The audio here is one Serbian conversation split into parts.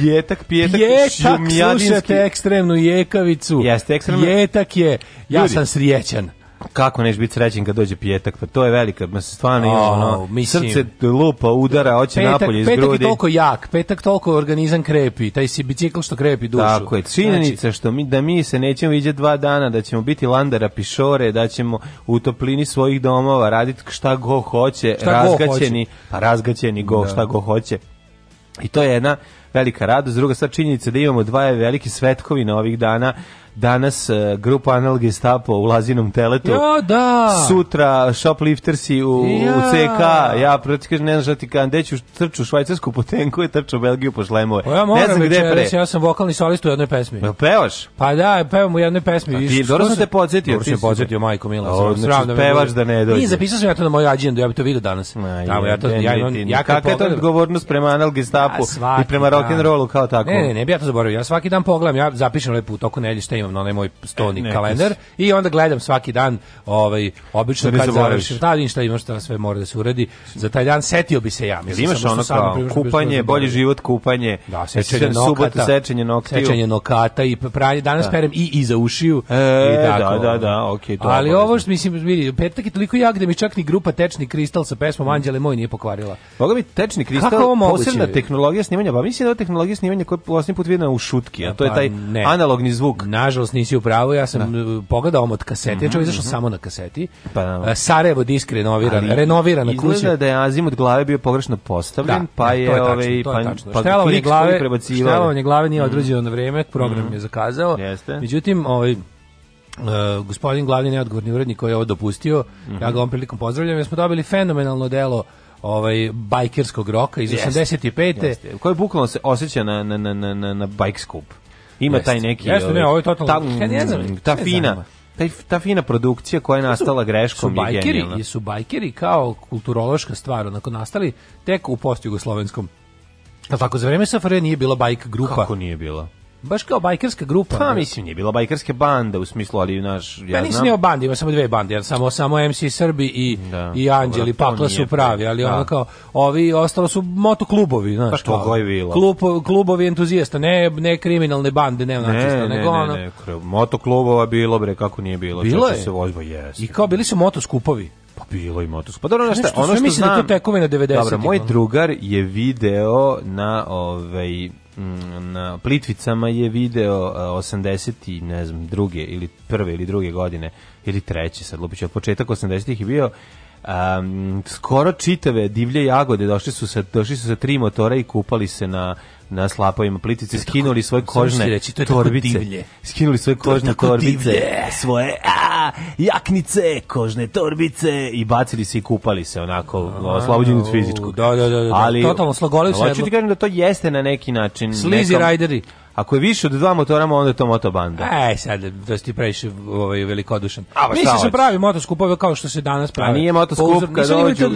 Jetak, pijetak, pijetak slušate ekstremnu jekavicu. Jeste ekstremno. Jetak je, ja Ljudi. sam srijećan kako neš biti srećen kad dođe pijetak, pa to je velika, ma se stvarno ima, ono, mislim, srce lupa, udara, hoće petak, napolje iz grudi. Petak je toliko jak, petak toliko organizam krepi, taj si bicikl što krepi dušu. Tako je, znači- činjenica znači, što mi, da mi se nećemo vidjeti dva dana, da ćemo biti landara pišore, da ćemo u toplini svojih domova raditi šta go hoće, šta razgaćeni, go hoće. pa razgaćeni go, da. šta go hoće. I to je jedna velika radost. Druga stvar činjenica da imamo dva velike na ovih dana danas uh, grupa Anal Gestapo u Lazinom teletu. Jo, da. Sutra shopliftersi u, ja. u CK. Ja proti kažem, ne znam šta ti kažem, gde ću trču švajcarsku potenku i trču Belgiju po šlemove. Pa ja moram ne znam gde pre. ja sam vokalni solist u jednoj pesmi. Ja, pevaš? Pa da, pevam u jednoj pesmi. A ti, dobro sam te podsjetio. Dobro sam podsjetio, majko Mila. O, znači, da pevaš da ne dođe. Nije, zapisao sam ja to na moju ađendu, ja bih to vidio danas. Ma, Tamo, ja to, ja, ja, Kakva je to odgovornost prema Anal Gestapu i prema rock'n'rollu kao tako? Ne, ne, ne ja to zaboravio. Ja svaki dan pogledam, ja zapišem lepo u toku nedelje šta imam na onaj moj stoni e, kalendar i onda gledam svaki dan, ovaj obično kad završim taj dan šta ima šta sve mora da se uradi za taj dan setio bi se ja. Mislim, imaš ono kao kupanje, bolji život, kupanje, da, sečenje nokata, sečenje noktiju, sečenje nokata i pranje. Danas da. perem i iza ušiju. E, i da, tako, da, da, da, okej, okay, to. Ali ovo što mislim, vidi, petak je toliko jak da mi čak ni grupa Tečni kristal sa pesmom mm. Anđele moj nije pokvarila. Boga mi Tečni kristal, posebna tehnologija snimanja, pa mislim da tehnologija snimanja koja poslednji put videna u šutki, a pa to je taj analogni zvuk. Na nažalost nisi u pravu, ja sam da. E, pogledao omot kasete, mm -hmm, ja čovjek mhm, izašao mm -hmm. samo na kaseti. Pa, e, da. Sarajevo disk renoviran, Ali, renovirana kuća. Izgleda kuće. da je azim od glave bio pogrešno postavljen, da, pa e, je, je ovaj pa, pa štelovanje glave, štelovanje glave nije mm odrađeno na vrijeme, program mm -hmm. je zakazao. Jeste. Međutim, ovaj Uh, gospodin glavni neodgovorni urednik koji je ovo dopustio, mm -hmm. ja ga ovom prilikom pozdravljam, jer smo dobili fenomenalno delo ovaj bajkerskog roka iz yes. 85. Jeste. Koji bukvalno se osjeća na na na na na bike skup. Ima Jeste. taj neki... Jeste, ovaj, ne, ovo je totalno... Ta, ne znam, ta fina taj ta fina produkcija koja je nastala greškom su bajkeri, je Jesu bajkeri kao kulturološka stvar onako nastali tek u postjugoslovenskom. Al tako za vreme SFRJ nije bila bajk grupa. Kako nije bila? Baš kao bajkerska grupa. Pa mislim nije bila bajkerske bande u smislu, ali naš pa ja znam. pa, nisam znam. Pa bande, ima samo dve bande, jer samo samo MC Srbi i da, i Anđeli Pakla su pravi, ali da. ono kao ovi ostalo su motoklubovi, znaš. Pa što Klub, klubovi entuzijasta, ne ne kriminalne bande, ne, znači, ne, nego ne, ono. Ne, ne, motoklubova bilo bre kako nije bilo, bilo je. se vozba jeste. I kao bili su motoskupovi. Pa bilo i motos. Pa dobro, nešto, ono što mislim da znam, da to na 90. Dobro, moj drugar je video na ovaj Mm, na Plitvicama je video 80 i ne znam druge ili prve ili druge godine ili treće sad lupić od početak 80-ih je bio um, skoro čitave divlje jagode došli su sa došli su sa tri motora i kupali se na na slapovima Plitvice skinuli svoje kožne reći, to torbice divlje. skinuli svoje kožne to torbice divlje. svoje a kola, jaknice, kožne torbice i bacili se i kupali se onako, oslobođeni od fizičkog. Da, da, da, da. Ali, totalno slagolili se. Hoću ti kažem da to jeste na neki način. Slizi rajderi. Ako je više od dva motora, onda je to motobanda. Ej, sad, da si ti previše ovaj, velikodušan. A, pa Mislim se pravi motoskupove kao što se danas pravi. A nije motoskup pa kad dođu,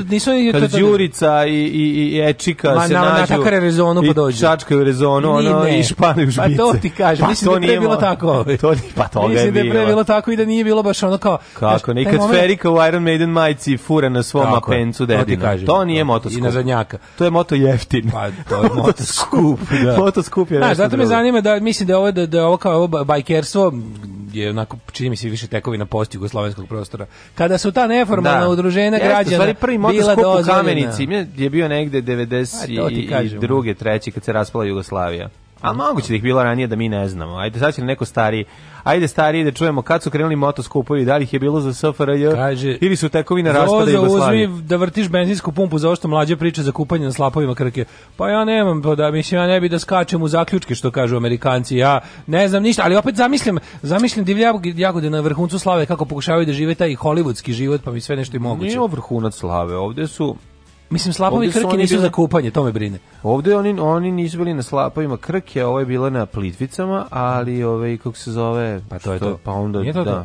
kad Đurica i, i, i Ečika Ma, se na, nađu. Ma, na rezonu pa dođu. I čačkaju rezonu, ono, i španuju žbice. Pa to ti kažem, pa, mislim da pre bilo tako. Ovaj. To, pa toga mislim je bilo. Mislim da je pre tako i da nije bilo baš ono kao... Kako, ne, kad Ferika u Iron Maiden majici fura na svom apencu dedina. To ti nije motoskup. I na zadnjaka. To je moto jeftin. Pa, to je motoskup, da. Motoskup je nešto drugo. Zato zanima da mislim da ovo da, da ovo kao ovo bajkerstvo je onako čini mi se više tekovina post jugoslovenskog prostora. Kada su ta neformalna da. udruženja građana stvari prvi bila do kamenici je bio negde 90 da i druge, treći kad se raspala Jugoslavija. A moguće da ih bilo ranije da mi ne znamo. Ajde, sad će neko stariji. Ajde stariji da čujemo kad su krenuli motoskupovi, da li ih je bilo za SFRJ Kaže, ili su tekovine raspada Jugoslavije. Uzmi da vrtiš benzinsku pumpu za što mlađe priče za kupanje na slapovima krke. Pa ja nemam, pa da mislim ja ne bih da skačem u zaključke što kažu Amerikanci. Ja ne znam ništa, ali opet zamislim, zamislim divljagu jagode na vrhuncu slave kako pokušavaju da žive taj hollywoodski život, pa mi sve nešto i moguće. Nije vrhunac slave, ovde su Mislim, slapovi krki nisu bili... za kupanje, to me brine. Ovde oni, oni nisu bili na slapovima krke, ovo je bila na plitvicama, ali ove, ovaj, kako se zove... Pa to što? je to. Pa onda, Nije to da.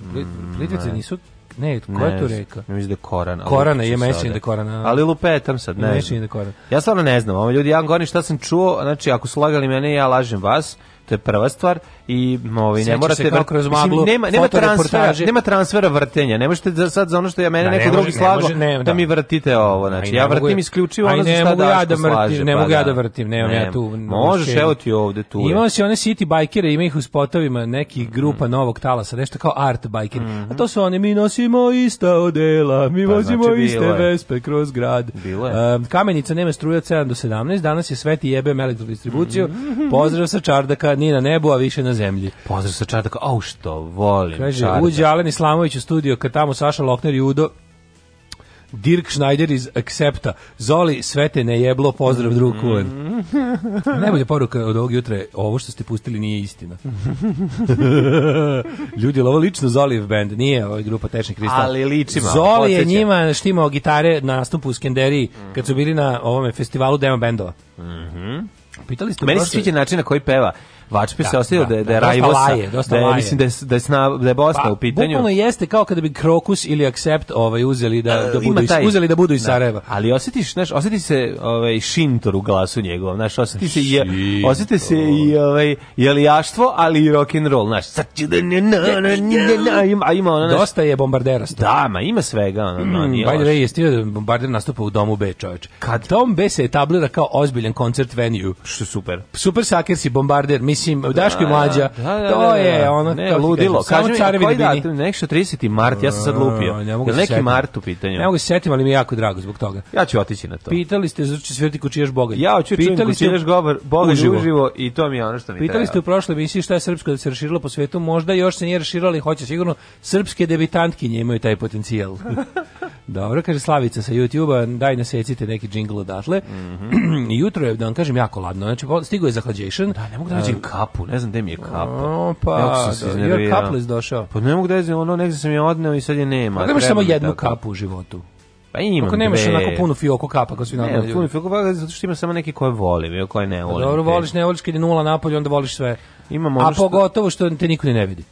Mm, plitvice ne. nisu... Ne, koja je to reka? Ne mislim da je Koran. Korana, je mešanje da Korana. Ali lupetam sad, ne. Mešanje da Koran. Ja stvarno ne znam, ovo ljudi, ja vam govorim šta sam čuo, znači ako su lagali mene, ja lažem vas to je prva stvar i ovaj ne morate vr... kroz maglu. Mislim, nema nema transfera, nema transfera vrtenja. Ne možete za da sad za ono što ja mene da, neko ne drugi slago ne, da. da mi vrtite ovo, znači ja vrtim isključivo ono za šta da pa ja da mrtim ne mogu ja da vrtim, nemam ja tu. Možeš evo ti ovde tu. Imao se one city bajkere, ima ih u spotovima neki mm-hmm. grupa novog talasa, nešto kao art bajkeri. A mm-hmm. to su oni mi nosimo ista odela, mi pa, znači, vozimo iste vespe kroz grad. Kamenica nema struje 7 do 17, danas je sveti jebem elektrodistribuciju. Mm-hmm. Pozdrav sa Čardaka, ni na nebu, a više na zemlji. Pozdrav sa Čardak, au što volim Kaže, Čardak. uđe Alen Islamović u studio, kad tamo Saša Lokner i Udo, Dirk Schneider iz Accepta. Zoli, sve te ne jeblo, pozdrav drug kulen. Mm. Najbolja poruka od ovog jutra je, ovo što ste pustili nije istina. Ljudi, ovo lično Zolijev band, nije ovaj grupa Tečni kristal. Ali ličima. Zoli je njima štimao gitare na nastupu u Skenderiji, kad su bili na ovome festivalu demo bendova. Mhm. Pitali ste Meni se sviđa način na koji peva. Vačpi da, se ostavio da, da, da, da je Rajvosa, laje, dosta da mislim da je, da je, sna, da je Bosna pa, u pitanju. Bukvalno jeste kao kada bi Krokus ili Accept ovaj, uzeli da, da, e, budu, taj, uzeli da budu iz da. Sarajeva. Ali osjetiš, znaš, osjeti se ovaj, šintor u glasu njegovom, znaš, osjeti se, i, osjeti se i ovaj, jelijaštvo, ali i rock'n'roll, znaš, sad ću da ne, na, na, na, na, ima, ima ono, znaš, Dosta je bombardera sto. Da, ma, ima svega, ono, no, mm, By the way, jeste da bombarder nastupa u domu B, čoveč. Kad? Tom B se etablira kao ozbiljan koncert venue. Što super. Super Sakers i bombarder, mislim, mislim, Daško i da, mlađa. Da, da, to je ono ne, ludilo. Kažem, carevi koji datum? Nešto 30. mart, ja sam sad lupio. Ne mogu neki mart u pitanju. Ne mogu se setiti, ali mi je jako drago zbog toga. Ja ću otići na to. Pitali ste zašto će svirati kučijaš Boga. Ja hoću čujem kučijaš govor Boga uživo i to mi je ono što mi Pitali ste u prošloj emisiji šta je srpsko da se raširilo po svetu, možda još se nije raširilo, ali hoće sigurno srpske debitantkinje imaju taj potencijal. Dobro, kaže Slavica sa YouTube-a, daj nasecite neki džingl odatle. Mm -hmm. Jutro je, da vam kažem, jako ladno. Znači, stigo je za zahlađation. Da, ne mogu da nađem kapu, ne znam gde mi je kapa. O, pa, Evo sam jer da, kapless došao. Pa ne mogu da je, ono, negde sam je odneo i sad je nema. Pa nemaš samo jednu tako. kapu u životu. Pa imam Kako nemaš dve. onako puno fioku kapa kao svi normalni ljudi. puno fioku kapa zato što ima samo neke koje volim i koje ne pa volim. Pa dobro, voliš, ne voliš, kad je nula napolje, onda voliš sve. Imam ono A što... pogotovo što te niko ne vidi.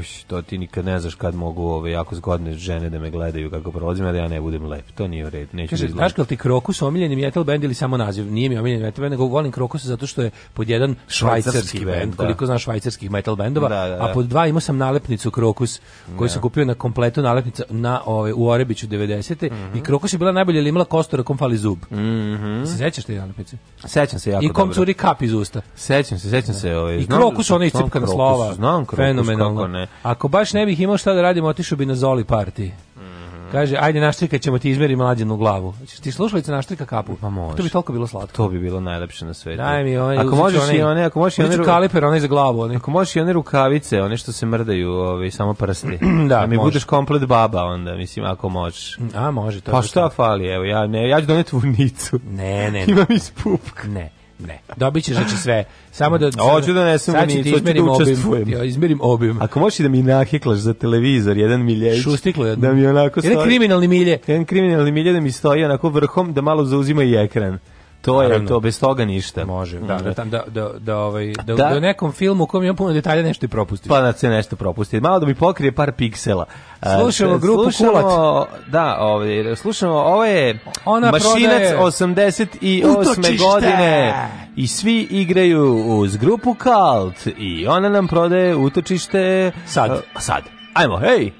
Eš, to ti nikad ne znaš kad mogu ove jako zgodne žene da me gledaju kako prolazim, a da ja ne budem lep. To nije u redu. Neću Kaže, da znaš da ti Krokus omiljeni metal band ili samo naziv? Nije mi omiljeni metal band, nego volim Krokus zato što je pod jedan švajcarski band, da. koliko znaš švajcarskih metal bendova, da, da, da, a pod dva imao sam nalepnicu Krokus koju da. sam kupio na kompletu nalepnica na ove, u Orebiću 90. Mm -hmm. i mhm. Krokus je bila najbolje ili imala kostora kom fali zub. Mm -hmm. Se sećaš te nalepnice? Sećam se jako I kom dobro. curi kap iz usta. Sećam se, sećam se. Ove, I Krokus, ona iscipkana slova. Znam Krokus, fenomenalno ne? Ako baš ne bih imao šta da radim, otišao bi na Zoli party. Mhm. Kaže, ajde naštrika ćemo ti izmeri mlađenu glavu. Hoćeš ti slušalice naštrika kapu? Pa može. To bi toliko bilo slatko. To bi bilo najlepše na svetu. Daj mi one, ako možeš one, i one, ako možeš i one, kaliper, one za glavu, one. Ako možeš i one rukavice, one što se mrdaju, ove, ovaj, samo prsti. da, A da, mi budeš komplet baba onda, mislim, ako možeš. A, može to. Pa šta fali, evo, ja, ne, ja ću doneti vunicu. Ne, ne, ne. Imam iz pupka. Ne. Ne, dobit ćeš znači sve. Samo da hoću da nesem sad ću ti izmerim da obim. Ja izmerim obim. Ako možeš da mi naheklaš za televizor jedan milje. Šustiklo jedno. Da mi onako stoji. Jedan kriminalni milje. Jedan kriminalni milje da mi stoji onako vrhom da malo zauzima i ekran to je Naravno. to bez toga ništa. Može, mm. da, da, da, da, da, ovaj, da, da. da nekom filmu u kojem ima puno detalja nešto i propustiš. Pa da se nešto propusti. Malo da mi pokrije par piksela. Slušamo grupu slušamo, Da, ovaj, slušamo, ovo je Ona Mašinac prodaje... 88. godine i svi igraju uz grupu Kalt i ona nam prodaje utočište sad. sad. Ajmo, hej!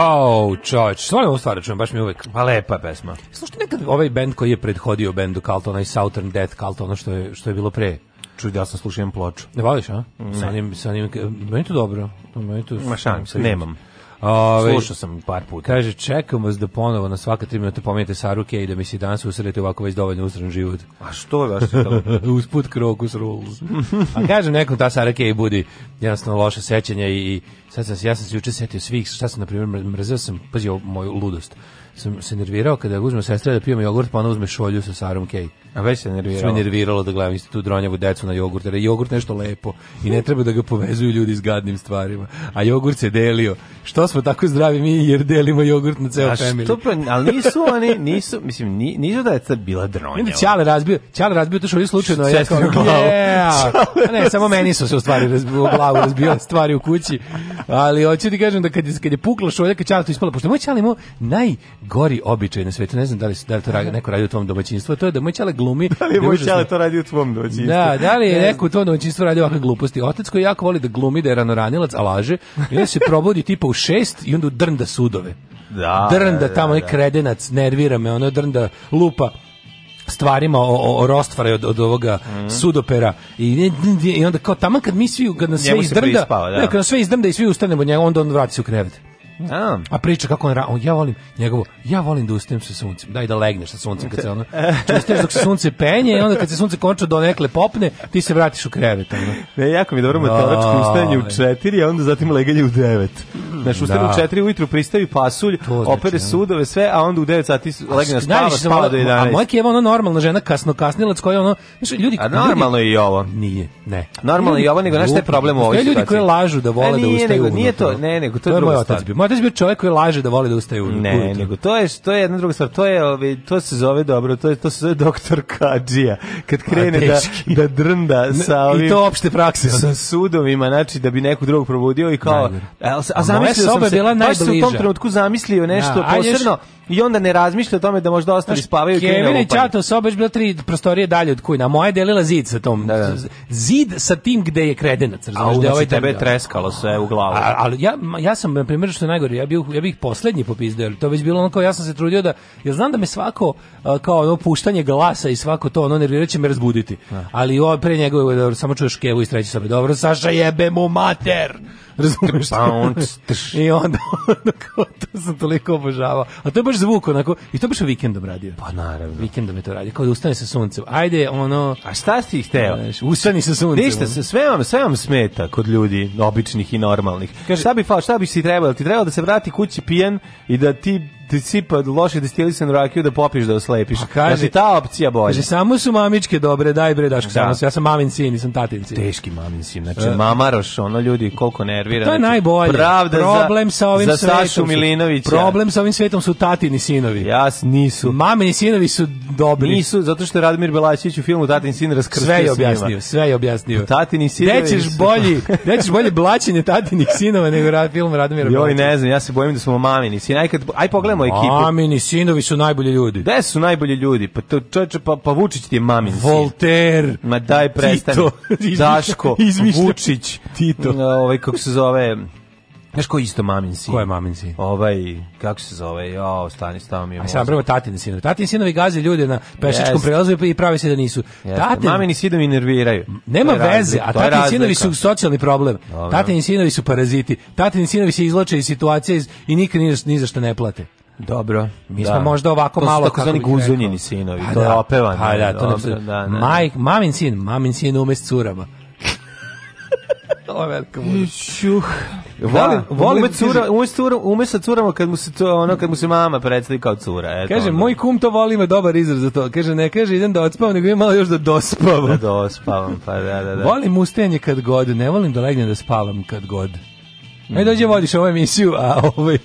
Au, čoč, stvarno ovu stvar čujem, baš mi uvek, a pa lepa je pesma. Slušajte nekad ovaj bend koji je prethodio bendu Cult, onaj Southern Death Cult, ono što je, što je bilo pre. Čuj, ja sam slušao jedan ploču. Ne voliš, a? Ne. Sa njim, sa njim, meni to dobro. Meni to, Ma šalim se, nemam. Ove, Slušao sam par puta. Kaže, čekam vas da ponovo na svaka tri minuta pomenete Saruke i da mi se danas usredite ovako već dovoljno usran život. A što je vaš Usput uz rules. A kaže, nekom ta Saruke i budi jednostavno loše sećanje i sad sam, ja sam se juče setio svih, šta sam, na primjer, mrzeo sam, pazio moju ludost sam se nervirao kada uzmem sestra da pijemo jogurt, pa ona uzme šolju sa sarom kej. A već se nerviralo. Sve nerviralo da gledam istu tu dronjavu decu na jogurt, jer je jogurt nešto lepo i ne treba da ga povezuju ljudi s gadnim stvarima. A jogurt se delio. Što smo tako zdravi mi jer delimo jogurt na ceo familiju. Što pa, ali nisu oni, nisu, mislim, ni, nisu da je to bila dronjava. Ćale razbio, Ćale razbio to što je slučajno. Ja kao, yeah. ne, samo meni su se u stvari razbio, glavu razbio stvari u kući. Ali hoću ti kažem da kad je, kad je pukla šolja, kad Ćale to ispala, pošto moj Ćale imao naj gori običaj na svetu, ne znam da li, da li to radi, neko radi u tvom domaćinstvu, to je da moj čale glumi. Da li da moj čale to radi u tvom domaćinstvu? Da, da li je neko u tvom domaćinstvu radi ovakve gluposti. Otac koji jako voli da glumi da je ranoranilac, a laže, i onda se probudi tipa u šest i onda drnda sudove. Da, drnda da, tamo, da, da, kredenac, nervira me, ono drnda lupa stvarima o, o, o rostvari od, od ovoga mm. sudopera I, i onda kao tamo kad mi svi kad nas sve izdrda prispava, da. ne, kad nas sve izdrda i svi ustanemo njega onda on vrati se u krevet Ja. A priča kako on, ra on ja volim njegovo, ja volim da ustajem sa suncem. Daj da legneš sa suncem kad se ono. Čestiš da dok se sunce penje i onda kad se sunce konča do nekle popne, ti se vratiš u krevet ono. Ne, jako mi dobro da, metalačko ustajanje u 4, a onda zatim leganje u 9. Znaš, da. ustane u 4 ujutru, pristavi pasulj, znači, opere sudove, sve, a onda u 9 sati legne na spava, spava do 11. A moja je ona normalna žena, kasno kasnilac koja ono, znači ljudi, a normalno ljudi, je i ovo. Nije, ne. Normalno je i ovo, nego nešto je problem u ovoj situaciji. Ljudi koji lažu da vole da ustaju. Nije to, ne, nego to je druga stvar. Kotač bio čovjek koji laže da voli da ustaje u Ne, ujutru. nego to je to je jedna druga stvar. To je ovaj to se zove dobro, to je to se zove doktor Kadžija. Kad krene da da drnda sa ovim I to opšte prakse sa sudovima, znači da bi nekog drugog probudio i kao Najgore. a, a, zamislio sam se, bila najbliža. Pa u tom trenutku zamislio nešto ja, da, posebno. Ješ, i onda ne razmišlja o tome da možda ostali Znaš, spavaju i krenu Kevin i Čato soba je bilo tri prostorije dalje od kujna. Moja je delila zid sa tom. Da, da. Zid sa tim gde je kredenac. Razumiješ, a da ovaj tebe treskalo sve u glavu. A, ali ja, ja sam, na primjer, što je najgore, ja bih ja bih poslednji popizdeo. To je već bilo ono kao ja sam se trudio da, ja znam da me svako kao ono puštanje glasa i svako to ono nerviraće me razbuditi. Da. Ali ovo pre njegove, samo čuješ Kevu i sreći sobe. Dobro, Saša jebe mu mater! razumeš? Pa, I onda, onda kao, to sam toliko obožavao. A to je baš zvuk onako, i to baš vikendom radio. Pa naravno. Vikendom je to radio, kao da ustane sa suncem. Ajde, ono... A šta si ih hteo? Ustani sa suncem. Ništa, sve vam, sve vam smeta kod ljudi, običnih i normalnih. Kaže, šta bi fal, šta bi si trebalo? Ti trebalo da se vrati kući pijen i da ti ti sipa loše destilisan rakiju da popiš da oslepiš. A pa kaže, znači, ta opcija bolja. Kaže, samo su mamičke dobre, daj bre, daško, da. samo ja sam mamin sin, nisam tatin sin. Teški mamin sin, znači uh, e. mamaroš, ono ljudi koliko nervira. To je znači, najbolje. Pravda problem za, sa ovim za svetom Sašu Milinovića. Problem sa ovim svetom su tatini sinovi. Ja, nisu. Mamini sinovi su dobri. Nisu, zato što je Radmir Belačić u filmu Tatin sin raskrstio Sve je objasnio, sve je objasnio. Tatini sinovi. Nećeš bolji, nećeš bolje blaćenje tatinih sinova nego film Radmira Joj, ne znam, ja se bojim da smo mamini sin. Aj, kad, aj pogledamo tamo ekipu. Mamini sinovi su najbolji ljudi. Da su najbolji ljudi? Pa to čoveče pa, pa Vučić ti je mamin sin. Volter. Ma daj prestani. Tito. Daško, Vučić, Tito. Ovaj kako se zove Znaš ko je isto mamin sin? Ko je mamin sin? Ovaj, kako se zove? Jo, stani, stao mi je. Aj sam prvo tatini sinovi. Tatini sinovi gaze ljude na pešačkom yes. prelazu i pravi se da nisu. Yes. Tatin, Mamini sinovi nerviraju. Nema veze, a tatini sinovi su socijalni problem. Dobro. Tatin sinovi su paraziti. Tatini sinovi se izloče iz situacije iz... i nikad ni, ni za što ne plate. Dobro. Mi da. možda ovako to malo tako zvani guzunjini sinovi, pa to da, je da, opevanje. Pa da, to dobro, da, ne, da, Maj, mamin sin, mamin sin ume s curama. to je velika Čuh. Volim, da, volim ume, cura, ume, cura, ume kad mu se to ono kad mu se mama predstavi kao cura, eto. Kaže onda. moj kum to voli, ima dobar izraz za to. Kaže ne, kaže idem da odspavam, nego ima malo još da dospavam. Da dospavam, pa da da da. Volim ustajanje kad god, ne volim da legnem da spavam kad god. Ajde mhm. dođe vodiš ovu emisiju, a, ovaj,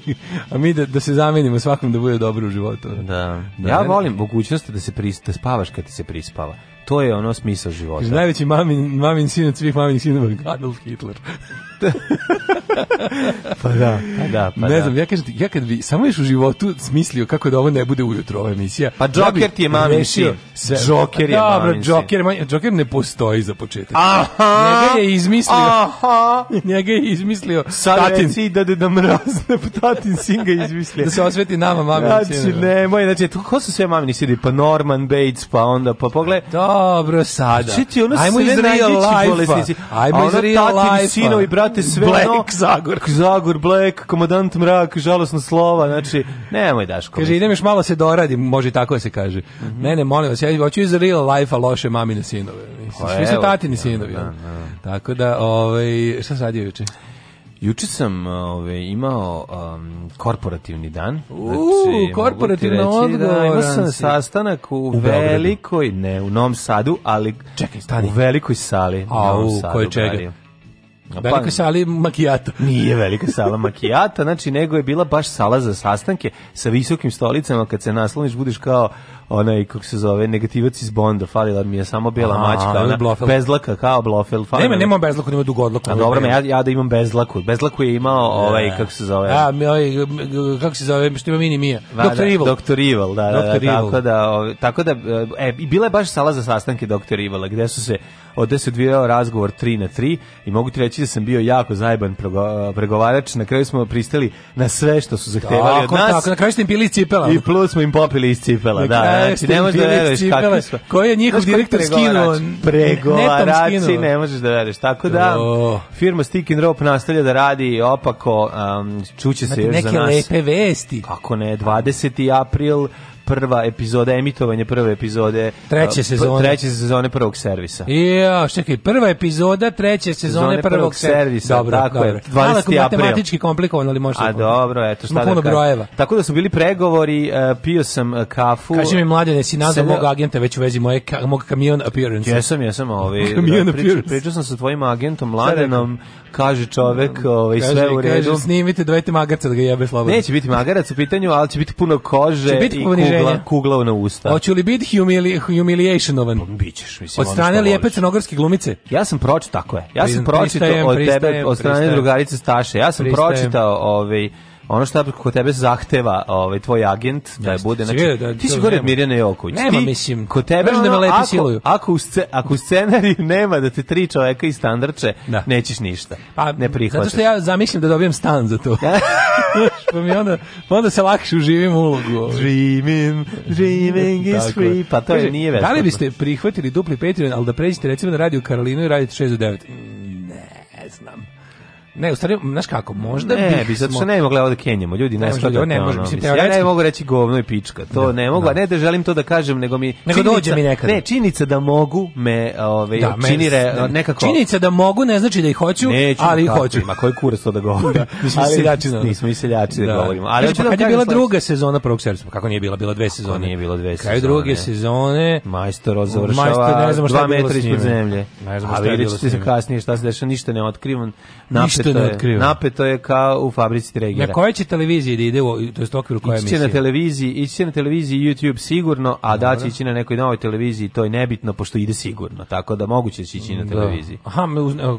a mi da, da se zamenimo svakom da bude dobro u životu. Da. da ja volim mogućnost da se pris, da spavaš kad ti se prispava to je ono smisao života. Najveći mamin, mamin sin od svih maminih sinova je Adolf Hitler. pa da, pa da, pa ne da. znam, ja kažem ja kad bi samo još u životu smislio kako da ovo ne bude ujutro ova emisija. Pa Joker ti je mamin da, sin. Joker je Dobro, mamin Joker, sin. Joker ne postoji za početak. Aha! Njega je izmislio. Aha! Njega je izmislio. Sad tatin. reci da da mraz, pa tatin sin ga izmislio. da se osveti nama mamin znači, sin. Znači, nemoj, znači, ko su sve mamini sidi? Pa Norman Bates, pa onda, pa pogled. Da, Dobro, sada. Čiti, ono Ajmo iz real life Ajmo iz real life sinovi, brate, sve Black, ono, Zagor. Zagor, Black, komadant mrak, žalosno slova, znači, nemoj Daško. Kaže, idem još malo se doradim, može tako da se kaže. Mm -hmm. Ne, ne, molim vas, ja hoću iz real life-a loše mamine sinove. Mislim, svi su pa tatini da, sinovi. Da, da. Tako da, ovaj, šta sad je juče? Juče sam ove, imao um, korporativni dan. Znači, korporativna odgovor. Da, imao sam sastanak u, u velikoj, ne u Novom Sadu, ali Čekaj, stani. u velikoj sali. A, u, u kojoj čega? Pa, velika pa, sala makijata. Nije velika sala makijata, znači nego je bila baš sala za sastanke sa visokim stolicama, kad se nasloniš budeš kao onaj kako se zove negativac iz Bonda, falila da mi je samo bela mačka, ona bezlaka kao Blofeld. Falila. Nema, nema bezlaku, nema dugodlaku. A dobro, ja, ja da imam bezlaku. Bezlaku je imao da. ovaj kako se zove. A, mi ovaj kako se zove, što ima mini Mija. Da, doktor Evil. Doktor Evil, da, da, da, tako da ovaj, tako da e, bila je baš sala za sastanke Doktor Evil'a, gde su se od Ovde se odvijao razgovor 3 na 3 i mogu ti reći da sam bio jako zajeban pregovarač. Na kraju smo pristali na sve što su zahtevali tako, od nas. Tako, na kraju ste im pili iz cipela. I plus smo im popili iz cipela. Na da, znači, ne možeš da veruješ kakvi smo. Koji je njihov direktor skinuo? Pregovarači, ne možeš da veruješ. Tako da, firma Stick and Rope nastavlja da radi opako, um, čuće se znači, još za nas. Neke lepe vesti. Kako ne, 20. april prva epizoda, emitovanje prve epizode treće sezone, treće sezone prvog servisa. Ja, čekaj, prva epizoda treće sezone, sezone prvog, prvog servisa. Dobro, tako dobro. je. 20. Malo matematički komplikovano ali možda. A dobro, eto šta da puno da brojeva. Tako da su bili pregovori, uh, pio sam e, kafu. Kaži mi mlađe, da si nazvao Sebe... mog agenta već u vezi moje ka, mog kamion appearance. Jesam, jesam, ovaj. Pričao sam sa tvojim agentom Mladenom kaže čovek, ovaj sve u redu. Kaže, snimite, dajte magarca da ga jebe slobodno. Neće biti magarac u pitanju, al će biti puno kože biti i kugla, kugla na usta. Hoće li biti humili, humiliationovan? Pa, bićeš, mislim. Od strane lijepe crnogorske glumice. Ja sam pročitao, tako je. Ja sam pročitao od tebe, od strane drugarice Staše. Ja sam pročitao ovaj ono što kod tebe zahteva ovaj tvoj agent da je bude znači da, ti si gore Mirjane Joković nema ti, mislim kod tebe ono, da me lepi ako, siluju ako u, sce, ako u scenariju nema da te tri čoveka i standarče da. nećeš ništa pa ne prihvataš zato što ja zamislim da dobijem stan za to pa mi onda pa onda se lakše uživim u ulogu ovaj. dreaming dreaming is free pa to je nije već da li biste prihvatili dupli Patreon al da pređete recimo na Radio Karolinu i radite 6 do 9 Ne, u stvari, znaš kako, možda ne, bih... Ne, zato što ne mogu ovdje da kenjamo, ljudi, ne, ne spada Ne može, mislim, teoretski... Ja ne mogu reći govno i pička, to ne, da, ne mogu, ne. Da. ne da želim to da kažem, nego mi... Nego činjica, dođe mi nekada. Ne, činjenica da mogu me ove, ovaj, da, činire ne, nekako... Činjenica da mogu ne znači da ih hoću, Neću ali kako, hoću. Ma koji kurac to da Mi smo seljači, nismo seljači da, da govorimo. Ali Kaži, pa, kad je bila druga sezona prvog servisa, kako nije bila, bila dve sezone. Kako nije bilo dve sezone. Kraj druge sezone... Majstor završava dva metra ispod zemlje. Ne znam šta je bilo s njim. kasnije šta se dešava, ništa ne otkrivam napeto ne je, napeto je kao u fabrici Tregera. Na kojoj će televiziji da ide, u, to je okviru koje emisije? Ići će na televiziji, ići će na televiziji YouTube sigurno, a da će ići na nekoj novoj televiziji, to je nebitno, pošto ide sigurno, tako da moguće da će ići na da. televiziji. Da. Aha,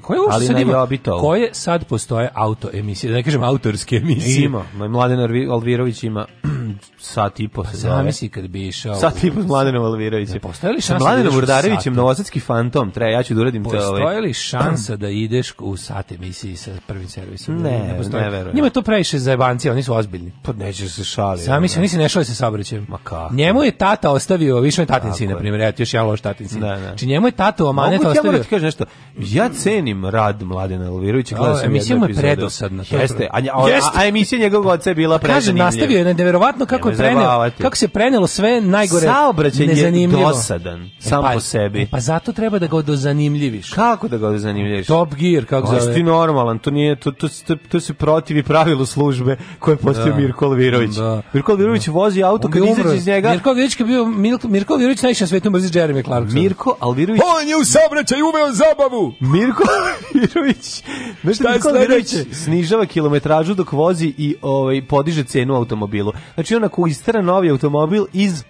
koje Ali sad ima, koje sad postoje auto emisije, da ne kažem autorske emisije? E, ima, Mladen Alvirović ima sat i po pa se Zamisli kad bi išao. Sat i po s Mladenom Alvirovićem. Postoji li šansa? Sa da Mladenom Urdarevićem, Novosadski fantom, treba ja ću da uradim to. Ovaj. Postoji li šansa da ideš u sat emisiji sa prvim servisom. Ne, ne, ne verujem. Njima je to previše za zajebancija, oni su ozbiljni. Pa neće da se šali. Sami se, oni se ne šale sa saobraćajem. Ma kako? Njemu je tata ostavio, više je tatin sin, na primjer, ja još jedan loš tatin sin. Da, da. Či znači, njemu je tata omanet ostavio. Mogu ja ti kažem nešto, ja cenim rad Mladena Elvirovića, gledao sam emisija je predosadna. Jeste, a, a, a, a emisija njegovog oca je bila prezanimljiva. Kaže, nastavio je na neverovatno kako je preneo, kako se prenelo sve najgore. Saobraćaj je dosadan, e, sam pa po sebi. E, pa zato treba da ga dozanimljiviš. Kako da ga dozanimljiviš? Top Gear, kako pa zove. Ti normalan, to nije to to to, to se protivi pravilu službe koje postavio da. Mirko Alvirović. Da. Mirko Alvirović da. vozi auto kad izađe iz njega. Mirko Alvirović bio Mirko, Mirko Alvirović najviše na svetu mrzi Jeremy Clarkson. Mirko Alvirović. On je u saobraćaju umeo zabavu. Mirko Alvirović. Znaš šta Mirko Alvirović snižava kilometražu dok vozi i ovaj podiže cenu automobilu. Znači onako istera novi automobil iz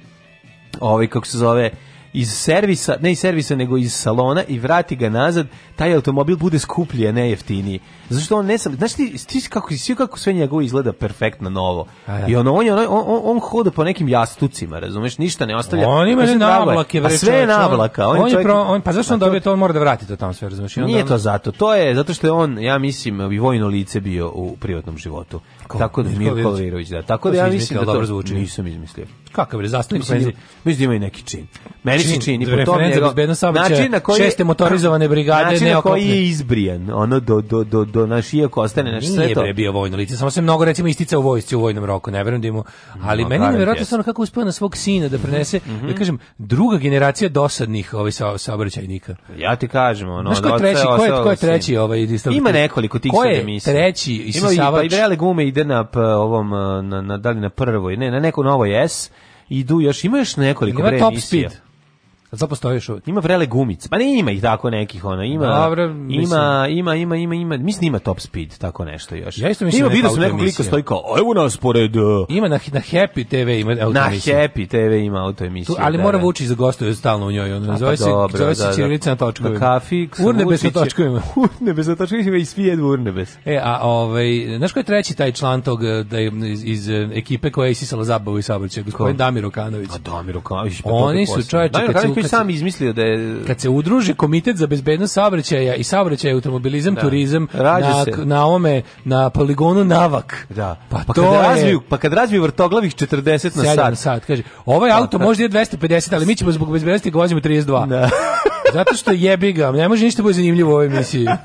ovaj kako se zove iz servisa, ne iz servisa, nego iz salona i vrati ga nazad, taj automobil bude skuplji, a ne jeftiniji. Zašto on ne sam, znaš ti, ti kako, svi kako sve njegovo izgleda perfektno novo. Ja. Da. I ono, on, on, on, on hoda po nekim jastucima, razumeš, ništa ne ostavlja. On ima ne nablake, bre, sve je nablaka. On, on, je čovjek, pro, on, pa zašto on dobije to, on mora da vrati to tamo sve, razumeš? Nije to zato, to je zato što je on, ja mislim, i vojno lice bio u privatnom životu. Ko? Tako da Mirko Lirović, da. Tako da ja mislim da to dobro zvuči. Nisam izmislio. Kakav je zastavnik penzije? Mislim da ima i neki čin. Meni čin, se čini po tom njegov način na koji šeste motorizovane brigade način na koji je izbrijan, ono do do do do naš iako ostane naš sve to. Nije bio vojno lice, samo se mnogo recimo isticao u vojsci u vojnom roku, ne verujem da mu, mm, ali no, meni je neverovatno stvarno kako uspeo na svog sina da prenese, mm -hmm. da kažem, druga generacija dosadnih ovih ovaj, sa, saobraćajnika. Ja ti kažem, ono, Znaš, ko je treći, ko je, ko je treći ovaj Ima nekoliko tih sad emisija. Treći isisavač. Ima i pa gume i ide na ovom na, na da li na prvoj, ne, na neko novo S. Idu još, ima još nekoliko Ima pre top speed. Zato postoji još uvijek. Ima vrele gumice. Pa ne ima ih tako nekih ona. Ima Dobre, ima ima ima ima ima mislim da ima top speed tako nešto još. Ja isto mislim. Ima da video su nekog lika stoji kao evo nas pored. Uh. Ima na na Happy TV ima auto Na Happy TV ima auto emisiju. Tu, ali da, mora da. vući za gostuje stalno u njoj. Ona pa, zove se zove se ćirilica na točku. Na kafi. Urnebes bez točku ima. Urnebes na točku ima i svi jedu urnebes. E a ovaj znaš koji je treći taj član tog e, da je iz, iz e, ekipe koja je sisala zabavu i saobraćaj gospodin Damir Okanović. A pa Damir Okanović. Pa Oni su čovječe Ostojić sam izmislio da je kad se udruži komitet za bezbednost saobraćaja i saobraćaj automobilizam da. turizam na, se. na ome na poligonu Navak. Da. Pa, pa to kad je... pa kad razviju vrtoglavih 40 na sat. na sat, kaže. Ovaj pa auto može da. je 250, ali mi ćemo zbog bezbednosti ga vozimo 32. Da. Zato što jebi ga, ne može ništa da bude zanimljivo u ovoj emisiji.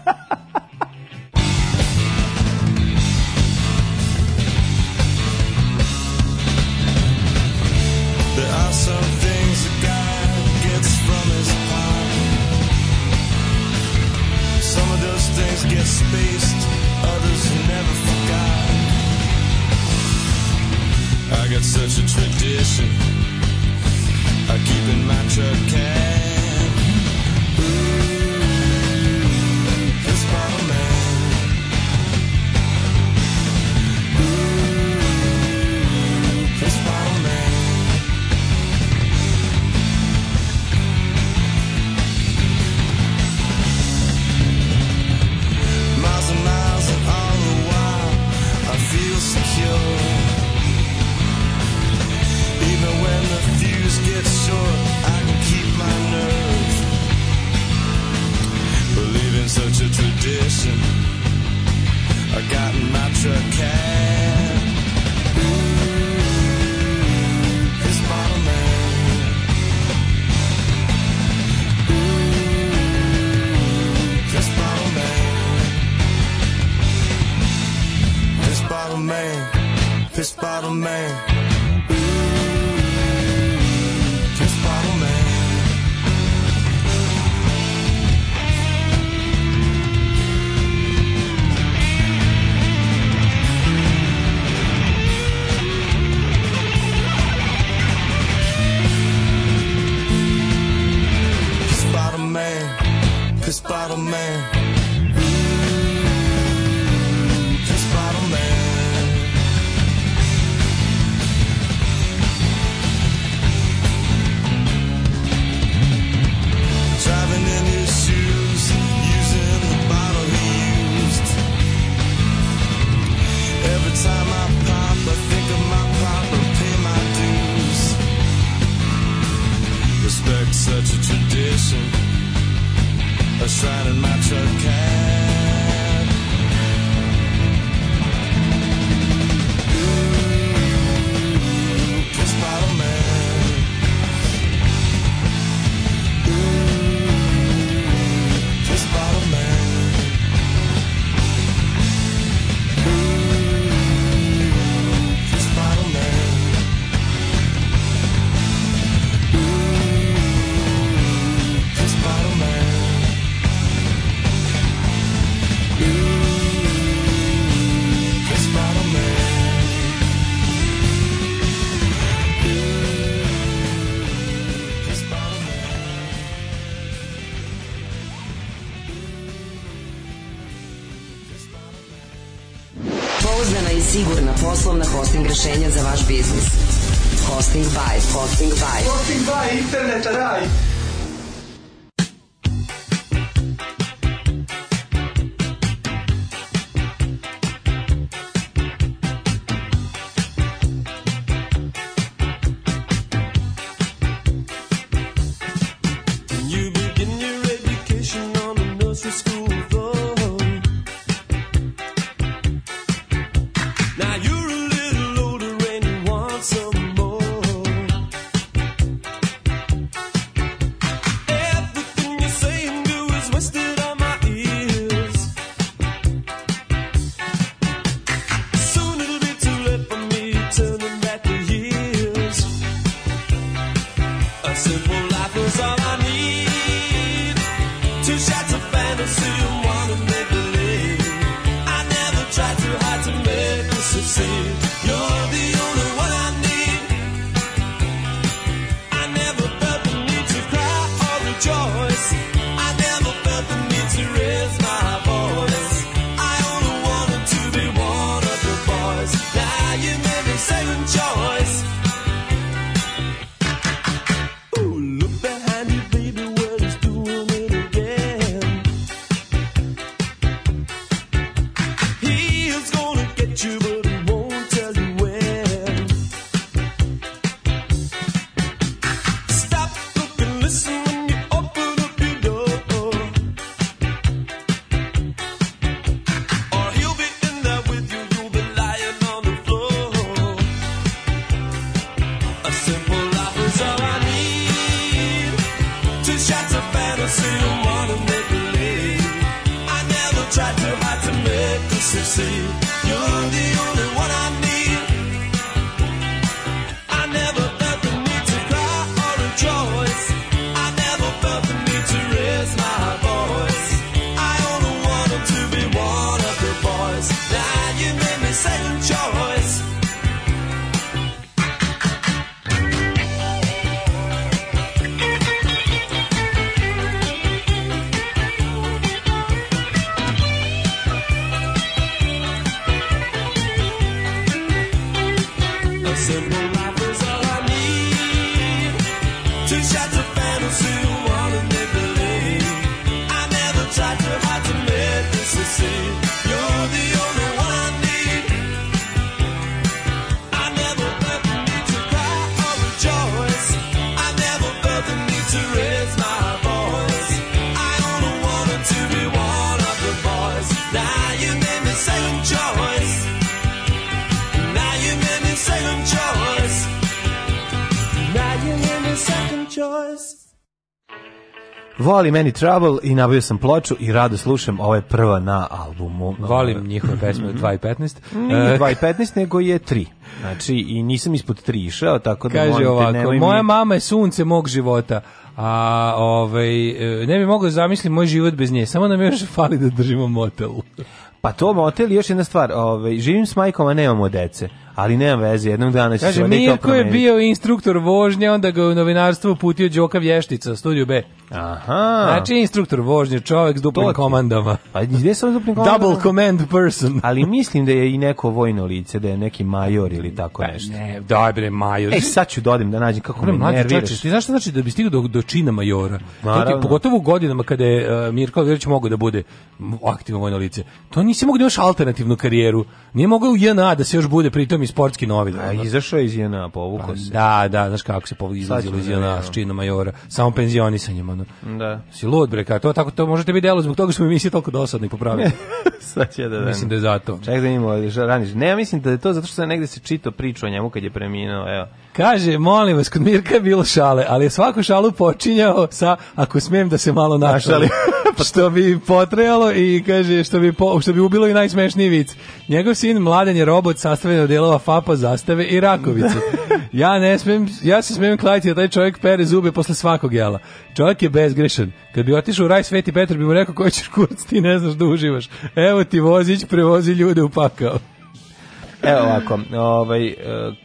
Fali meni Trouble i nabavio sam ploču i rado slušam, ovo je prva na albumu. Volim njihove pesme 2.15. Mhm. Nije 15, e. nego je 3. Znači, i nisam ispod 3 išao, tako da Kaže molite, ovako, moja mi... mama je sunce mog života, a ovaj, e, ne bi mogao da zamisliti moj život bez nje, samo nam još fali da držimo motel. Pa to motel je još jedna stvar, ovaj, živim s majkom, a nemamo dece ali nema veze, jednog dana će se valjda to je bio instruktor vožnje, onda ga u novinarstvu putio Đoka Vještica, studiju B. Aha. Znači instruktor vožnje, čovjek s duplim komandama. A pa gdje sam duplim komandama? Double command person. ali mislim da je i neko vojno lice, da je neki major ili tako pa nešto. Ne, daj bre, major. Ej, sad ću dodim da, da nađem kako Dobre, me nerviraš. Ti znaš što znači da bi stigao do, do čina majora? Naravno. Ti, pogotovo u godinama kada je uh, Mirko Vjerić mogao da bude aktivno vojno lice. To nisi mogao da još alternativnu karijeru. Nije mogao u JNA da se još bude pritom mi sportski novi. A izašao je iz JNA, povukao pa, se. Da, da, znaš kako se povukao izlazilo iz JNA da s činom majora, samo penzionisanjem. Ono. Da. Si lud, bre, kao to, tako, to možete biti delo zbog toga što mi misli toliko dosadni popravili. Sad će da, da. Mislim da je zato. Ček da imamo raniš. Ne, ja mislim da je to zato što sam negde se čito pričao o njemu kad je preminuo, evo. Kaže, molim vas, kod Mirka je bilo šale, ali je svaku šalu počinjao sa, ako smijem da se malo našali, što bi potrejalo i kaže, što bi, po, što bi ubilo i najsmešniji vic. Njegov sin, mladen je robot sastavljen od delova FAPA, zastave i rakovice. Ja ne smijem, ja se smijem klajiti da taj čovjek pere zube posle svakog jela. Čovjek je bezgrešan. Kad bi otišao u raj Sveti Petar bi mu rekao, koji ćeš kurac, ti ne znaš da uživaš. Evo ti vozić, prevozi ljude u pakao. Evo ovako, ovaj, e,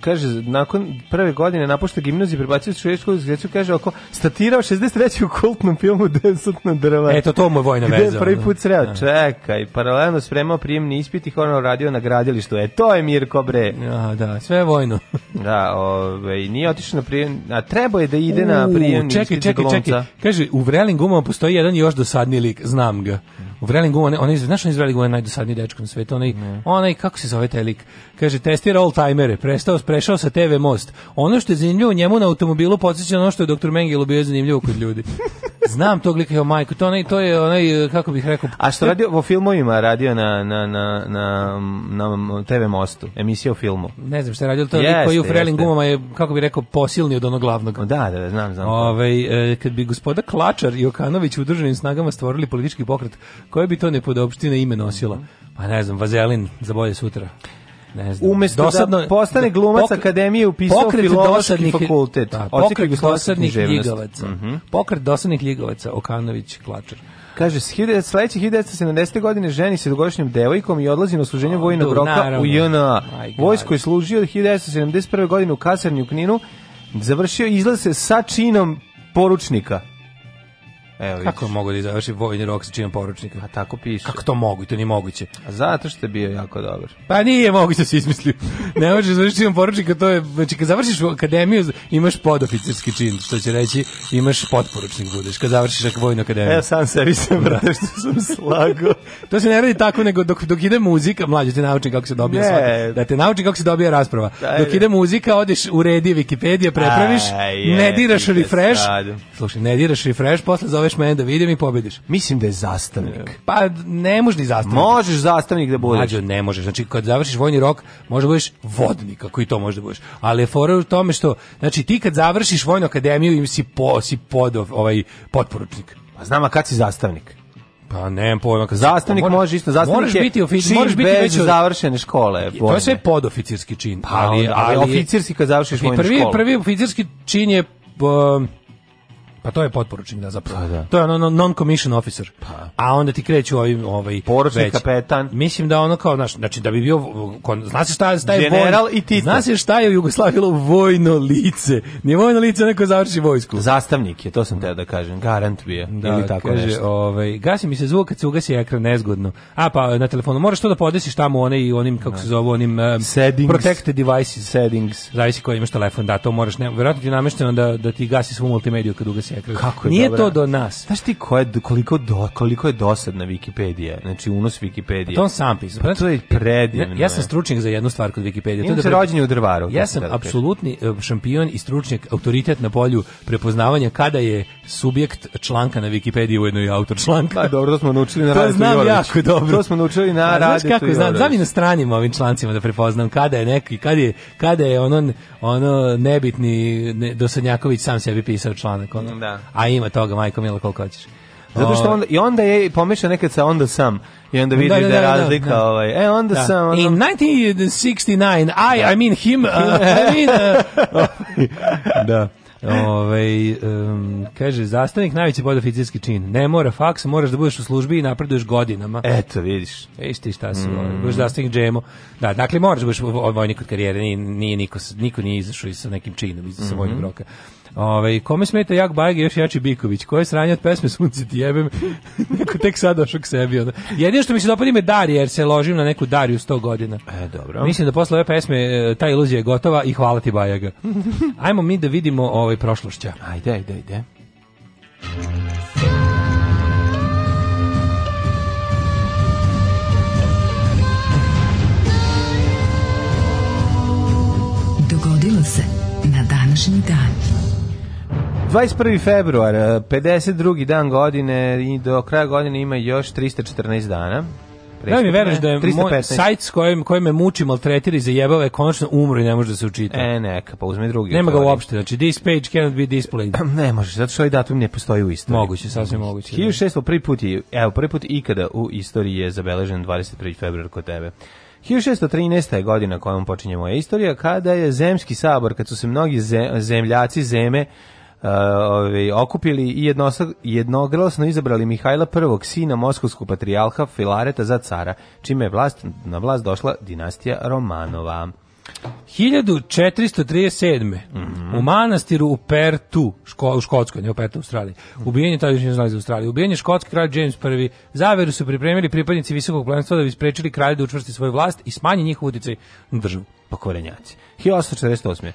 kaže, nakon prve godine napušta gimnaziju, prebacio se u švedsku izgledu, kaže, ako statirao 63. u kultnom filmu Desut na drva. Eto, to mu je vojna veza. Gde prvi da. put sreo, da. čekaj, paralelno spremao prijemni ispit i horno radio na gradilištu. E, to je Mirko, bre. Ja, da, sve je vojno. da, ovaj, nije otišao na prijem, a trebao je da ide na prijemni ispit čekaj, čekaj, čekaj, kaže, u Vrelim gumama postoji jedan još dosadniji lik, znam ga. U Vrelingu, on, on, znaš on iz Vrelingu je najdosadniji dečko na svetu, onaj, ne. onaj, kako se zove taj lik? Kaže, testira all timere, prestao, prešao sa TV most. Ono što je zanimljivo njemu na automobilu podsjeća ono što je doktor Mengelu bio zanimljivo kod ljudi. Znam tog lika, majko, to, onaj, to je onaj, kako bih rekao... A što radio po filmovima, radio na, na, na, na, na TV mostu, emisija o filmu? Ne znam što je radio, to jeste, lik koji u Frelingumama je, kako bih rekao, posilni od onog glavnog. Da, da, da, znam, znam. Ove, ovaj, kad bi gospoda Klačar i Okanović udruženim snagama stvorili politički pokret Koje bi to nepodopštine ime nosila? Pa ne znam, vazelin za bolje sutra. Ne znam. Umesto da Dosadno, da postane glumac pokret, akademije upisao filološki fakultet. Da, pokret dosadnih ljigovaca. Mm -hmm. Pokret dosadnih ljigovaca, Okanović, Klačar. Kaže, sledeće 1970. godine ženi se dugogodišnjom devojkom i odlazi na služenje vojnog roka u JNA. Vojsko je služio 1971. godine u kasarni u Kninu, završio izlaze sa činom poručnika. Evo, Kako je mogu da završi vojni rok sa činom poručnika? A tako piše. Kako to mogu? To nije moguće. A zato što je bio jako dobar. Pa nije moguće da se izmislio. ne možeš da završiti činom poručnika, to je, znači kad završiš u akademiju imaš podoficerski čin, što će reći imaš podporučnik budeš kad završiš vojnu akademiju. Evo sam sebi sam brate što sam slago. to se ne radi tako nego dok, dok ide muzika, mlađe te nauči kako se dobija svaka. Da te nauči kako se dobija rasprava. Ajde. Dok da. ide muzika, odeš u redi Wikipedia, prepraviš, Aj, ne diraš refresh. Slušaj, ne diraš refresh, posle zove pozoveš mene da vidim i pobediš. Mislim da je zastavnik. Pa ne možeš ni da zastavnik. Možeš zastavnik da budeš. Mađo, ne možeš. Znači kad završiš vojni rok, možeš da budeš vodnik, kako i to možeš da budeš. Ali je fora u tome što znači ti kad završiš vojnu akademiju im si po si pod, ovaj potporučnik. Pa znam a kad si zastavnik. Pa ne, pojma. Zastavnik pa, može isto, zastavnik moraš je biti oficir, čin moraš biti bez već od... završene škole. Vojne. To je sve podoficirski čin. Pa, ali, ali, ali oficirski kad završiš znači, vojnu školu. Prvi, prvi oficirski čin je um, pa to je potporučnik da zapravo. Pa, da. To je ono non commission officer. Pa. A onda ti kreću ovim ovaj poručnik kapetan. Mislim da ono kao znaš, znači da bi bio znaš šta, šta je general vojn, i ti. Znaš šta je u Jugoslaviji vojno lice. ne vojno lice neko završi vojsku. Zastavnik je, to sam te da kažem. Garant bi je da, ili tako kaže, nešto. ovaj gasi mi se zvuk kad se ugasi ekran nezgodno. A pa na telefonu možeš to da podesiš tamo one i onim kako se da. zove onim um, settings. protected devices settings. Zavisi koji imaš telefon, da to možeš ne, verovatno ti namešteno da da ti gasi svu multimediju kad ugasi čekali. Kako je Nije dobra. to do nas. Znaš ti ko je, koliko, do, koliko je dosadna Wikipedija, znači unos Wikipedije. Pa to on sam pisao. Pa to je znači, predivno. Ja, ja sam stručnjak za jednu stvar kod Wikipedije. Imam da se rođenje u drvaru. Ja sam apsolutni e, šampion i stručnjak, autoritet na polju prepoznavanja kada je subjekt članka na Wikipediji ujedno i autor članka. Pa dobro, to smo naučili na Radetu Joroviću. To znam jako dobro. To smo naučili na pa, Radetu Joroviću. kako znam, znam na stranim ovim člancima da prepoznam kada je neki, kada je, kada je ono, ono nebitni ne, Dosadnjaković sam sebi pisao članak. Ono. Da Da. A ima toga, majko mila, koliko hoćeš. Zato što onda, i onda je pomešao nekad sa onda sam i onda vidi da, da, da, da, da razlika da, da. ovaj. E onda da. sam onda... In 1969 I da. I mean him uh, I mean uh... da. Ove, ovaj, um, kaže, zastavnik najveći podoficirski čin. Ne mora faks, moraš da budeš u službi i napreduješ godinama. Eto, vidiš. Viš ti šta si, ovaj, mm. budeš zastavnik džemo. Da, dakle, moraš da budeš vojnik od karijere, nije, nije niko, niko nije izašao sa nekim činom, iz mm -hmm. vojnog roka. Ove, kome smeta Jak Bajeg još Jači Biković? Koje sranje od pesme Sunce ti jebem? Neko tek sad došao k sebi. Onda. Jedino što mi se dopada ime Darija, jer se ložim na neku Dariju 100 godina. E, dobro. Mislim da posle ove pesme e, ta iluzija je gotova i hvala ti Bajega. Ajmo mi da vidimo ovaj prošlošća. Ajde, ajde, ajde. Dogodilo se na današnji dan 21. februar, 52. Eh, dan godine i do kraja godine ima još 314 dana. Da mi veruješ da je moj sajt s kojim, kojim me muči, maltretira i zajebava je konačno umro i ne može da se učita. E, neka, pa uzme drugi. Nema ga uopšte, znači this page cannot be displayed. Pa ne može, zato što ovaj datum ne postoji u istoriji. Moguće, sasvim moguće. 1600 da. prvi put je, evo, prvi put ikada u istoriji je zabeležen 21. februar kod tebe. 1613. je godina kojom počinje moja istorija, kada je zemski sabor, kad su se mnogi zemljaci zeme uh, okupili i jednoglasno izabrali Mihajla I, sina moskovskog patrijarha Filareta za cara, čime je vlast, na vlast došla dinastija Romanova. 1437. Mm -hmm. U manastiru u Pertu, ško, u Škotskoj, ne u Pertu, u Australiji. Mhm. Ubijen je tadašnji znali za Australiju. Ubijen je škotski kralj James I. Zaveru su pripremili pripadnici visokog plenstva da bi sprečili kralju da učvrsti svoju vlast i smanji njihov uticaj na državu. Pokorenjaci. Pa 1848.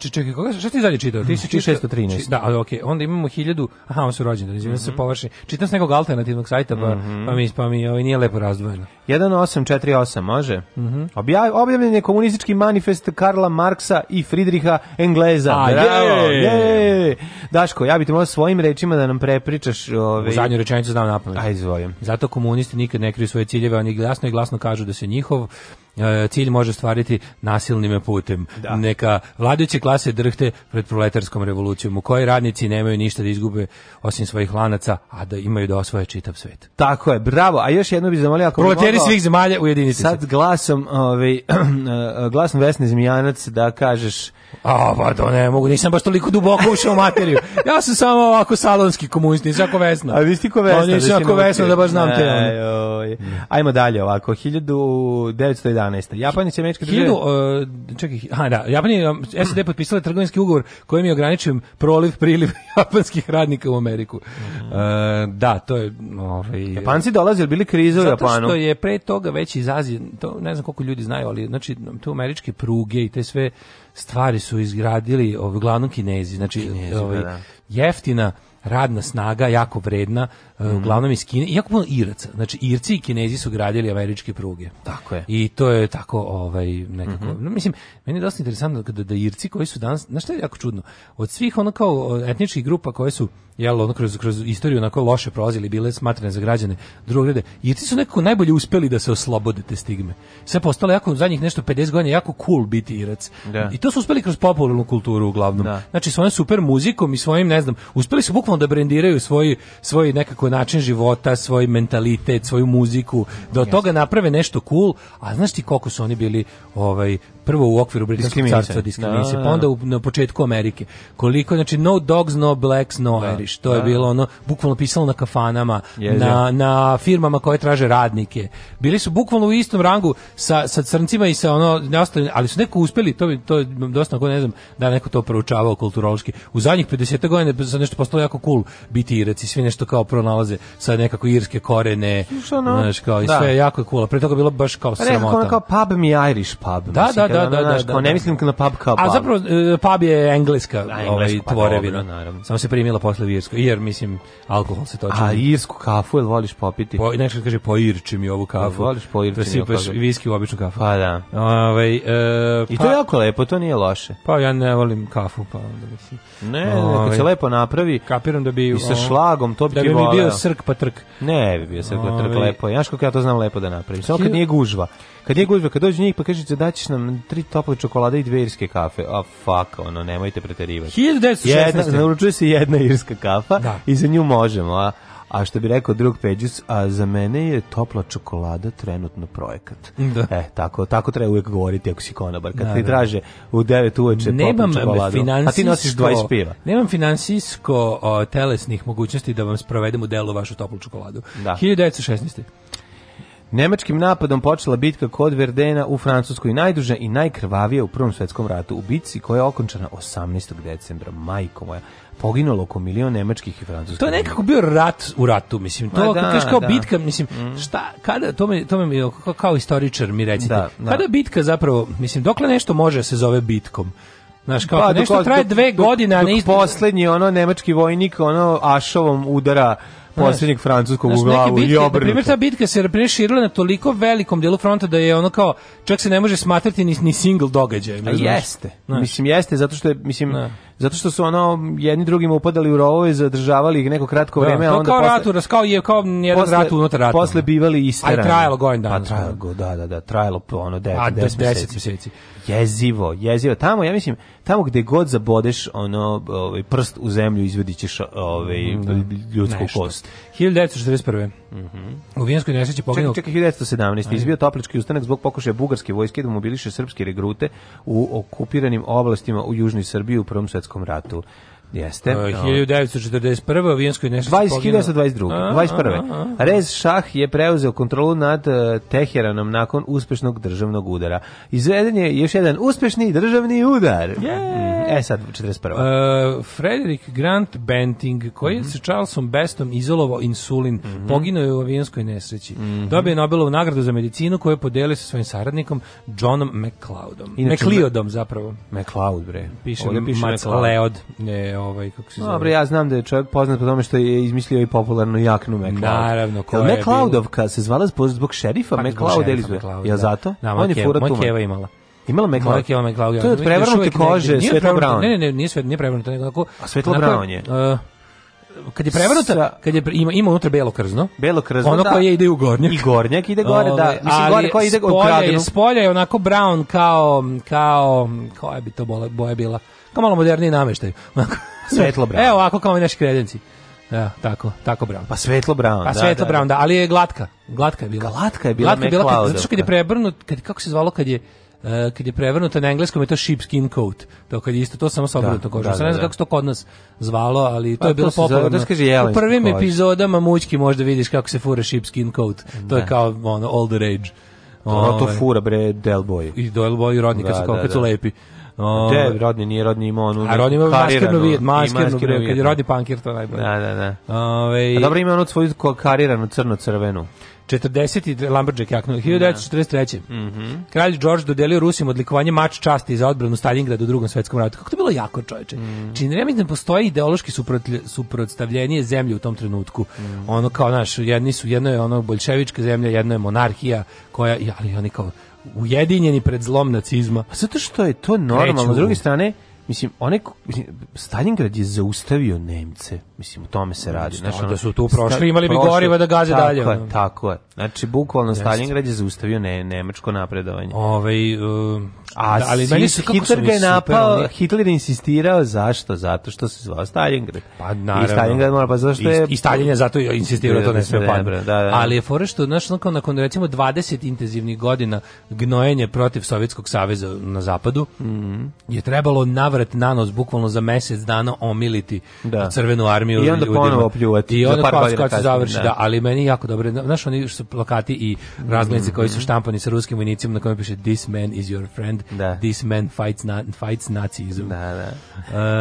Čekaj, koga šta ti zadnje čitao? 1613. Da, ali okej. Onda imamo 1000, aha, on su rođendan, izvinjavam se, mhm. površi. Čitam sa nekog alternativnog sajta, pa, mhm. pa mi, pa mi ovaj nije lepo razdvojeno. 1848, može? Mhm. objavljen je komunistički manifest Karla Marksa i Fridriha Engleza. Bravo! Je! Daško, ja bih te možda svojim rečima da nam prepričaš... Ove... Ovaj- zadnju rečenicu znam napamet. Aj, izvolim. Zato komunisti nikad ne kriju svoje ciljeve, oni glasno i glasno kažu da se njihov E, cilj može stvariti nasilnim putem. Da. Neka vladajuće klase drhte pred proletarskom revolucijom u kojoj radnici nemaju ništa da izgube osim svojih lanaca, a da imaju da osvoje čitav svet. Tako je, bravo. A još jedno bih zamolio ako proletari bi mogao, svih zemalja ujedinite sad se. glasom, ovaj eh, glasom Vesne Zmijanac da kažeš A, pa to ne mogu, nisam baš toliko duboko ušao u materiju. Ja sam samo ovako salonski komunist, nisam ako vesna. A vi ste ko vesna. Pa nisam ako da vesna da baš znam te. Ajmo dalje ovako, 1911 2011. Japan i Američka država. Hiljadu, uh, čekaj, ha, da, Japan je um, SAD potpisala trgovinski ugovor kojim je ograničen proliv, priliv japanskih radnika u Ameriku. Mm uh, da, to je... Ovaj, Japanci dolaze, bili krize u Japanu? Zato što je pre toga već iz Azije, to ne znam koliko ljudi znaju, ali znači, tu američke pruge i te sve stvari su izgradili ovaj, uglavnom kinezi, znači kinezi, ovaj, da. da. jeftina radna snaga, jako vredna, mm. uglavnom iz Kine, jako puno Iraca. Znači Irci i Kinezi su gradili američke pruge. Tako je. I to je tako ovaj nekako. Mm -hmm. no, mislim, meni je dosta interesantno kada da Irci koji su danas, znaš šta je jako čudno, od svih ono kao etničkih grupa koje su jel ono kroz kroz istoriju onako loše prolazili, bile smatrane za građane drugog reda, Irci su nekako najbolje uspeli da se oslobode te stigme. Sve postalo jako zadnjih nešto 50 godina jako cool biti Irac. Da. I to su uspeli kroz popularnu kulturu uglavnom. Da. Znači svojom super muzikom i svojim ne znam, uspeli su bukvalno da brendiraju svoji svoji nekako svoj način života, svoj mentalitet, svoju muziku, da od toga naprave nešto cool, a znaš ti koliko su oni bili ovaj prvo u okviru britanskog carstva diskriminacije, pa onda u, na početku Amerike. Koliko, znači, no dogs, no blacks, no da, Irish. To da. je bilo ono, bukvalno pisalo na kafanama, yes, na, yes. na firmama koje traže radnike. Bili su bukvalno u istom rangu sa, sa crncima i sa ono, neostavljeni, ali su neko uspeli, to, bi, to je dosta, ne znam, da neko to proučavao kulturološki. U zadnjih 50 godina se nešto postalo jako cool biti irac i svi nešto kao pronalaze sa nekako irske korene, znaš, kao, i da. sve da. jako je cool. Pre toga bilo baš kao pa sramota. Pa kao pub mi Irish pub. da, da, Da, da, da, da, da, da, ne mislim na pub kao pub. A zapravo e, pub je engleska, da, ovaj pa tvorevina. Samo se primila posle irsku, jer mislim alkohol se toči. A irsku kafu jel voliš popiti? Po, nešto kaže po poirči mi ovu kafu. Voliš po poirči mi. Presipaš viski u običnu kafu. Pa da. Ovaj e, I to pa- je jako lepo, to nije loše. Pa ja ne volim kafu, pa onda mislim. Ne, kad ovaj. se lepo napravi. Kapiram da bi i sa šlagom, to bi da ti voleo. Da bi bio srk pa trk. Ne, bi bio srk pa trk ovaj. lepo. Znaš kako ja to znam lepo da napravim. Samo kad nije gužva. Kad je gužva, kad dođe njih pa kažete da ćeš nam tri tople čokolade i dve irske kafe. A fuck, ono, nemojte preterivati. 1916. Naručuje se jedna irska kafa da. i za nju možemo, a a što bi rekao drug Peđus, a za mene je topla čokolada trenutno projekat. Da. E, tako, tako treba uvijek govoriti ako si konobar. Kad da, ti da. traže u 9 uveče nemam toplu čokoladu, a ti nosiš 20 piva. Nemam finansijsko o, telesnih mogućnosti da vam sprovedem u delu vašu toplu čokoladu. Da. 1916. Nemačkim napadom počela bitka kod Verdena u Francuskoj najduža i najkrvavija u Prvom svetskom ratu u bitci koja je okončana 18. decembra. Majko moja, poginulo oko milion nemačkih i francuskih. To je nekako bio rat u ratu, mislim. To da, kažeš kao da. bitka, mislim, mm. šta, kada, to me, to me kao istoričar mi recite, da, da. kada bitka zapravo, mislim, dokle nešto može se zove bitkom? Znaš, kao pa, nešto dok, traje dve dok, godine, a ne... Dok, poslednji, ono, nemački vojnik, ono, ašovom udara posljednjeg francuskog u glavu bitke, i obrnuto. Primjer, ta bitka se preširila na toliko velikom dijelu fronta da je ono kao, čak se ne može smatrati ni, ni single događaj. A jeste. Ne. Mislim, jeste, zato što je, mislim, ne. Da. zato što su ono jedni drugima upadali u rovove, zadržavali ih neko kratko da, a onda kao posle, ratu, kao je kao jedan posle, rat unutar rata. Posle da. bivali isterani. A trajalo godin dana. Pa trajalo, da, da, da, trajalo ono 10 10 meseci. meseci jezivo, jezivo. Tamo, ja mislim, tamo gde god zabodeš ono, ovaj, prst u zemlju, izvedićeš ovaj, mhm, da. ljudsku Nešto. kost. 1941. Mm -hmm. U Vijenskoj nesreći poginuo... Čekaj, čekaj, 1917. Ajde. Izbio toplički ustanak zbog pokušaja bugarske vojske da mobiliše srpske regrute u okupiranim oblastima u Južnoj Srbiji u Prvom svetskom ratu. Jeste. Uh, 1941. u Vijenskoj nešto 1922. 21. Rez Šah je preuzeo kontrolu nad uh, Teheranom nakon uspešnog državnog udara. Izveden je još jedan uspešni državni udar. Yeah. Mhm. E sad, 41. Uh, e, Frederick Grant Benting, koji je mm -hmm. se Charlesom Bestom izolovao insulin, mm -hmm. poginuo je u avijanskoj nesreći. Mm -hmm. Dobio je Nobelovu nagradu za medicinu koju je podelio sa svojim saradnikom Johnom McLeodom. McLeodom zapravo. McLeod, bre. Piše, Ovdje piše McLeod. McLeod. Ne, ovaj kako se zove. Dobro, ja znam da je čovjek poznat po tome što je izmislio i popularnu jaknu McCloud. Naravno, koja je. McCloudovka se zvala zbog šerifa pa, McCloud Elizabeth. Ja da. zato. Da, on je fura tu. imala. Imala me Moja Keva McLeod. To je od da prevrnute kože, svetlo brown. Ne, ne, ne, nije sve, nije prevrnuto, nego onako. A svetlo brown je. Uh, kad je prevrnuta, kad je ima ima unutra belo krzno. Belo krzno. Ono da. koje ide u gornjak. I gornjak ide gore, da. Mislim gore koje ide u kradinu. Spolja je onako brown kao kao koja bi to boja bila. Kao malo moderniji nameštaj. Onako Svetlo brown. Evo, ako kao ovi naši kredenci. Da, tako, tako brown. Pa svetlo brown, pa da. svetlo da, brown, da, da ali je glatka. Glatka je bila. Glatka je bila. Glatka je bila, kad, zato što kad je prebrnut, kad, kako se zvalo kad je Uh, kad je prevrnuto na engleskom je to sheepskin coat. To kad je isto to samo sa da, obrnutom kožom. Da, da, ne znam da, kako se to kod nas zvalo, ali to pa, je bilo to popularno. Zove, U prvim kož. epizodama mućki možda vidiš kako se fura sheepskin coat. To ne. je kao ono older age. Ono to ovaj. fura bre Del Boy. I Del Boy rodnika da, su kako da, da. su lepi. O, De, rodni nije rodni ima onu. A rodni ima maskernu vid, maskernu bre, kad je rodni da. pankir to najbolje. Da, da, da. Ove, ovaj- a dobro ima onu svoju kariranu crno-crvenu. 40. Lumberjack jaknu, 1943. Mm -hmm. Kralj George dodelio Rusima odlikovanje mač časti za odbranu Stalingrada u drugom svetskom ratu. Kako to bilo jako, čoveče. Mm. Čini vreme da postoji ideološki suprotstavljenje zemlje u tom trenutku. Mm. Ono kao, naš, jedni su, jedno je ono bolševička zemlja, jedno je monarhija, koja, ali oni kao, ujedinjeni pred zlom nacizma. A Zato što je to normalno. S druge strane, Mislim, one, Stalingrad je zaustavio Nemce. Mislim, u tome se radi. Znači, ono, da su tu prošli, imali bi goriva da gaze tako dalje. Je, Tako je. Znači, bukvalno Stalingrad je zaustavio ne, nemačko napredovanje. Ove, ovaj, uh, A da, ali meni Hitler ga je napao, super, Hitler je insistirao zašto? Zato što se zvao Stalingrad. Pa naravno. I Stalingrad mora pa zašto je I, Stalin je zato insistirao da to ne sme da, da, padne. Da, da. Ali je fore što znaš nakon nakon recimo 20 intenzivnih godina gnojenje protiv Sovjetskog saveza na zapadu mm -hmm. je trebalo navrat nanos bukvalno za mesec dana omiliti da. crvenu armiju i onda ponovo pljuvati. I onda pa kad se završi, da. da. ali meni jako dobro. Znaš oni su plakati i razglednice mm -hmm. koji su mhm. štampani sa ruskim vojnicima na kojem piše This man is your friend da. This man fights, na, fights Nazism. Da, da.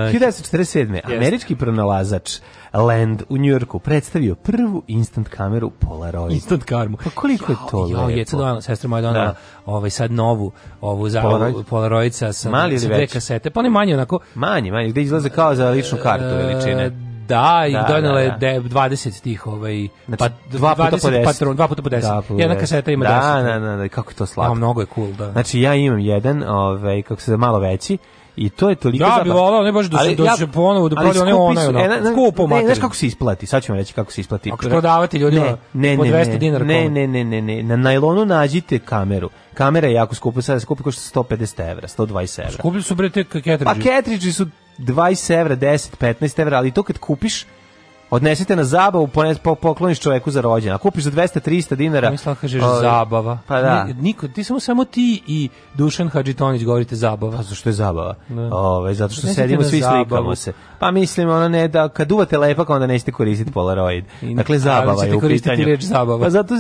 Uh, 1947. Yes. Američki pronalazač Land u Njujorku predstavio prvu instant kameru Polaroid. Instant karmu. Pa koliko jao, je to jo, lepo? Jao, donala, sestra moja donala da. ovaj, sad novu ovu za, Polaroid. Polaroid sa, sa, sa dve kasete. Pa ne manje onako. Manje, manje, gde izlaze kao za ličnu kartu veličine. Uh, Da, i da, donela da, je da, da. 20 tih ovaj znači, pa, dva puta 20 po 10. Patron, dva puta po 10. Da, po Jedna kaseta ima da, 10. Da, da, da, kako je to slatko. Da, mnogo je cool, da. Znači ja imam jedan, ovaj kako se malo veći I to je toliko Da bi volao, ne baš da se dođe da ja, ponovo da prodaje one one. Ono, e, skupo ne, znaš kako se isplati? Sad ću vam reći kako se isplati. Ako prodavate ljudima ne, po 200 dinara. Ne, ne, ne, ne, ne, na najlonu nađite kameru. Kamera je jako skupa, sad skupi košta 150 evra, 120 evra. Skuplji su bre te ketriđi. Pa ketriđi su 20 evra, 10, 15 evra, ali to kad kupiš, Odnesite na zabavu, pokloniš čovjeku za rođendan. Kupiš za 200-300 dinara. Mislim kažeš o, ovaj, zabava. Pa da. Niko, ti samo samo ti i Dušan Hadžitonić govorite zabava. Pa zašto je zabava? Ovaj zato što Odnesite sedimo svi zabavu. slikamo se. Pa mislim ona ne da kad duvate lepak onda nećete koristiti Polaroid. Dakle zabava je u pitanju. Reč zabava. Pa zato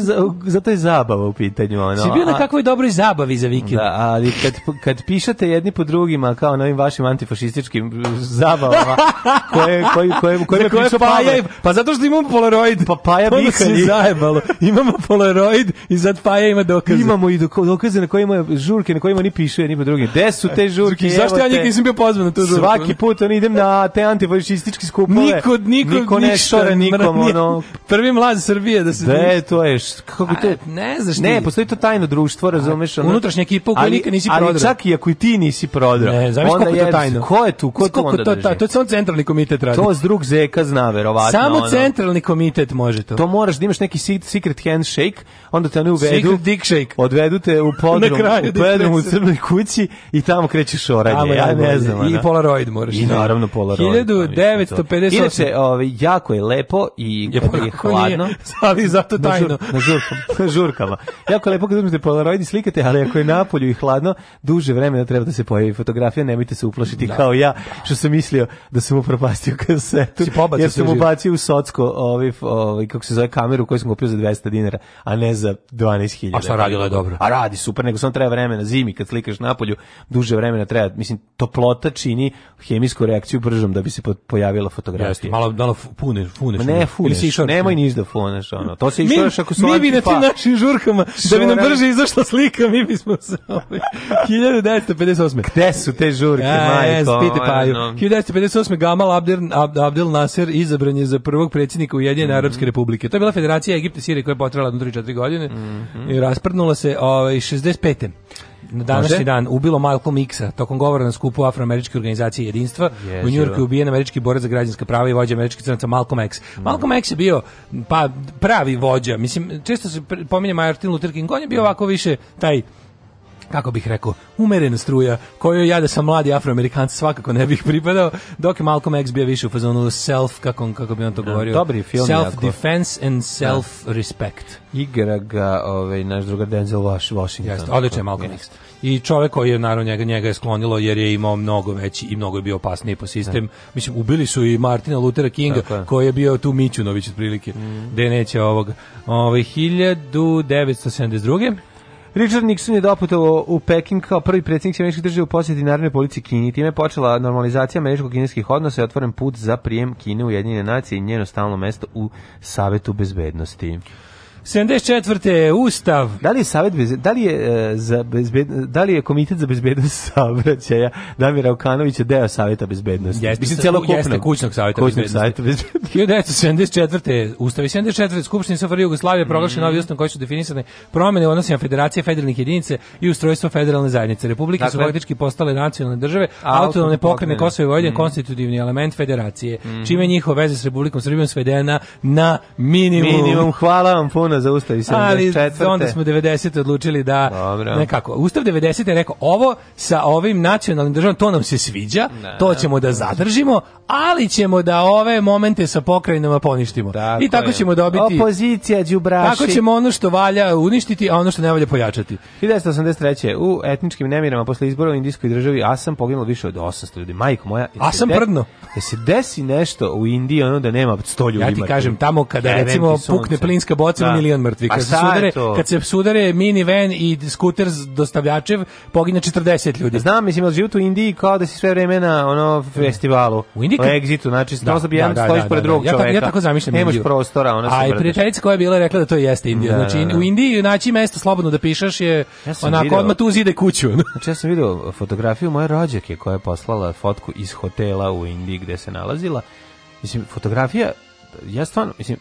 zato je zabava u pitanju ona. Si bio na kakvoj dobroj zabavi za vikend. Da, ali kad kad pišete jedni po drugima kao na ovim vašim antifašističkim zabavama koje koje koje koje, koje, koje, koje, koje, koje, koje, koje pa zato što imamo Polaroid. Pa Paja Bihalji. zajebalo. Imamo Polaroid i sad Paja ima dokaze. Imamo i dokaze na kojima je žurke, na kojima ni piše, ni po drugi. Gde su te žurke? Znači, zašto ja nikad nisam bio pozvan na tu žurku? Svaki put on idem na te antifašističke skupove. Niko, niko, niko ne šore nikom, ono. Prvi mlad Srbije da se... De, to je, kako bi to... Ne znaš Ne, postoji to tajno društvo, razumeš? Ono, unutrašnja ekipa u kojoj nikad nisi prodrao. Ali čak i ako i ti nisi prodrao. Ne, znaš kako je to tajno? Ko je tu? Ko to onda drži? To je samo centralni komitet radi. To s drug zeka zna, verovatno verovatno. Samo ono, centralni komitet može to. To moraš da imaš neki secret handshake, onda te ne uvedu. Secret dick shake. Odvedu te u podrum, u podrum u crnoj kući i tamo krećeš oranje. Ja ne znam. I Polaroid moraš. I naravno Polaroid. 1958. Pa Inače, ovaj, jako je lepo i je, je hladno. Nije, ali zato tajno. Na, žur, na, žurkama, na žurkama. jako lepo kad uzmete Polaroid i slikate, ali ako je napolju i hladno, duže vremena treba da se pojavi fotografija, nemojte se uplašiti da. kao ja, što sam mislio da sam upropastio kasetu. Si znači, pobacio sve se ubacio u socko ovaj, ovaj, kako se zove kameru koju sam kupio za 200 dinara, a ne za 12.000. A šta radila je dobro? A radi super, nego samo treba vremena zimi kad slikaš polju, duže vremena treba, mislim toplota čini hemijsku reakciju bržom da bi se pojavila fotografija. Jeste, malo malo puneš, funeš. Ma ne, funeš, nemoj niš da funeš ono. To se išlo još ako su Mi bi na tim pa- našim žurkama da bi nam brže izašla slika, mi bismo se 1958. Ovaj, Gde su te žurke, majko? 1958. Gamal Abdel, Abdel Nasir izabran je glasanje za prvog predsjednika Ujedinjene mm -hmm. Arapske Republike. To je bila Federacija Egipta i Sirije koja je potrajala 3-4 godine mm -hmm. i rasprdnula se ovaj 65. Na današnji Može? dan ubilo Malcolm X-a tokom govora na skupu afroameričke organizacije jedinstva. Yes, u Njujorku je ubijen američki borac za građanska prava i vođa američke crnaca Malcolm X. Mm. Malcolm X je bio pa pravi vođa. Mislim, često se pominje Martin Luther King, on je bio ovako više taj kako bih rekao, umerena struja, kojoj ja da sam mladi afroamerikanc svakako ne bih pripadao, dok je Malcolm X bio više u fazonu self, kako, kako bi on to da, govorio, Dobri film self jako. defense and self da. respect. Igra ga ovaj, naš druga Denzel Washington. Jeste, odlično je Malcolm X. I čovek koji je, naravno, njega, njega je sklonilo jer je imao mnogo veći i mnogo je bio opasniji po sistem. Da. Mislim, ubili su i Martina Luthera Kinga, dakle. koji je bio tu Mićunović otprilike, mm. gde neće ovog. Ove, 1972. Richard Nixon je doputovao u Peking kao prvi predsjednik američkih država u posjeti narodne policije Kini. Time je počela normalizacija američko-kineskih odnosa i otvoren put za prijem Kine u Jedinjene nacije i njeno stalno mesto u Savetu bezbednosti. 74. Ustav. Da li je savet da li je e, za bezbed, da li je komitet za bezbednost saobraćaja Damira Okanovića deo saveta bezbednosti? Jeste, mislim celokupno. jeste kućnog saveta kućnog saveta bezbednosti. 1974. Ustav i 74. Skupština SFRJ Jugoslavije proglašen mm. novi ustav koji su definisane promene u odnosima Federacije federalnih jedinica i ustrojstva federalne zajednice. Republike dakle, su faktički postale nacionalne države, autonomne pokrajine Kosovo i Vojvodina mm. konstitutivni element federacije, mm. čime njihove veze s Republikom Srbijom svedena na minimum. Minimum. Hvala vam puno korona zaustavi se. Ali onda smo 90. odlučili da Dobro. nekako. Ustav 90. je rekao ovo sa ovim nacionalnim državom, to nam se sviđa, ne, to ćemo da zadržimo, ali ćemo da ove momente sa pokrajinama poništimo. Tako I tako je. ćemo dobiti... Opozicija, džubraši. Tako ćemo ono što valja uništiti, a ono što ne valja pojačati. 1983. U etničkim nemirama posle izbora u Indijskoj državi Asam poginulo više od 800 ljudi. Majko moja... Asam de, prdno. Da se desi nešto u Indiji ono da nema 100 ljudi. Ja ti kažem, tamo kada Jeventi recimo pukne plinska boca, da milion mrtvih. Pa kad, se sudare, kad se sudare minivan i skuter dostavljačev, pogine 40 ljudi. Znam, mislim, ali život u Indiji kao da si sve vreme na ono festivalu, u Indiji, o egzitu, znači, da, da, jedan da, stojiš da, pored da, da. drugog ja, čoveka. Ja tako zamišljam Nemaš prostora, ona A i prijateljica koja je bila rekla da to jeste Indija. znači, u Indiji naći mesto slobodno da pišeš je ja onako video, odmah tu zide kuću. znači, ja sam vidio fotografiju moje rođake koja je poslala fotku iz hotela u Indiji gde se nalazila. Mislim, fotografija, ja stvarno, mislim,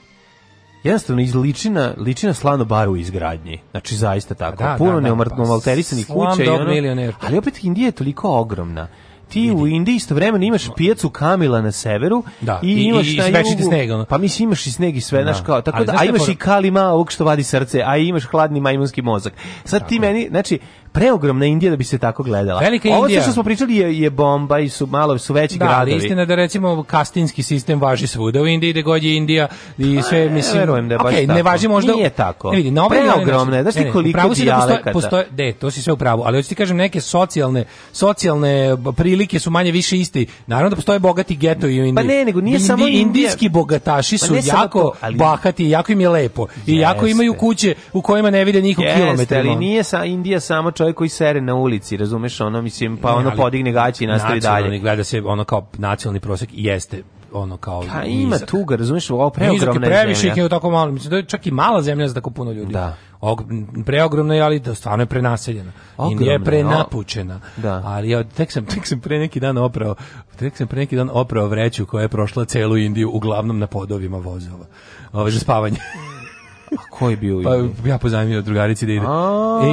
jednostavno iz ličina, ličina slano bar u izgradnji. Znači zaista tako. Da, da Puno da, neomalterisanih da, pa, kuća. I ono, ali opet Indija je toliko ogromna ti u Indiji istovremeno imaš pijacu Kamila na severu da, i, i imaš i, na jugu. Snega, Pa mislim imaš i sneg i sve, da. kao, tako ali da, a imaš por... i Kalima, ovog što vadi srce, a imaš hladni majmunski mozak. Sad tako. ti meni, znači, preogromna Indija da bi se tako gledala. Velika Ovo Indija. Ovo što smo pričali je, je bomba i su malo su veći da, gradovi. Da, istina da recimo kastinski sistem važi svuda u Indiji, da god je Indija i pa, sve, mislim... Ne verujem da je baš tako. ne važi možda... Nije tako. Ne vidi, na ovaj preogromna je, znaš ti koliko da dijalekata. Postoje, de, to si sve u pravu, ali hoću ti kažem neke socijalne, socijalne prilike su manje više iste. Naravno da postoje bogati geto i u Indiji. Pa ne, nego nije Indi, samo Indija. Indijski bogataši pa su pa jako to, ali... bahati, jako im je lepo. I jako imaju kuće u kojima ne vide njihov kilometar. ali nije sa, Indija samo čovjek koji sere na ulici, razumeš, ono, mislim, pa ono podigne gaći i nastavi dalje. gleda se ono kao nacionalni prosek jeste ono kao Ka, pa ima tu tuga, razumiješ, ovo preogromna je previše ih je tako malo, mislim da je čak i mala zemlja za tako puno ljudi. Da. Og, preogromna je, ali da stvarno je prenaseljena. Ogromna, I nije prenapučena. No. Da. Ali ja tek sam, tek sam pre neki dan oprao, tek sam pre neki dan oprao vreću koja je prošla celu Indiju, uglavnom na podovima vozova. Ove, za spavanje. ko bio Pa ja pozajmio drugarici da ide.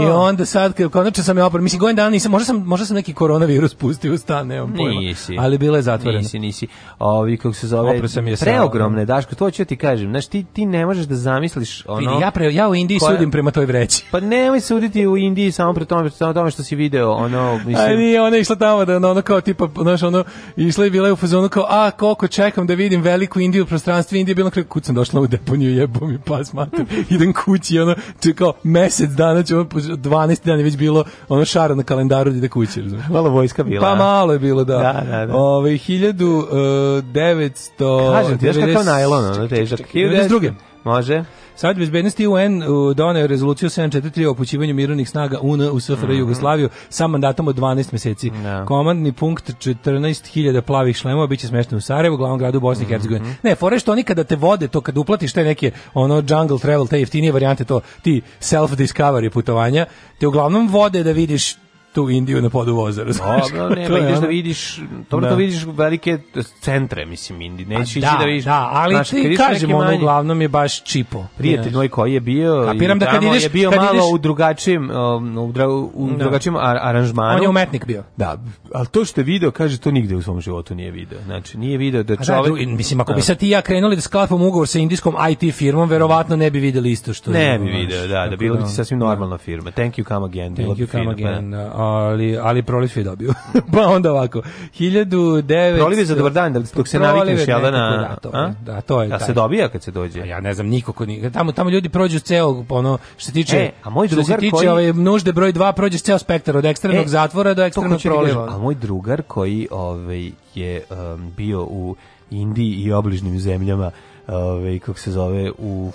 I onda sad kad konačno sam ja opra, mislim godin dana nisam, možda sam možda sam neki koronavirus pustio u stan, nemam pojma. Ali bila je zatvorena. Nisi, nisi. Ovi kako se zove? Opra sam je preogromne, Daško, to ću ti kažem. znači ti, ti ne možeš da zamisliš ono. ja pre, ja u Indiji koja... sudim prema toj vreći. Pa nemoj suditi u Indiji samo pre tome, samo tome što si video, ono, mislim. Aj, ona išla tamo da ono kao tipa, znaš, ono išla je bila je u fazonu kao, a koliko čekam da vidim veliku Indiju, prostranstvo Indije, bilo kako kucam došla u deponiju, jebom i pas mater. I idem kući, ono, to mesec dana, ćemo, 12 dana je već bilo ono šara na kalendaru da ide kući. Razumiješ? Malo vojska bila. Pa malo je bilo, da. Da, da, da. Ove, ovaj, 1900... Kažem ti, znaš kakav najlon, ono, težak. 1992. Može. Savet bezbednosti UN uh, doneo rezoluciju 743 o upućivanju mirovnih snaga UN u SFR mm -hmm. Jugoslaviju sa mandatom od 12 meseci. No. Da. Komandni punkt 14.000 plavih šlemova biće smešten u Sarajevu, glavnom gradu Bosne i mm -hmm. Hercegovine. Ne, fore što oni kada te vode to kad uplatiš te neke ono jungle travel te jeftinije varijante to ti self discovery putovanja, te uglavnom vode da vidiš tu Indiju na podu vozaru. Dobro, ne, to pa ideš da vidiš, dobro da. to vidiš velike centre, mislim, Indije, pa Neće da, da vidiš. Da, ali znaš, ti kažem, ono uglavnom je baš čipo. Prijatelj moj koji je bio, Kapiram da kad ideš, je bio kad malo ideš... u drugačijem, um, u, dra, u da. drugačijem ar aranžmanu. On je umetnik bio. Da, ali to što je video, kaže, to nigde u svom životu nije video. Znači, nije video da čovjek... Da, mislim, ako bi da. sad ti ja krenuli da sklapam ugovor sa indijskom IT firmom, verovatno ne bi videli isto što... Ne bi video, da, da, bilo bi da, sasvim normalna firma. Thank you, come again. Thank you, come pa again. Uh, ali, ali Proliv je dobio. pa onda ovako, 1900... Proliv je za dobar dan, da dok se navikneš, jel da na... Da, to, a? da, A taj. se dobija kad se dođe? A ja ne znam, niko ko nije. Tamo, tamo ljudi prođu ceo, ono, što se tiče... E, a moj drugar što se tiče koji... ovaj, nužde broj 2, prođe ceo spektar, od ekstremnog e, zatvora do ekstremnog da proliva. a moj drugar koji ovaj, je um, bio u Indiji i obližnim zemljama, ovaj, kako se zove, u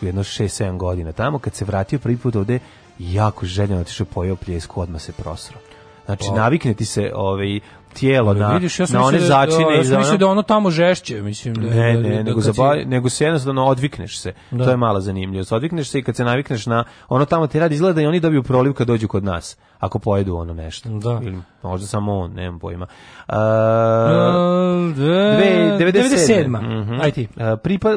jedno 6-7 godina tamo, kad se vratio prvi put ovde, jako željan otišao pojeo pljesku, odmah se prosro. Znači, o. Pa. navikne ti se ovaj, tijelo na, vidiš, ja na one da, začine. Ja sam mislio da ono tamo žešće. Mislim, da, ne, da- ne, da, da nego, da zabav, si... nego se jednostavno odvikneš se. Da. To je mala zanimljivost. Odvikneš se i kad se navikneš na ono tamo ti radi, izgleda da i oni dobiju proliv kad dođu kod nas. Ako pojedu ono nešto. Da. Ili možda samo on, nemam pojma. Uh, 97. 97. Mm -hmm. Aj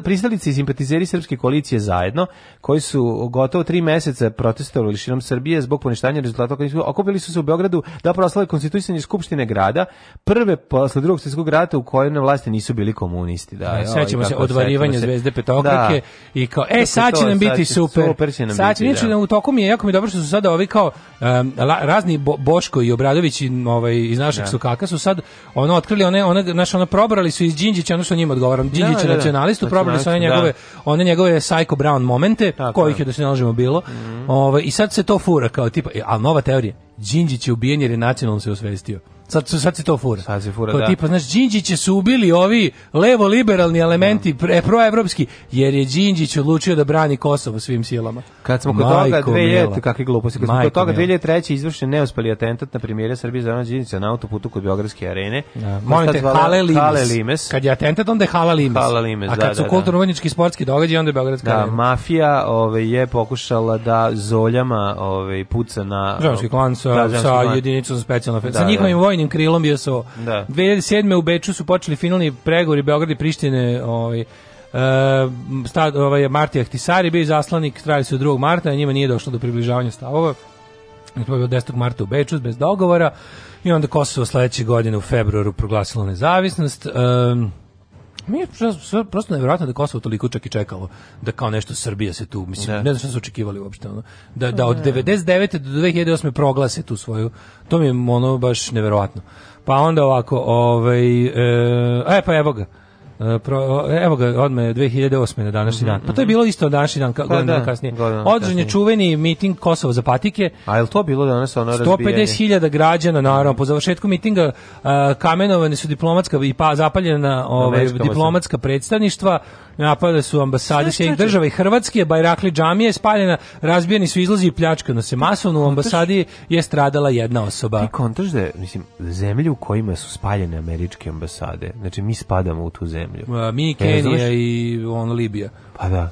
pristalici i simpatizeri srpske koalicije zajedno, koji su gotovo tri meseca protestovali širom Srbije zbog poništanja rezultata okupili su se u Beogradu da proslave konstituisanje Skupštine grada, prve posle drugog svjetskog rata u kojoj na vlasti nisu bili komunisti. Da, e, sećamo se odvarivanja zvezde petokrake da. i kao, e, dakle, sad će nam biti super. super će nam sad će biti, da. u toku mi je, jako mi dobro što su sada ovi kao um, la, razni Boško i Obradović i, ovaj, iz našeg da. sukaka su sad ono otkrili one one naš ona probrali su iz Đinđića ono što njima odgovaram da, Đinđić da, da, nacionalistu znači, probrali su one njegove da. one njegove Psycho Brown momente Tako, kojih je da se nalazimo bilo mm. Ovo, ovaj, i sad se to fura kao tipa e, al nova teorija Đinđić je ubijen jer je nacionalno se osvestio Sad, sad se to fura. Sad se fura, Kao, da. Tipa, znaš, Đinđiće su ubili ovi levo-liberalni elementi mm. proevropski, jer je Đinđić odlučio da brani Kosovo svim silama. Kad smo kod Majko toga, dve kakve gluposti, kad smo kod toga 2003. izvršen neuspeli atentat na premijera Srbije Zorana Đinđića na autoputu kod Beogradske arene. Da. Molim te, Hale Limes. Hale Limes. Kad je atentat, onda je Hala Limes. Hala Limes, A da, kad da, su da, da. kulturno-vojnički sportski događaj, onda je Beogradska da, arena. Da, mafija ove, ovaj, je pokušala da zoljama ove, ovaj, puca na... Zemski klan sa, da, sa jedinicom specijalna... Da, sa njihovim vojnim krilom bio su. Da. 2007. u Beču su počeli finalni pregovori Beograd i Prištine ovaj, Uh, e, stav, ovaj, Marti Ahtisari bio zaslanik, trajali su 2. marta, a njima nije došlo do približavanja stavova. To je bilo 10. marta u Beču, bez dogovora. I onda Kosovo sledeće godine u februaru proglasilo nezavisnost. Um, mi je prosto nevjerojatno da Kosovo toliko čak i čekalo da kao nešto Srbija se tu, mislim, ne, da. ne znam što su očekivali uopšte, ono. da, da, da. od 99. do 2008. proglase tu svoju, to mi je ono baš nevjerojatno. Pa onda ovako, ovaj, e, e pa evo ga, Eh, pro, evo ga, odme 2008. na današnji mm -hmm, dan. Pa to je mhm. bilo isto današnji dan, pa, godinu da, kasnije. Održan čuveni miting Kosovo za patike. A je to bilo danas ono 150.000 građana, naravno. Po završetku mitinga uh, kamenovane su diplomatska i pa zapaljena ove, ovaj, diplomatska predstavništva, napade su ambasade svih država i Hrvatske, Bajrakli džamije spaljena, razbijeni su izlazi i pljačkano se. Masovno u ambasadi je stradala jedna osoba. Ti kontaš da, mislim, zemlje u kojima su spaljene američke ambasade, znači mi spadamo u tu zemlju zemlju. Mi, e, Kenija i on, Libija. Pa da.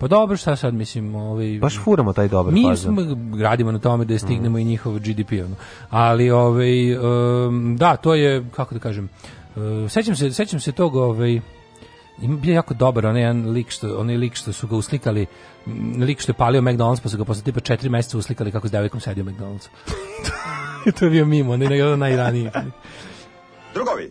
Pa dobro, šta sad mislim, ovaj baš furamo taj dobar Mi fazon. gradimo na tome da stignemo mm. i njihov GDP ono. Ali ovaj um, da, to je kako da kažem. Uh, sećam se sećam se tog ovaj im bio jako dobar onaj jedan lik što onaj lik što su ga uslikali lik što je palio McDonald's pa su ga posle tipa 4 meseca uslikali kako s devojkom sedio McDonald's. McDonald'su. to je bio mimo, onaj najraniji. Drugovi,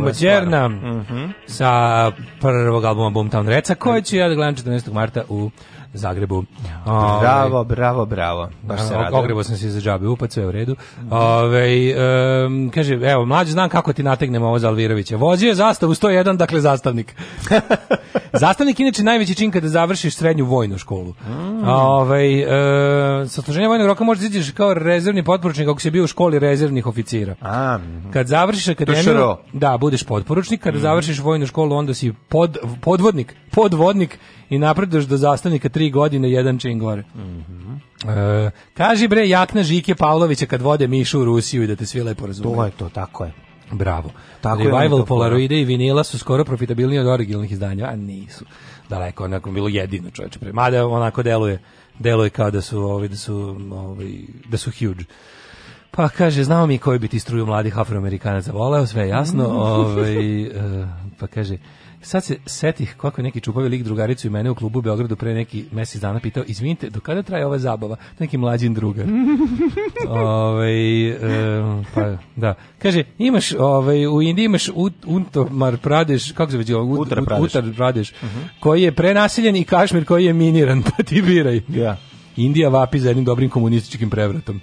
Nemo Đerna mm -hmm. sa prvog albuma Boomtown Reca, koji ću ja da gledam 14. marta u Zagrebu bravo, bravo, bravo. Baš se Ogrebo sam se iza džabe upac, sve u redu. Ove, um, kaže, evo, mlađi znam kako ti nategnemo ovo za Alvirovića. Vozio je zastavu 101, dakle zastavnik. zastavnik inače najveći čin kada završiš srednju vojnu školu. Mm. Ove, e, sa služenja vojnog roka možeš da izići kao rezervni potporučnik ako si bio u školi rezervnih oficira. A, mhm. Kad završiš akademiju, da, budeš potporučnik, kada mhm. završiš vojnu školu, onda si pod, podvodnik, podvodnik i napreduješ do zastavnika tri godine jedan čin gore. Mm -hmm. e, kaži bre, jakna Žike Pavlovića kad vode Mišu u Rusiju i da te svi lepo razumiju. To je to, tako je. Bravo. Tako Revival Polaroide i vinila su skoro profitabilniji od originalnih izdanja, a nisu. Daleko, onako bilo jedino čoveče. Mada onako deluje, deluje kao da su, ovi, da su, ovi, da su huge. Pa kaže, znao mi koji bi ti struju mladih afroamerikanaca voleo, sve jasno. Mm. Ovaj, uh, pa kaže, Sad se setih kako neki čupavi lik drugaricu i mene u klubu u Beogradu pre neki mesec dana pitao, izvinite, do kada traje ova zabava? Neki mlađin drugar. ovaj, e, pa, da. Kaže, imaš, ovaj, u Indiji imaš ut, Untomar Pradeš, kako se već zove? Ut, Utar Pradeš. Utar Pradeš uh -huh. Mhm. Koji je prenaseljen i Kašmir koji je miniran, pa ti biraj. Ja. Indija vapi za jednim dobrim komunističkim prevratom.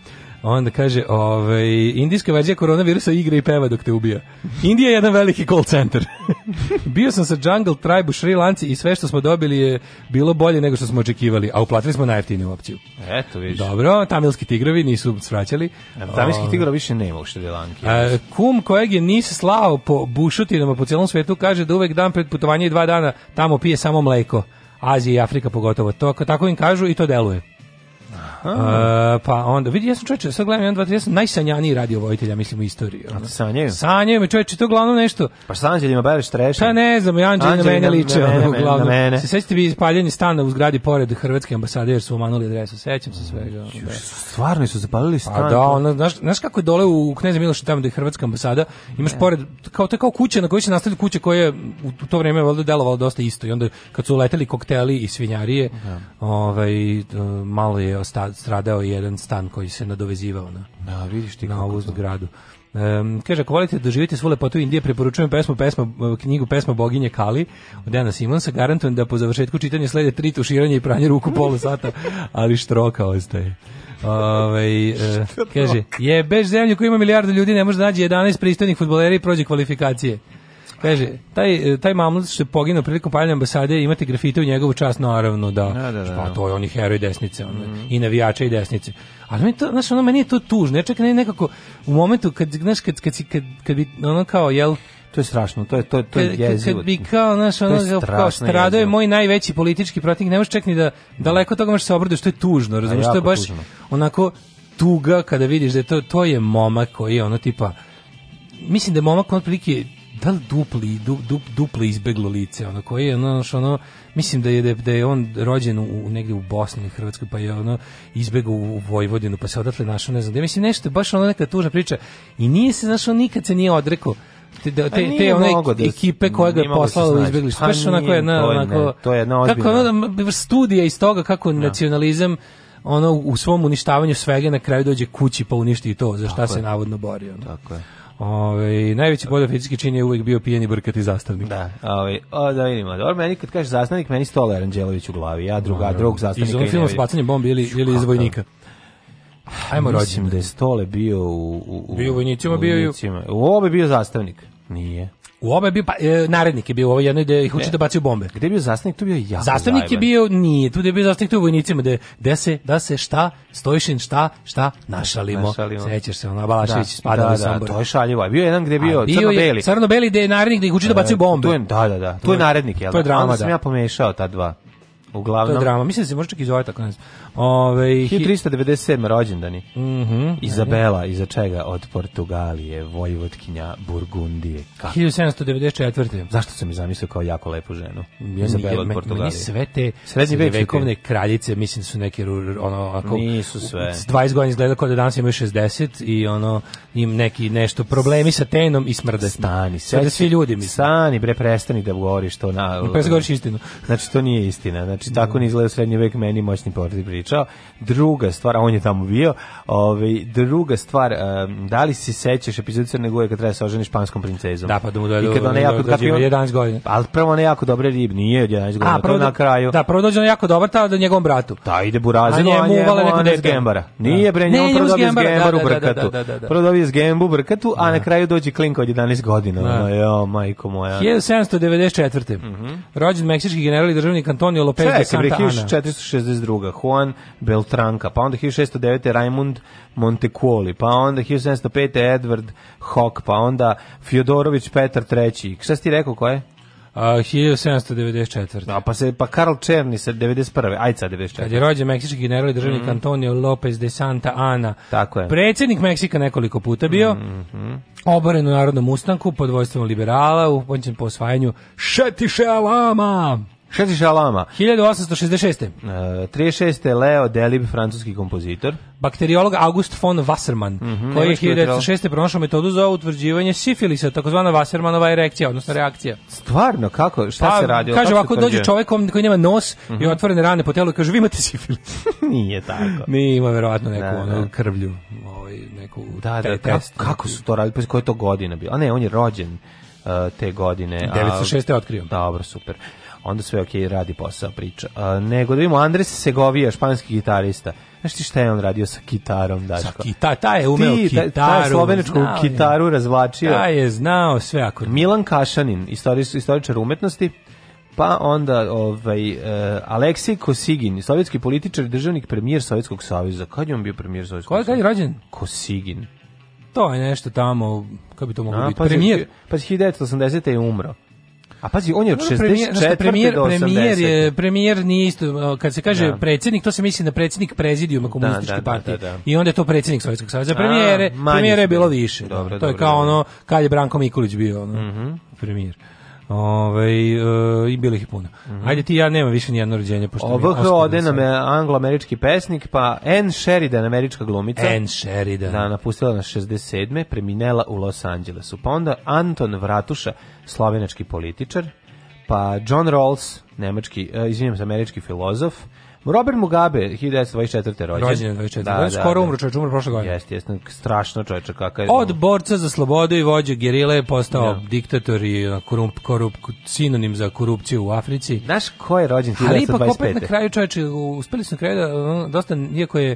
Onda kaže, ovaj, indijska verzija koronavirusa igra i peva dok te ubija. Indija je jedan veliki call center. Bio sam sa Jungle Tribe u Šri Lanci i sve što smo dobili je bilo bolje nego što smo očekivali, a uplatili smo najjeftiniju opciju. Eto, vidiš. Dobro, tamilski tigrovi nisu svraćali. Tamilski ovaj, tigrova više nema u Šri Lanki. A, e, kum kojeg je nis slao po bušutinama po celom svetu kaže da uvek dan pred putovanje i dva dana tamo pije samo mleko. Azija i Afrika pogotovo. To, tako im kažu i to deluje. E, pa onda, vidi, ja sam čovječe, sad gledam, 1, 2, 3, ja sam najsanjaniji radiovojitelj, ja mislim, u istoriji. Ono. Sanjaju? Sanjaju me, čovječe, to glavno nešto. Pa sa ima baviš trešan? Pa ne znam, Anđelj na mene liče, na mene, uglavnom. Na mene. Se sećate vi ispaljeni stan u zgradi pored Hrvatske ambasade, jer su umanuli adresu, sećam se svega. Ono, da. Stvarno su zapalili pa stan? Pa da, ono, znaš, znaš kako je dole u Kneza Miloša, tamo da je Hrvatska ambasada, imaš ne. pored, kao, to kao kuća na kojoj se nastavlja kuća koja je u to vreme valjda delovala dosta isto i onda kad su leteli kokteli i svinjarije, da. ovaj, e, malo je ostao stradao jedan stan koji se nadovezivao na, na, da, vidiš ti na ovu zgradu. Um, kaže, ako volite da doživite svu lepotu Indije, preporučujem pesmu, pesmu, e, knjigu Pesma boginje Kali od Dana Simonsa. Garantujem da po završetku čitanja slede tri tuširanje i pranje ruku pola sata, ali štroka ostaje. Ove, ovaj, uh, kaže, je bez zemlju koja ima milijardu ljudi ne može da nađe 11 pristojnih futbolera i prođe kvalifikacije. Kaže, taj, taj mamlac što je poginuo prilikom paljenja ambasade, imate grafite u njegovu čast, naravno, da. Da, da, da. Pa da. to je on i heroj desnice, on, mm. i navijača i desnice. Ali meni to, znaš, ono, meni je to tužno. Ja čak ne, nekako, u momentu kad, znaš, kad, kad, kad, kad bi, ono kao, jel, to je strašno, to je to to je jezivo. Kad bi kao naš ono kao stradao je moj najveći politički protivnik, ne možeš čekni da daleko toga možeš se obraduješ, što je tužno, razumiješ, to je baš tužno. onako tuga kada vidiš da je to to je momak koji je ono tipa mislim da je momak otprilike da dupli, du, du, dupli izbeglo lice, ono, koji je, ono, ono, mislim da, da je, da je on rođen u, negde u Bosni i Hrvatskoj, pa je, ono, izbegao u Vojvodinu, pa se odatle našao, ne znam, da mislim, nešto, baš ono neka tužna priča, i nije se, našao nikad se nije odrekao, te, da, te, te, pa te one da ekipe koja ga je poslala u izbjeglište, pa baš onako jedna, onako, to je jedna ozbiljna. Kako, ono, studija iz toga kako ja. nacionalizam, ono u svom uništavanju svega na kraju dođe kući pa uništi i to za šta Tako se je. navodno borio. Ono. Tako je. Ove, najveći fizički čin je uvek bio pijeni brkati zastavnik. Da, ove, o, da vidimo. Dobro, meni kad kaže zastavnik, meni stola Aranđelović u glavi, ja druga, no, drugog zastavnika. Iz onog filma Spacanje bombi ili, ili iz vojnika. Ajmo rođen. da je Stole bio u... u, u bio u vojnicima, bio i u... U obe bio zastavnik. Nije. U oba je pa, e, narednik je bio ovaj ovoj jednoj gde ih uči da bacaju bombe. Gde je bio zastavnik, tu bio ja. Zastavnik je bio, nije, tu je bio zastavnik, tu vojnicima, da da se, da se, šta, Stojšin, šta, šta, našalimo. našalimo. Sećaš se, ono, Balašević da, spada da, u da, Sambor. to je šaljivo. A bio je jedan gde je bio, bio crno-beli. Crno-beli gde je narednik da ih uči da, da, da bacaju bombe. Tu je, da, da, da. Tu je narednik, jel? To je drama, da. sam ja pomešao ta dva. Uglavnom. To je drama. Mislim da se može čak i zove tako ne znam. Ove, 1397. rođendani. Mm -hmm, Izabela, ajde. iza čega? Od Portugalije, Vojvodkinja, Burgundije. Kako? 1794. Zašto sam mi zamislio kao jako lepu ženu? Izabela od Portugalije. Meni sve te srednje vekovne kraljice, mislim da su neke ono, ako, Nisu sve. S 20 godina izgleda kao da danas imaju 60 i ono, im neki nešto problemi sa tenom i smrde. Stani, sve. svi ljudi mi. Stani, bre, prestani da govoriš to na... Pa govoriš istinu. Znači, to nije istina. Znači, Znači, tako ne izgleda srednji vek, meni moćni porti pričao. Druga stvar, on je tamo bio, ovaj, druga stvar, um, da li se sećaš epizode Crne Gore kad treba se oženi španskom princezom? Da, pa da mu dođe, jako kapio 11 godina. Pa, ali prvo ona jako dobre rib, nije 11 godina, to na kraju. Da, prvo dođe ona jako dobar ta da njegovom bratu. Da, ide burazino, a njemu uvala neko dete. Gembara. Da. Nije bre, njemu prvo dobije s gembaru brkatu. Prvo dobije s gembu brkatu, a na da. kraju dođe klinka od 11 godina. Jo, da. majko moja. 1794. Mhm. Rođen meksički general i državnik Antonio Lopez čekaj, bre, 1462. Juan Beltranca, pa onda 1609. Raimund Montecuoli, pa onda 1705. Edward Hock, pa onda Fjodorović Petar III. Šta si ti rekao, ko je? Uh, 1794. Da, pa se pa Karl Černi sa 91. Ajca 94. Kad je rođen meksički general i državnik mm. Antonio López de Santa Ana. Tako je. Predsednik Meksika nekoliko puta bio. Mm -hmm. Oboren u narodnom ustanku pod vojstvom liberala, upoćen po osvajanju Šetiše Alama. Šta ti šalama? 1866. Uh, 36. Leo Delib, francuski kompozitor. Bakteriolog August von Wasserman, mm -hmm, koji je 1906. pronašao metodu za utvrđivanje sifilisa, takozvana Wassermanova erekcija, odnosno reakcija. Stvarno, kako? Šta pa, se radi? Kaže, ovako dođe čovjek koji nema nos mm -hmm. i mhm. otvorene rane po telu i kaže, vi imate sifilis. Nije tako. Nije, ima verovatno neku da, ono, da. krvlju, ovaj, neku da, da te, da, test. Kako, kako su to radili? Pa koja to godina bila? A ne, on je rođen uh, te godine. 906. je otkrio. Dobro, super onda sve ok, radi posao, priča. A, nego da vidimo Andres Segovija, španski gitarista. Znaš ti šta je on radio sa kitarom, Daško? Sa kita, ta je umeo ti, kitaru. Ta, je sloveničku kitaru razvlačio. Ta je znao sve ako... Milan Kašanin, istorič, istoričar umetnosti. Pa onda ovaj uh, e, Aleksej Kosigin, sovjetski političar i državnik premijer Sovjetskog saveza. Kad je on bio premijer Sovjetskog saveza? Kad je rođen? Kosigin. To je nešto tamo, kako bi to moglo biti? Pa premijer. Pa 1980. je umro. A pazi, on je od 64. Premijer, do 80. Premijer, je, premijer nije isto, kad se kaže da. predsjednik, to se misli na predsjednik prezidijuma da, komunističke da, da, partije. Da, da. I onda je to predsjednik Sovjetskog saveza. Premijere, premijer je bilo više. Dobro, da. dobro, to je kao ono, kad je Branko Mikulić bio ono, mm -hmm. premijer. Ove, ovaj, e, i bilo ih je puno. Mm -hmm. Ajde ti ja nemam više ni jedno rođenje pošto Ovo je ode nam je angloamerički pesnik, pa Anne Sheridan, američka glumica. Anne Sheridan. Da, napustila na 67. preminela u Los Angelesu. Pa onda Anton Vratuša, slovenački političar, pa John Rawls, nemački, uh, izvinjam se, američki filozof, Robert Mugabe, 1924. rođen. Rođen 1924. Znači, da, da, skoro da, umro čovječ, umro prošle godine. Jeste, jeste, strašno čovječe kakav je. Od borca za slobodu i vođe gerile je postao ja. Da. diktator i korump, korup, sinonim za korupciju u Africi. Znaš ko je rođen 1925. Ali ipak opet na kraju čovječe, uspeli su na kraju da, dosta, iako je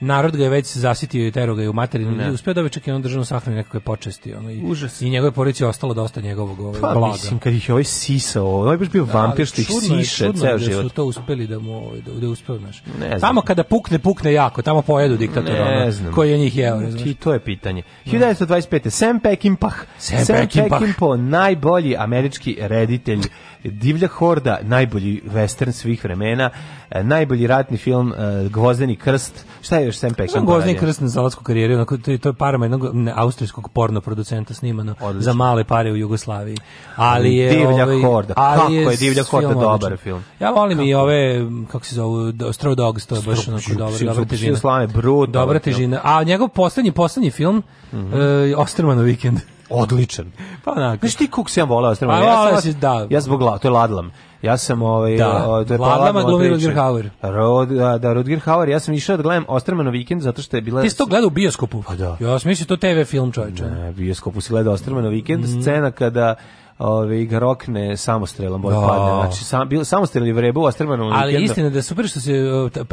narod ga je već zasitio i tero ga je u materinu i da. uspeo da čak i on državnu sahranu nekakve počasti ono i Užas. i njegove porodici ostalo dosta njegovog ovaj pa, blaga. mislim kad ih je ovaj sisao, ovaj baš bio da, vampir što ih siše ceo život. Da su to uspeli da mu ovaj da, da uspeo naš. Tamo kada pukne pukne jako, tamo pojedu diktatora znam. koji je njih jeo, ne I to je pitanje. 1925. Sam Peckinpah, Sam, Sam Peckinpah, najbolji američki reditelj Divlja horda, najbolji western svih vremena, e, najbolji ratni film e, Gvozdeni krst. Šta je još Sam Peckinpah? Gvozdeni krst na zavadsku karijeru, onako to je, to je parama jednog austrijskog porno producenta snimano Odlično. za male pare u Jugoslaviji. Ali je Divlja ovaj, horda. Ali kako je, Divlja horda film dobar film. Ja volim kako? i ove kako se zove Straw Dogs, to je baš onako dobar, dobra težina. Slame, brud, dobra težina. A njegov poslednji poslednji film mm -hmm. uh, Ostermanov vikend odličan. Pa onako. Znaš ti kog se ja volao Ostrema? Pa, ja, da. ja, sam, da. ja zbog to je Ladlam. Ja sam ovaj da. to je Ladlam glumi Rodger Hauer. Rod, da, da Rodger Hauer, ja sam išao da gledam Ostrema na vikend zato što je bila Ti si to gledao u bioskopu? Pa da. Ja sam mislio to TV film, čoveče. Ne, u bioskopu si gledao Ostrema na vikend, mm. scena kada ovaj ga rokne samostrelom boj da. padne. Znači sam bio samostrel je vreba u Ali jedno... istina da super što se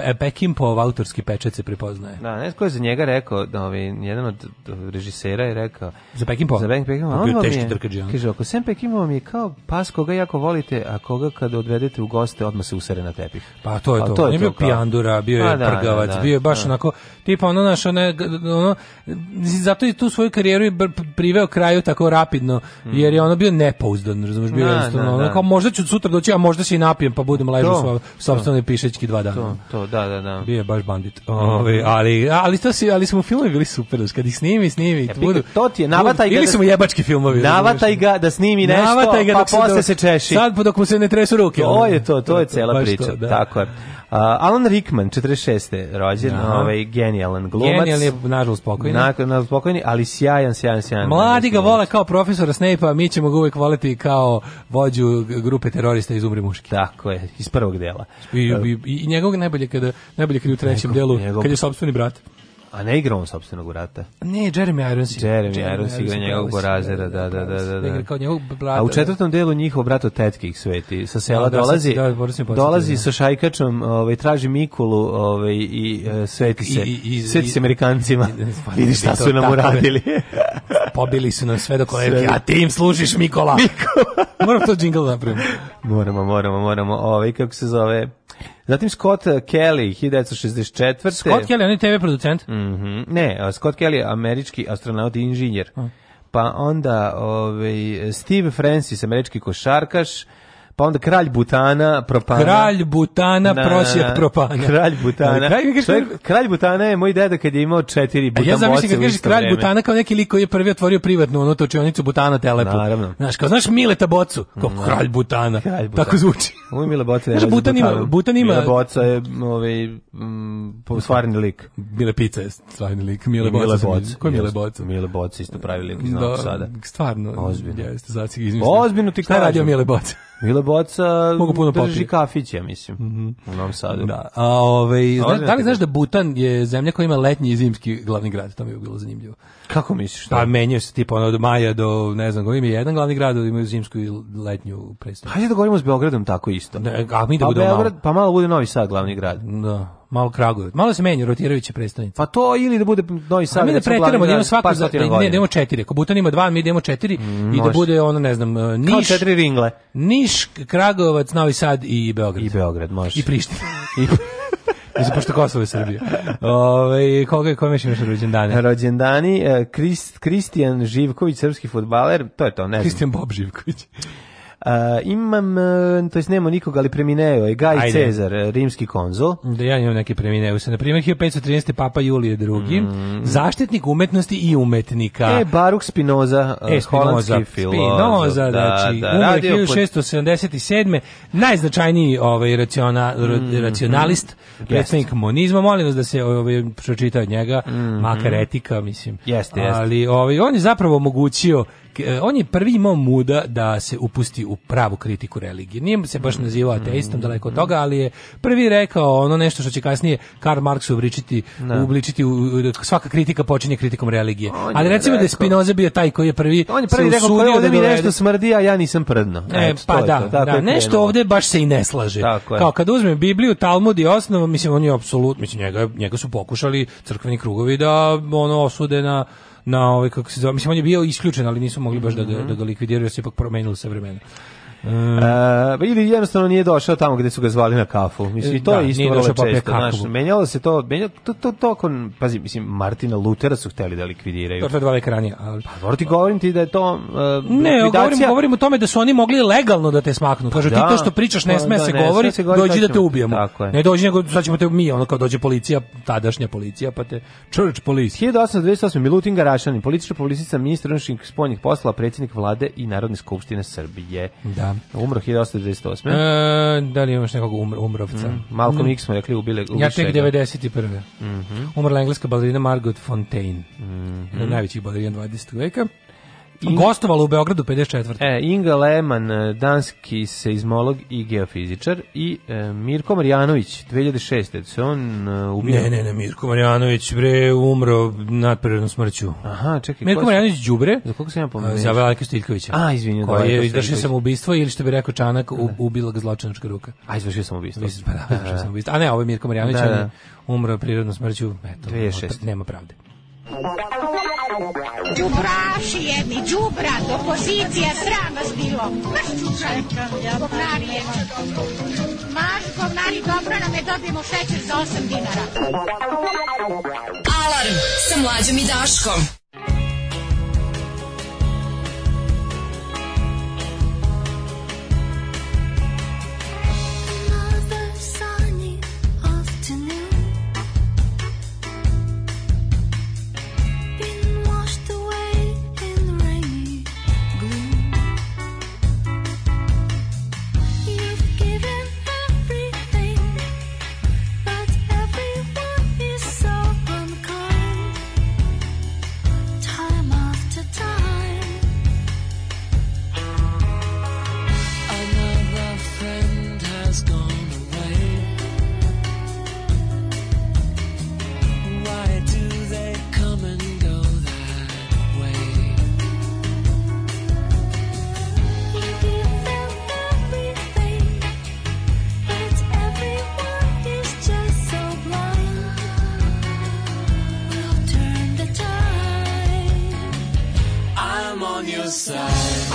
e, e, Pekimpov autorski pečat se prepoznaje. Da, ne ko za njega rekao, da ovaj jedan od režisera je rekao za Pekimpov. Za Pekimpov. On bio teški drkađijan. Kaže ako sem Pekimpov je kao pas koga jako volite, a koga kad odvedete u goste odmah se usere na tepih. Pa to je pa to. to je, to je bio kao... pijandura, bio je pa da, prgavac, da, da, bio je baš da. onako tipa ono naš, ono, ono, zato je tu svoju karijeru priveo kraju tako rapidno, mm. jer je ono bio nepouzdan, razumješ bio da, da, jednostavno, ono, da. kao možda ću sutra doći, a možda se i napijem, pa budem ležao sobstvenoj pišećki dva dana. To, to, da, da, da. Bio je baš bandit. Ove, ali, ali, to si, ali smo filmovi bili super, kad ih snimi, snimi. budu, to ti je, navataj ga. Ili smo jebački filmovi. Navataj ga da snimi nešto, pa posle se češi. Sad dok mu se ne tresu ruke. To je to, to je cela priča, tako je. Alan Rickman, 46. rođen, Aha. ovaj genijalan glumac. Genijal je, nažalost, spokojni. Na, nažalost, spokojni, ali sjajan, sjajan, sjajan. Mladi ga vole kao profesora Snape-a, mi ćemo ga uvek voleti kao vođu grupe terorista iz Umri muški. Tako je, iz prvog dela. I, i, i njegovog najbolje kada, najbolje kada je u trećem njegov, delu, njegov... kad je sobstveni brat. A ne igra on sobstvenog vrata? Ne, Jeremy Irons. Jeremy, Jeremy Irons igra njegovog borazera, da da, da, da, da. da, da. Igra da. kao njegovog brata. A u četvrtom delu njihov brat od tetke ih sveti. Sa sela da, dolazi, da, da, dolazi sa šajkačom, ovaj, traži Mikulu ovaj, i uh, sveti se. I, i, i, sveti se Amerikancima. Pa Vidi šta su nam uradili. Pobili su nam sve do kolevke. A ti im služiš, Mikola. Mikola. moram to džingl napraviti. Moramo, moramo, moramo. Ovaj, kako se zove Zatim Scott eh, Kelly, 1964. Scott Kelly, on je TV producent? Mm -hmm. Ne, eh, Scott Kelly je američki astronaut i inženjer. Mm. Pa onda ovaj, Steve Francis, američki košarkaš, pa onda kralj Butana propana. Kralj Butana na, propana. Kralj Butana. kralj, kralj, kralj Butana je moj deda kad je imao četiri butamoce. Ja zamislim kad kažeš kralj vreme. Butana kao neki lik koji je prvi otvorio privatnu ono točionicu Butana Telepu. Naravno. Znaš, kao znaš Mileta Bocu, kao mm. kralj Butana. Kralj Butana. Tako zvuči. Moj Mile Boca je. Znaš, Butan ima, Butan ima. Mile Boca je ovaj mm, stvarni lik. Mile Pica je stvarni lik. Mile Boca. Ko je Mile Boca? Mile Boca isto pravi lik iz Novog da, Sada. Stvarno. Ozbiljno. Jeste, zaci izmislio. Ozbiljno ti kažem. Šta radio Mile Boca? Mile Boca Mogu puno drži popije. kafiće, mislim, mm -hmm. u Novom Sadu. Da, a, ovaj, zna, da li znaš da Butan je zemlja koja ima letnji i zimski glavni grad? To mi je bilo zanimljivo. Kako misliš? Pa menjaju se tipa ono, od maja do, ne znam, ima jedan glavni grad, imaju zimsku i letnju predstavu. Hajde da govorimo s Beogradom tako isto. Ne, a mi da pa Beograd, malo. Pa malo bude Novi Sad glavni grad. Da malo Kragujevac. Malo se menja rotirajuće predstavnice. Pa to ili da bude Novi Sad. Mi da preteramo, da imamo svaku za, ne, da imamo četiri. Ako Butan ima dva, mi da imamo četiri mm, i da bude ono, ne znam, Niš. Kao četiri ringle. Niš, Kragujevac, Novi Sad i Beograd. I Beograd, može. I Priština. I Mislim, pošto Kosovo je Srbija. Ove, koga je, kome imaš rođendane? Rođendani, e, Kristijan Krist, Živković, srpski futbaler, to je to, ne znam. Kristijan Bob Živković. Uh, imam, e, to jest nemo nikoga, ali premineo je Gaj Ajde. Cezar, e, rimski konzul. Da ja imam neke premineo se. Na primjer, 1513. Papa Julije II. Mm. Zaštitnik umetnosti i umetnika. E, Baruk Spinoza, e, e Spinoza, Spinoza, da, znači, da, da, 1677. Najznačajniji ovaj, raciona, mm, racionalist, mm, predstavnik monizma. Molim vas da se ovaj, pročita od njega, mm, makar mhm. etika, mislim. Jeste, jeste. Ali ovaj, on je zapravo omogućio E, on je prvi imao muda da se upusti u pravu kritiku religije. Nije se baš nazivao mhm. ateistom, daleko od toga, ali je prvi rekao ono nešto što će kasnije Karl Marx uvričiti, ubličiti, da. da svaka kritika počinje kritikom religije. On ali recimo da je Spinoza bio taj koji je prvi On je prvi se rekao, ovde da mi nešto smrdi, a ja nisam prdno. E, Eto, pa da, to, da, da nešto ovde baš se i ne slaže. Kao kad uzme Bibliju, Talmud i osnovu, mislim, on je apsolutno, mislim, njega, njega su pokušali crkveni krugovi da ono osude na na ovaj kako se zove, mislim on je bio isključen, ali nisu mogli baš da da, mhm. da ga likvidiraju, sve ipak promenilo sa vremena. Uh, ili jednostavno nije došao tamo gde su ga zvali na kafu. Mislim, i to da, je isto vrlo pa često. Naš, menjalo se to, menjalo, to, to, to, kon, pazi, mislim, Martina Lutera su hteli da likvidiraju. To je dva veka ranije. Ali... Pa, dobro ti govorim ti da je to uh, Ne, likvidacija... govorim, govorim o tome da su oni mogli legalno da te smaknu. Kažu, da, ti to što pričaš ne pa, sme da, se, ne, govori, se govori, dođi da te ubijemo. Tako je. Ne dođi, nego sad ćemo te mi, ono kao dođe policija, tadašnja policija, pa te church police. 1828. Milutin Garašanin, politička policija, ministar unutrašnjih spoljnih poslova, predsjednik vlade i Narodne skupštine Srbije. Da. Da. Umro 1998. E, da li imaš nekog umr, umrovca? Mm. Malcolm mm. X smo rekli ubile. Ja tek 91. Mm -hmm. Umrla engleska balerina Margot Fontaine. Mm -hmm. Najveći balerijan 20. veka. In... Gostovala u Beogradu 54. E, Inga Lehmann, e, danski seizmolog i geofizičar i e, Mirko Marjanović 2006. Da on e, ubio. Ne, ne, ne, Mirko Marjanović bre umro nadprirodnom smrću. Aha, čekaj. Mirko Marjanović đubre. Za koga se ja pomenuo? Za Veljka Stiljkovića. A, izvinjavam Koji je izvršio samoubistvo ili što bi rekao Čanak, u, da, da. ubila ga zločinačka ruka. A izvršio samoubistvo. Pa da, izvršio samoubistvo. A ne, ovo je Mirko Marjanović, da, da. umro prirodnom smrću, eto. 2006. Nema pravde. Đubraši jedni, đubrat, opozicija, sram vas bilo. Mrš čučanka, govnari jedni. Maš, govnari, dobro nam je, dobijemo šećer za 8 dinara. Alarm sa mlađom i Daškom. your side.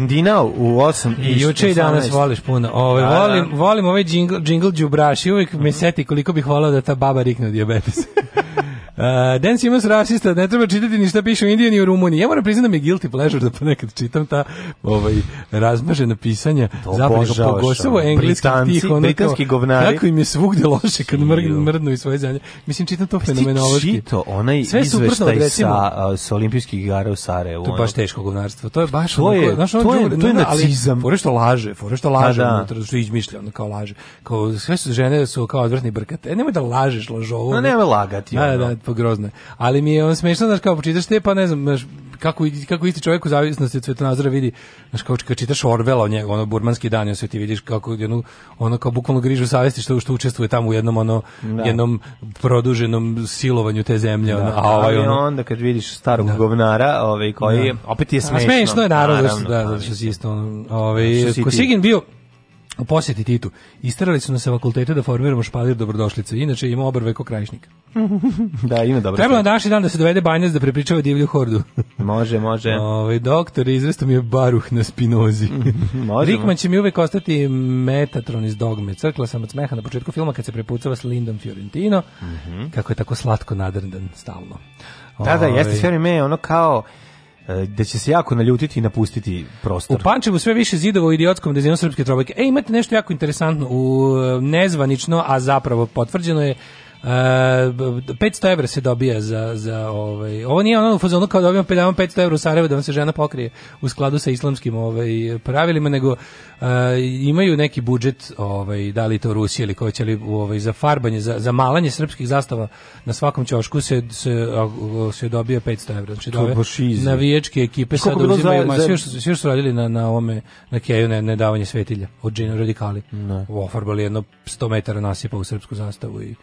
Argentina u 8 i, juče i danas voliš puno. Ovaj da. volim volim ovaj džingl džubraš i uvek me seti koliko bih voleo da ta baba rikne dijabetes. Uh, Dan Simons rasista, ne treba čitati ni šta piše u Indiji ni u Rumuniji. Ja moram priznati da mi je guilty pleasure da ponekad čitam ta ovaj, razmažena pisanja zapadnika, pogotovo engleskih tih. Ono, britanski govnari. Kako im je svugde loše kad mrgnu, mrdnu i svoje zemlje. Mislim, čitam to pa fenomenološki. Čito onaj Sve izveštaj sa, sa olimpijskih igara u Sarajevu. To je baš teško govnarstvo. To je baš to je, znaš, ono, to je, to je nacizam. Fore što laže, fore što laže, pa da. unutra, što izmišlja, ono kao laže. Kao, sve su žene su kao odvrtni brkate. E, nemoj da lažeš, lažovo. No, nemoj lagati. Da, da, pa grozno Ali mi je on smešno, znaš, kao počitaš te, pa ne znam, znaš, kako, kako isti čovjek u zavisnosti od svetonazora vidi, znaš, kao kad čitaš Orvela o njega, ono, burmanski dan, on sve ti vidiš kako, ono, ono kao bukvalno grižu savesti što, što učestvuje tamo u jednom, ono, da. jednom produženom silovanju te zemlje, da, ono, a ovaj, ono, onda kad vidiš starog da. govnara, ovaj, koji, da. opet je smešno. A smešno je, naravno, da, naravno da, da, da, da, da, da, da, da, da, U posjeti Titu. Istrali su nas sa fakulteta da formiramo špalir dobrodošlice. Inače ima obrve ko krajišnik. da, ima dobro. Trebalo na današnji dan da se dovede banjac da prepričava divlju hordu. može, može. Ovaj doktor izvesto mi je baruh na spinozi. može. Rikman će mi uvek ostati metatron iz dogme. Crkla sam od smeha na početku filma kad se prepucava s Lindom Fiorentino. Mm -hmm. Kako je tako slatko nadrndan stalno. Da, da, jeste sve ovaj. vreme ono kao E, gde će se jako naljutiti i napustiti prostor. U Pančevu sve više zidova u idiotskom dizajnu srpske trobojke. E, imate nešto jako interesantno, u e, nezvanično, a zapravo potvrđeno je Uh, e, 500 evra se dobija za, za ovaj, ovo nije ono u fazonu kao da dobijam da 500 evra u Sarajevo da vam se žena pokrije u skladu sa islamskim ovaj, pravilima, nego uh, imaju neki budžet, ovaj, da li to Rusija ili koji će li ovaj, za farbanje, za, za malanje srpskih zastava na svakom ćošku se, se, se dobija 500 evra. Znači, to da navijačke ekipe sad uzimaju, ma, svi, što, svi što su radili na, na ovome, na Keju, ne davanje svetilja od džina radikali. Ne. Ofarbali jedno 100 metara nasipa u srpsku zastavu i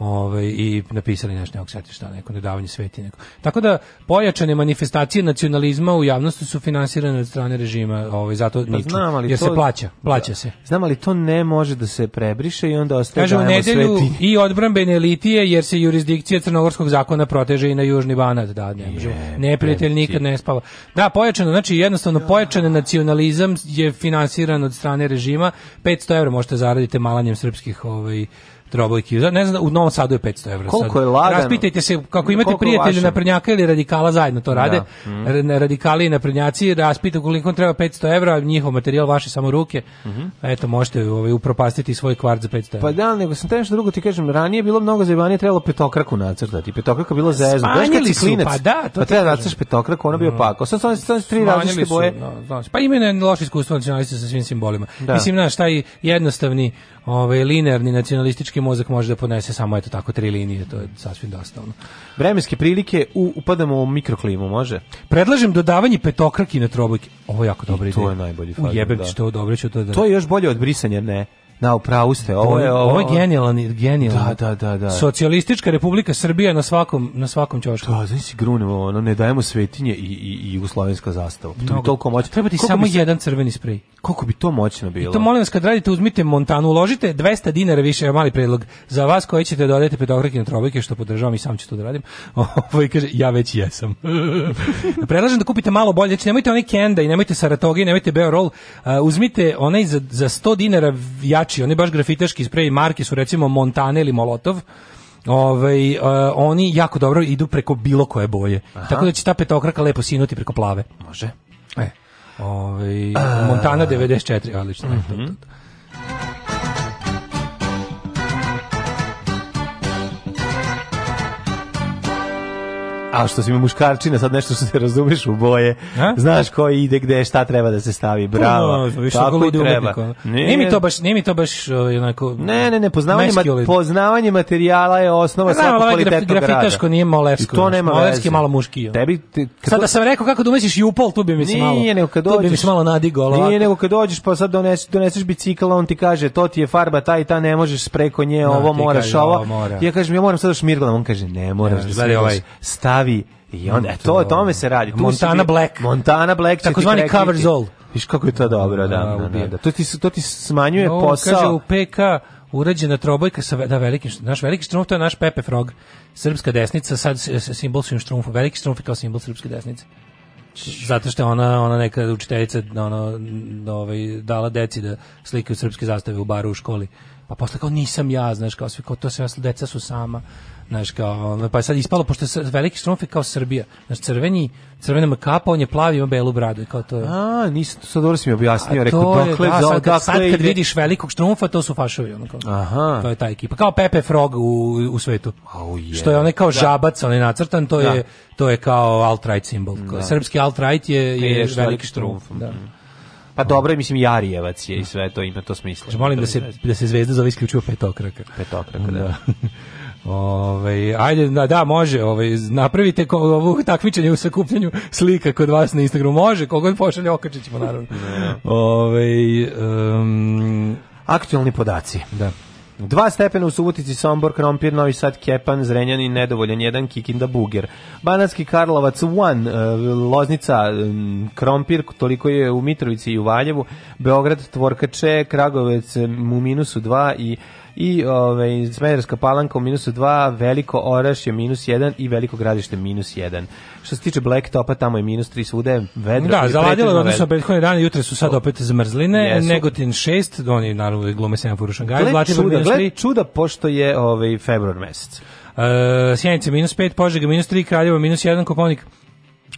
ovaj, i napisali nešto, nekog seti šta, neko nedavanje sveti. Neko. Tako da, pojačane manifestacije nacionalizma u javnosti su finansirane od strane režima, ovaj, zato pa, niču, znam, jer to, se plaća, plaća se. Da. Znam, ali to ne može da se prebriše i onda ostaje Kaže, nedelju sveti. i odbrambene elitije, jer se jurisdikcija crnogorskog zakona proteže i na južni banat, da, ne može. Neprijatelj nikad ne spava. Da, pojačano, znači jednostavno pojačan nacionalizam je finansiran od strane režima, 500 € možete zaraditi malanjem srpskih ovaj, trobojki. Ne znam, u Novom Sadu je 500 evra. Koliko sad. je lagano? Raspitajte se, kako imate prijatelje naprednjaka ili radikala zajedno to rade, da. mm. radikali i naprednjaci, raspitajte koliko vam treba 500 evra, njihov materijal, vaše samo ruke, mm -hmm. eto, možete ovaj, upropastiti svoj kvart za 500 evra. Pa da, nego sam te nešto drugo ti kažem, ranije bilo mnogo zajebanje, trebalo petokraku nacrtati, petokraka bila zezna. Smanjili su, pa da, to pa treba nacrtaš petokraku, ona bi opako. Mm. Sad sam sam tri različite boje. No, znači, pa imaju loše iskustvo nacionalisti sa svim simbolima. Da. Mislim, znaš, taj jednostavni ovaj linearni nacionalistički mozak može da podnese samo eto tako tri linije, to je sasvim dostavno. Vremenske prilike u, upadamo u mikroklimu, može? Predlažem dodavanje petokraki na trobojke. Ovo je jako dobro I ideja. To je najbolji fazon, Ujebe, da. što dobro ću to da... To je još bolje od brisanja, ne. Na, upravu ste. Ovo je ovo, ovo je genijalan, genijalan. Da, da, da, da. Socijalistička Republika Srbija na svakom na svakom ćošku. Da, znači grunemo, ono ne dajemo svetinje i i i jugoslovenska zastava. To bi toliko moćno. Treba ti samo se... jedan crveni sprej. Koliko bi to moćno bilo? I to molim vas kad radite uzmite Montanu, uložite 200 dinara više, je mali predlog za vas koji ćete da odete pedokrakine trobojke što podržavam i sam ću to da radim. Ovo ovaj kaže ja već jesam. Predlažem da kupite malo bolje, znači nemojte onaj Kenda i nemojte Saratoga i nemojte Beorol, uh, uzmite onaj za za 100 dinara jači jači, oni baš grafitaški spreji marke su recimo Montana ili Molotov. Ovaj uh, oni jako dobro idu preko bilo koje boje. Aha. Tako da će ta petokraka lepo sinuti preko plave. Može. E. Ovaj Montana 94, e. odlično. Mm -hmm. A što si mi muškarčina, sad nešto što se razumeš u boje. A? Znaš ko ide gde, šta treba da se stavi. Pa, bravo. No, pa, Tako i treba. Nije, mi to baš, nije mi to baš ovaj, onako Ne, ne, ne, poznavanje, ma, poznavanje materijala je osnova pa svakog ovaj kvalitetnog graf, rada. Grafitaško nije Molevsko. I to nema Molevski je malo muški. Tebi te, kad Sada sam rekao kako domisliš da i upal, tu bi mi se malo. Nije, nego kad dođeš. Tu bi mi se malo nadigo, ovako. Nije, nego kad dođeš pa sad doneseš, doneseš bicikla, on ti kaže to ti je farba taj ta ne možeš preko nje, da, ovo moraš ovo. Ja kažem ja moram sad da šmirglam, on kaže ne moraš. Da ovaj pravi i onda, e, to, o tome se radi. Montana Black. Montana Black će zvani cover zol. Viš kako je to dobro, da, da, To, ti, to ti smanjuje no, posao. Kaže u PK, urađena trobojka sa da veliki naš veliki štrumf to je naš Pepe Frog srpska desnica sad simbol svim štrumfom veliki štrumf je kao simbol srpske desnice zato što ona ona neka učiteljica ona ovaj dala deci da slikaju srpske zastave u baru u školi pa posle kao nisam ja znaš kao svi kao to sve deca su sama Znaš, kao, on, pa je sad ispalo, pošto je veliki štrumf kao Srbija. Znaš, crveni, crvena makapa, on je plavi, ima belu bradu. Kao to je. A, nisam to sad dobro si mi objasnio. Rekao, dokle, da, sad, kad, sad kad vidiš velikog štrumfa, to su fašovi. Ono, kao. Aha. To je ta ekipa. Kao Pepe Frog u, u svetu. Oh, yeah. Što je onaj kao da. žabac, onaj nacrtan, to, da. je, to je kao alt-right simbol. Da. Srpski alt-right je, je, je veliki štrumf. Da. Mhm. Pa dobro, mislim Jarijevac je i sve to ima to smisla. Molim da se da se zvezda zove isključivo petokraka. Petokraka, da. da. Ove, ovaj, ajde, da, da, može, ove, ovaj, napravite ko, ovo takmičenje u sakupljanju slika kod vas na Instagramu, može, kogod pošalje, okačit ćemo, naravno. Da. Ove, ovaj, um, Aktualni podaci. Da. Dva stepena u Subotici, Sombor, Krompir, Novi Sad, Kepan, Zrenjanin, nedovoljan jedan, Kikinda, Buger. Banatski Karlovac, One, eh, Loznica, Krompir, toliko je u Mitrovici i u Valjevu, Beograd, Tvorkače, Kragovec u minusu dva i i ovaj, Smederska palanka u minusu 2, Veliko Oraš je minus 1 i Veliko gradište minus 1. Što se tiče Blacktopa, tamo je minus 3 svuda je vedro. Da, zaladilo da odnosno prethodne dane, jutre su sad opet zamrzline, Jesu. Negotin 6, oni naravno da glume Semafor u Šangaju, Gle čuda, gled čuda, pošto je ovaj, februar mesec. Uh, Sjenica minus 5, Požega minus 3, Kraljevo minus 1, Koponik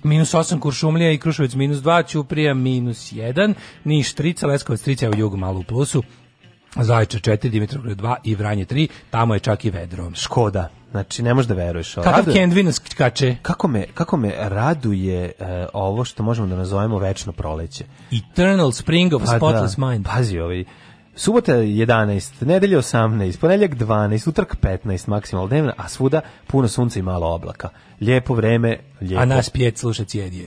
minus 8, Kuršumlija i Kruševac minus 2, Ćuprija minus 1, Niš 3, Leskovac 3, evo jugu malo u plusu, Zajče 4, Dimitrovgrad 2 i Vranje 3, tamo je čak i vedro. Škoda. Znači, ne možeš da veruješ. Kakav raduje... Kendvin kače? Kako me, kako me raduje e, ovo što možemo da nazovemo večno proleće. Eternal Spring of pa Spotless da. Mind. Pazi, ovaj, Subota 11, nedelja 18, ponedeljak 12, utorak 15 maksimal dnevna, a svuda puno sunca i malo oblaka. Lijepo vreme, lijepo. A nas pjet sluša cijedije.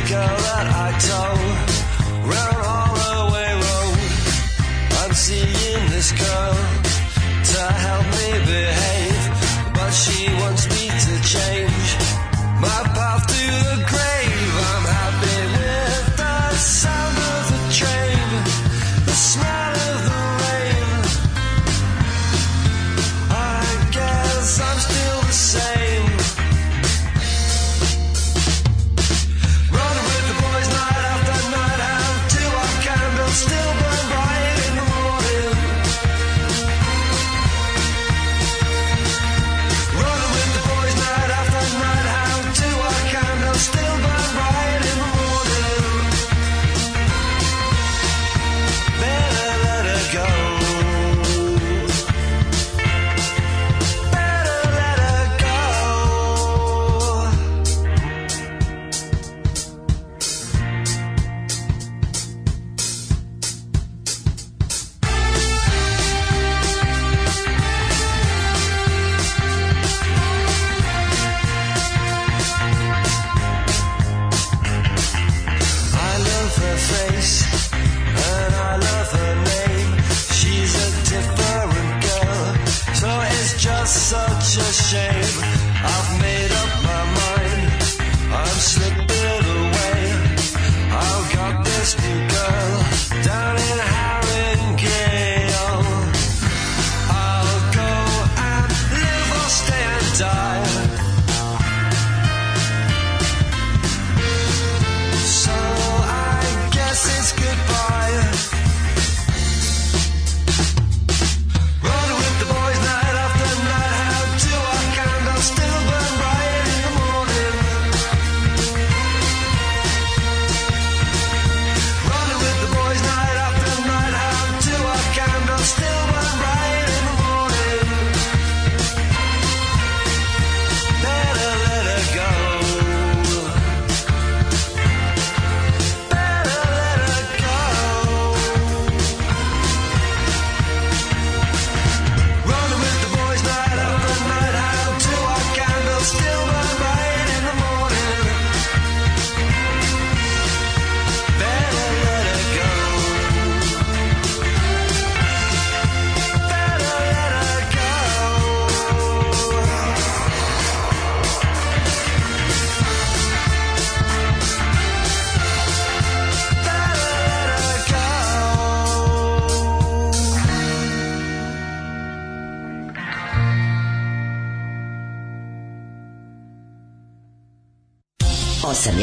this girl that I Round Holloway Road, I'm seeing this girl to help me behave, but she wants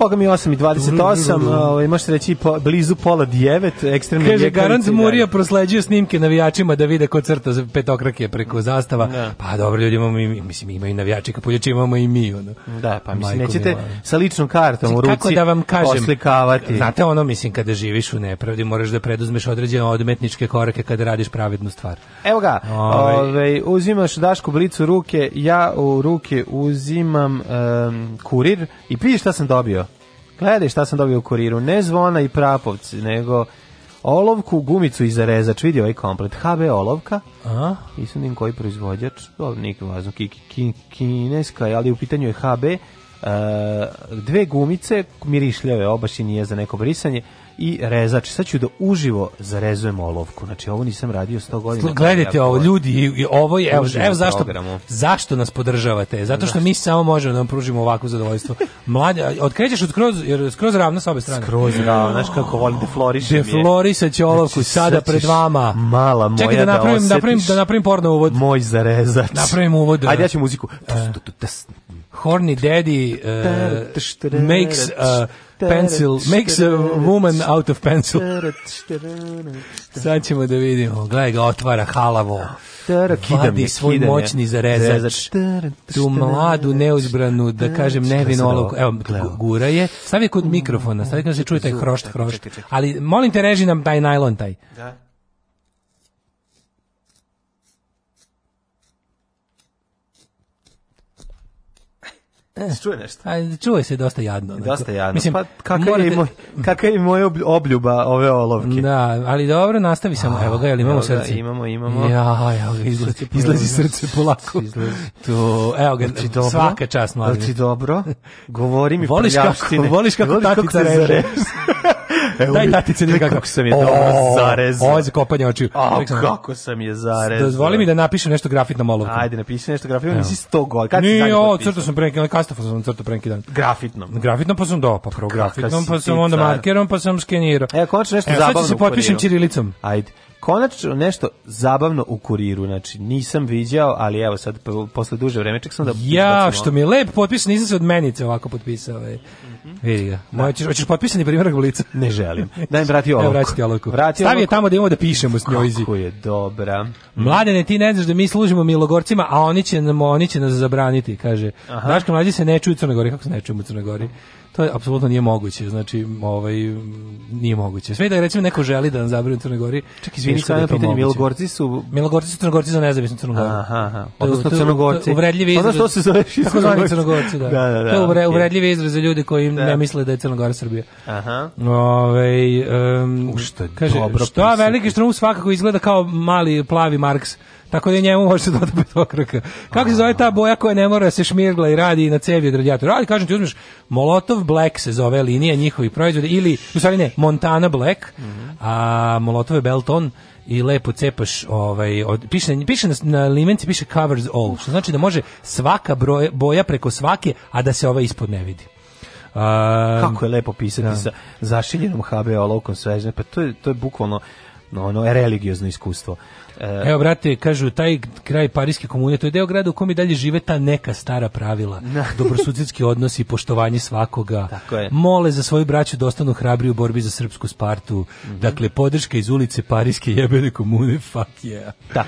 Boga mi 8 i 28, mm, mm, mm. ovaj možete reći po, blizu pola 9, ekstremne Kaže ljekavice, Garant Murija prosleđuje snimke navijačima da vide ko crta za petokrake preko zastava. Da. Pa dobro ljudi, imamo mi mislim imaju navijači kao kapuljači, imamo i mi ono. Da, pa mislim Majko nećete sa ličnom kartom u ruci. Kako da vam kažem? Oslikavati. Znate ono mislim kada živiš u nepravdi moraš da preduzmeš određene odmetničke korake kada radiš pravednu stvar. Evo ga. Ovaj, ovaj uzimaš Dašku blicu ruke, ja u ruke uzimam um, kurir i pidi šta sam dobio. Gledaj šta sam dobio u kuriru. Ne zvona i prapovci, nego olovku, gumicu i zarezač. Vidi ovaj komplet. HB olovka. A? I sam njim koji proizvođač. To nije važno. Kineska, ali u pitanju je HB. Uh, e, dve gumice, mirišljave, obaš i nije za neko brisanje i rezač. Sad ću da uživo zarezujem olovku. Znači, ovo nisam radio 100 godina. Gledajte ovo, ljudi, i ovo je, evo, evo zašto, zašto nas podržavate. Zato što mi samo možemo da vam pružimo ovako zadovoljstvo. Mlađa, otkrećeš od skroz, jer skroz ravno sa obe strane. Skroz ravno, znaš kako volim deflorišem je. Deflorisat će olovku znači, sada pred vama. Mala moja Čekaj da napravim, da napravim, da napravim porno uvod. Moj zarezač. Napravim uvod. Ajde, ja ću muziku. Uh, Horny Daddy uh, makes uh, Pencil makes a woman out of pencil. Sad ćemo da vidimo. Gledaj ga, otvara halavo. Vadi svoj moćni zarezač. Tu mladu, neuzbranu, da kažem, nevinologu. Evo, gura je. Stavi kod mikrofona, stavi kad se čuje taj hrošt, hrošt. Ali molim te, reži nam taj najlon taj. Da. E. Čuje nešto. A, čuje se dosta jadno. Onako. Dosta jadno. Mislim, pa kakav morate... je, moj, kakav je moja obljuba ove olovke. Da, ali dobro, nastavi samo. Evo ga, jel imamo evo srce? Da, imamo, imamo. Ja, evo ga, izlazi, izlazi srce polako. Izlazi. To, evo ga, znači, dobro, svaka čast, mladim. Znači, dobro, govori mi voliš prljavštine. Kako, voliš kako voliš tatica reže. Daj tatice ne kako sam je dobro zarez. Ovo je za kopanje očiju. A kako sam je zarez. Dozvoli mi da napišem nešto grafitno malo. Ajde, napiši nešto grafitno, nisi sto gol. Kad si zadnji put crtao sam pre neki dan, kastafo sam crtao pre neki dan. Grafitno. Grafitno pa sam do, pa prvo grafitno, pa sam onda markerom, pa sam skenirao. E, konačno nešto zabavno. Sad se potpišem ćirilicom. Ajde konačno nešto zabavno u kuriru, znači nisam viđao, ali evo sad posle duže vreme ček sam da... Ja, što mi je lep potpis, nisam se od menice ovako potpisao. Je. Mhm. Vidi ga. Da. Moje ćeš hoćeš potpisani primjerak lica. Ne želim. Daj mi vrati olovku. Evo vrati olovku. Vrati Stavi je tamo da imamo da pišemo s njoj Kako je dobra. Mhm. ne ti ne znaš da mi služimo milogorcima, a oni će nam oni će nas zabraniti, kaže. Daško mlađi se ne čuje u Crnoj kako se ne čujemo u Crnoj Gori. To je apsolutno nije moguće, znači ovaj nije moguće. Sve da recimo neko želi da nam zabrani u Crnoj Gori. Čak izvinite, sada da pitanje Milogorci su Milogorci su Crnogorci za nezavisnu Crnu Goru. Aha, aha. Odnosno Crnogorci. Uvredljivi izraz. Ono što se zove tako zvani Crnogorci, da. da, da, da to je uvredljivi okay. izraz za ljude koji da. ne misle da je Crna Gora Srbija. Aha. Ovaj um, U što je kaže, dobro. Što veliki Štrumf svakako izgleda kao mali plavi Marks. Tako da i njemu može se doda petokraka. Kako se zove ta boja koja ne mora da se šmirgla i radi na cevi od radijatora? Radi, kažem ti uzmeš Molotov Black se zove linija njihovih proizvoda ili u stvari ne, Montana Black, mm -hmm. a Molotov je Belton i lepo cepaš ovaj od, piše piše na, na limenci piše covers all što znači da može svaka broja, boja preko svake a da se ova ispod ne vidi. Um, Kako je lepo pisati da. sa zašiljenom HB olovkom svežne, pa to je, to je bukvalno no, ono, je religiozno iskustvo. E, Evo, brate, kažu, taj kraj Parijske komune, to je deo grada u kom i dalje žive ta neka stara pravila, no. Da. odnosi, poštovanje svakoga, mole za svoju braću da ostanu hrabri u borbi za srpsku Spartu, mm -hmm. dakle, podrška iz ulice Parijske jebene komune, fuck yeah. Da.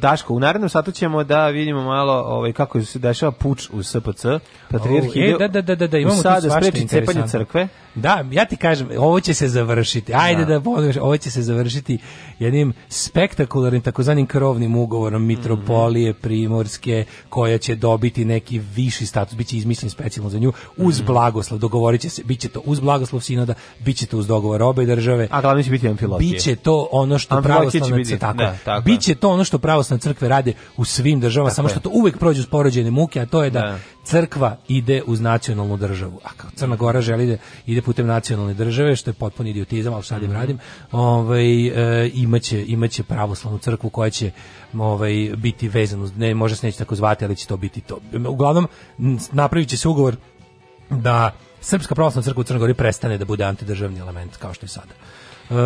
Daško, u narednom satu ćemo da vidimo malo ovaj, kako se dešava puč u SPC, Patrijarh oh, e, da, da, da, da, da, imamo sada tu spreči cepanje crkve. Da, ja ti kažem, ovo će se završiti, ajde da, da ovo će se završiti jednim spektakularnim partikularnim takozvanim krovnim ugovorom mitropolije primorske koja će dobiti neki viši status biće izmišljen specijalno za nju uz mhm. blagoslov dogovoriće se biće to uz blagoslov sinoda biće to uz dogovor obe države a glavni će biti amfilotije biće to ono što pravoslavna crkva tako, ne, tako biće to ono što pravoslavne crkve radi u svim državama samo što to uvek prođe uz porođene muke a to je da ne crkva ide uz nacionalnu državu. A kao Crna Gora želi da ide putem nacionalne države, što je potpuni idiotizam, ali sad da im mhm. radim, ovaj, e, imaće, imaće pravoslavnu crkvu koja će ovaj, biti vezana, ne može se neće tako zvati, ali će to biti to. Uglavnom, napravit će se ugovor da Srpska pravoslavna crkva u Crnoj Gori prestane da bude antidržavni element kao što je sada. Uh,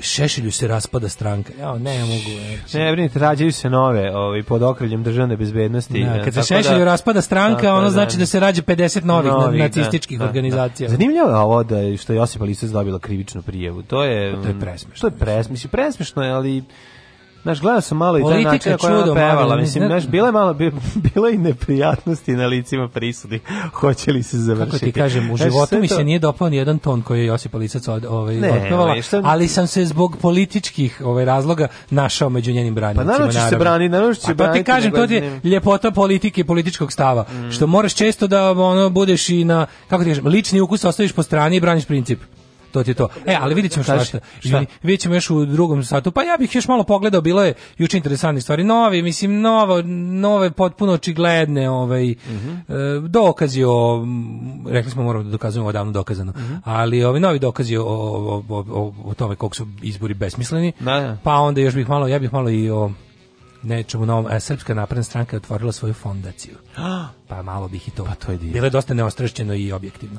šešelju se raspada stranka. Ja, ne mogu. Reći. Znači. Ne brinite, rađaju se nove, ovaj pod okriljem državne bezbednosti. Ja, da, kad se Šešelju da, raspada stranka, ono da, znači da, da se rađa 50 novih, novih nacističkih da, organizacija. Zanimljivo je ovo da što je Josipa Lisac dobila krivičnu prijevu. To je pa to je presmešno. To je presmešno, presmešno je, ali Znaš, gledao sam malo i taj način na koji ona pevala. Mislim, znaš, bila je malo, bila i neprijatnosti na licima prisudi. Hoće li se završiti? Kako ti kažem, u životu mi se nije dopao ni jedan ton koji je Josipa Lisac od, ovaj, ne, otpevala, ovaj, ali sam se zbog političkih ovaj, razloga našao među njenim branjicima. Pa naravno ćeš se brani, naravno ćeš se braniti. Pa ti kažem, to ti je ljepota politike i političkog stava. Mm. Što moraš često da ono, budeš i na, kako ti kažem, lični ukus ostaviš po strani i braniš princip to ti je to. E, ali vidjet ćemo šta, šta, šta? Vidjet ćemo još u drugom satu. Pa ja bih još malo pogledao, bilo je juče interesantne stvari. Novi, mislim, novo, nove potpuno očigledne ovaj, mm -hmm. dokazi o, rekli smo moramo da dokazujemo odavno dokazano, mm -hmm. ali ovi novi dokazi o, o, o, o tome koliko su izbori besmisleni, da, da. pa onda još bih malo, ja bih malo i o nečemu novom. E, Srpska napredna stranka je otvorila svoju fondaciju. Pa malo bih i to. Pa to je Bilo je dosta neostrašćeno i objektivno.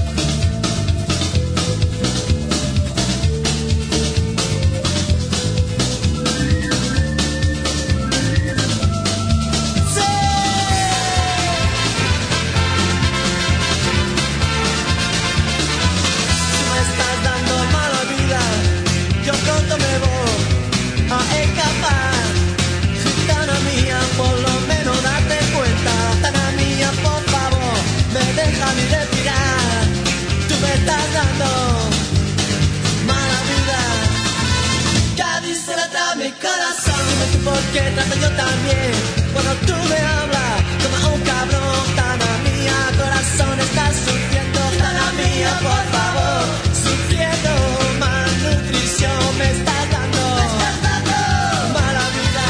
que trato yo también. Cuando tú me hablas, como un cabrón, tan mía, corazón está sufriendo, tan mía, por favor, sufriendo malnutrición me estás dando, me estás dando mala vida.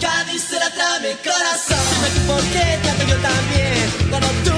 Cádiz se trae mi corazón. por qué trato yo también. Cuando tú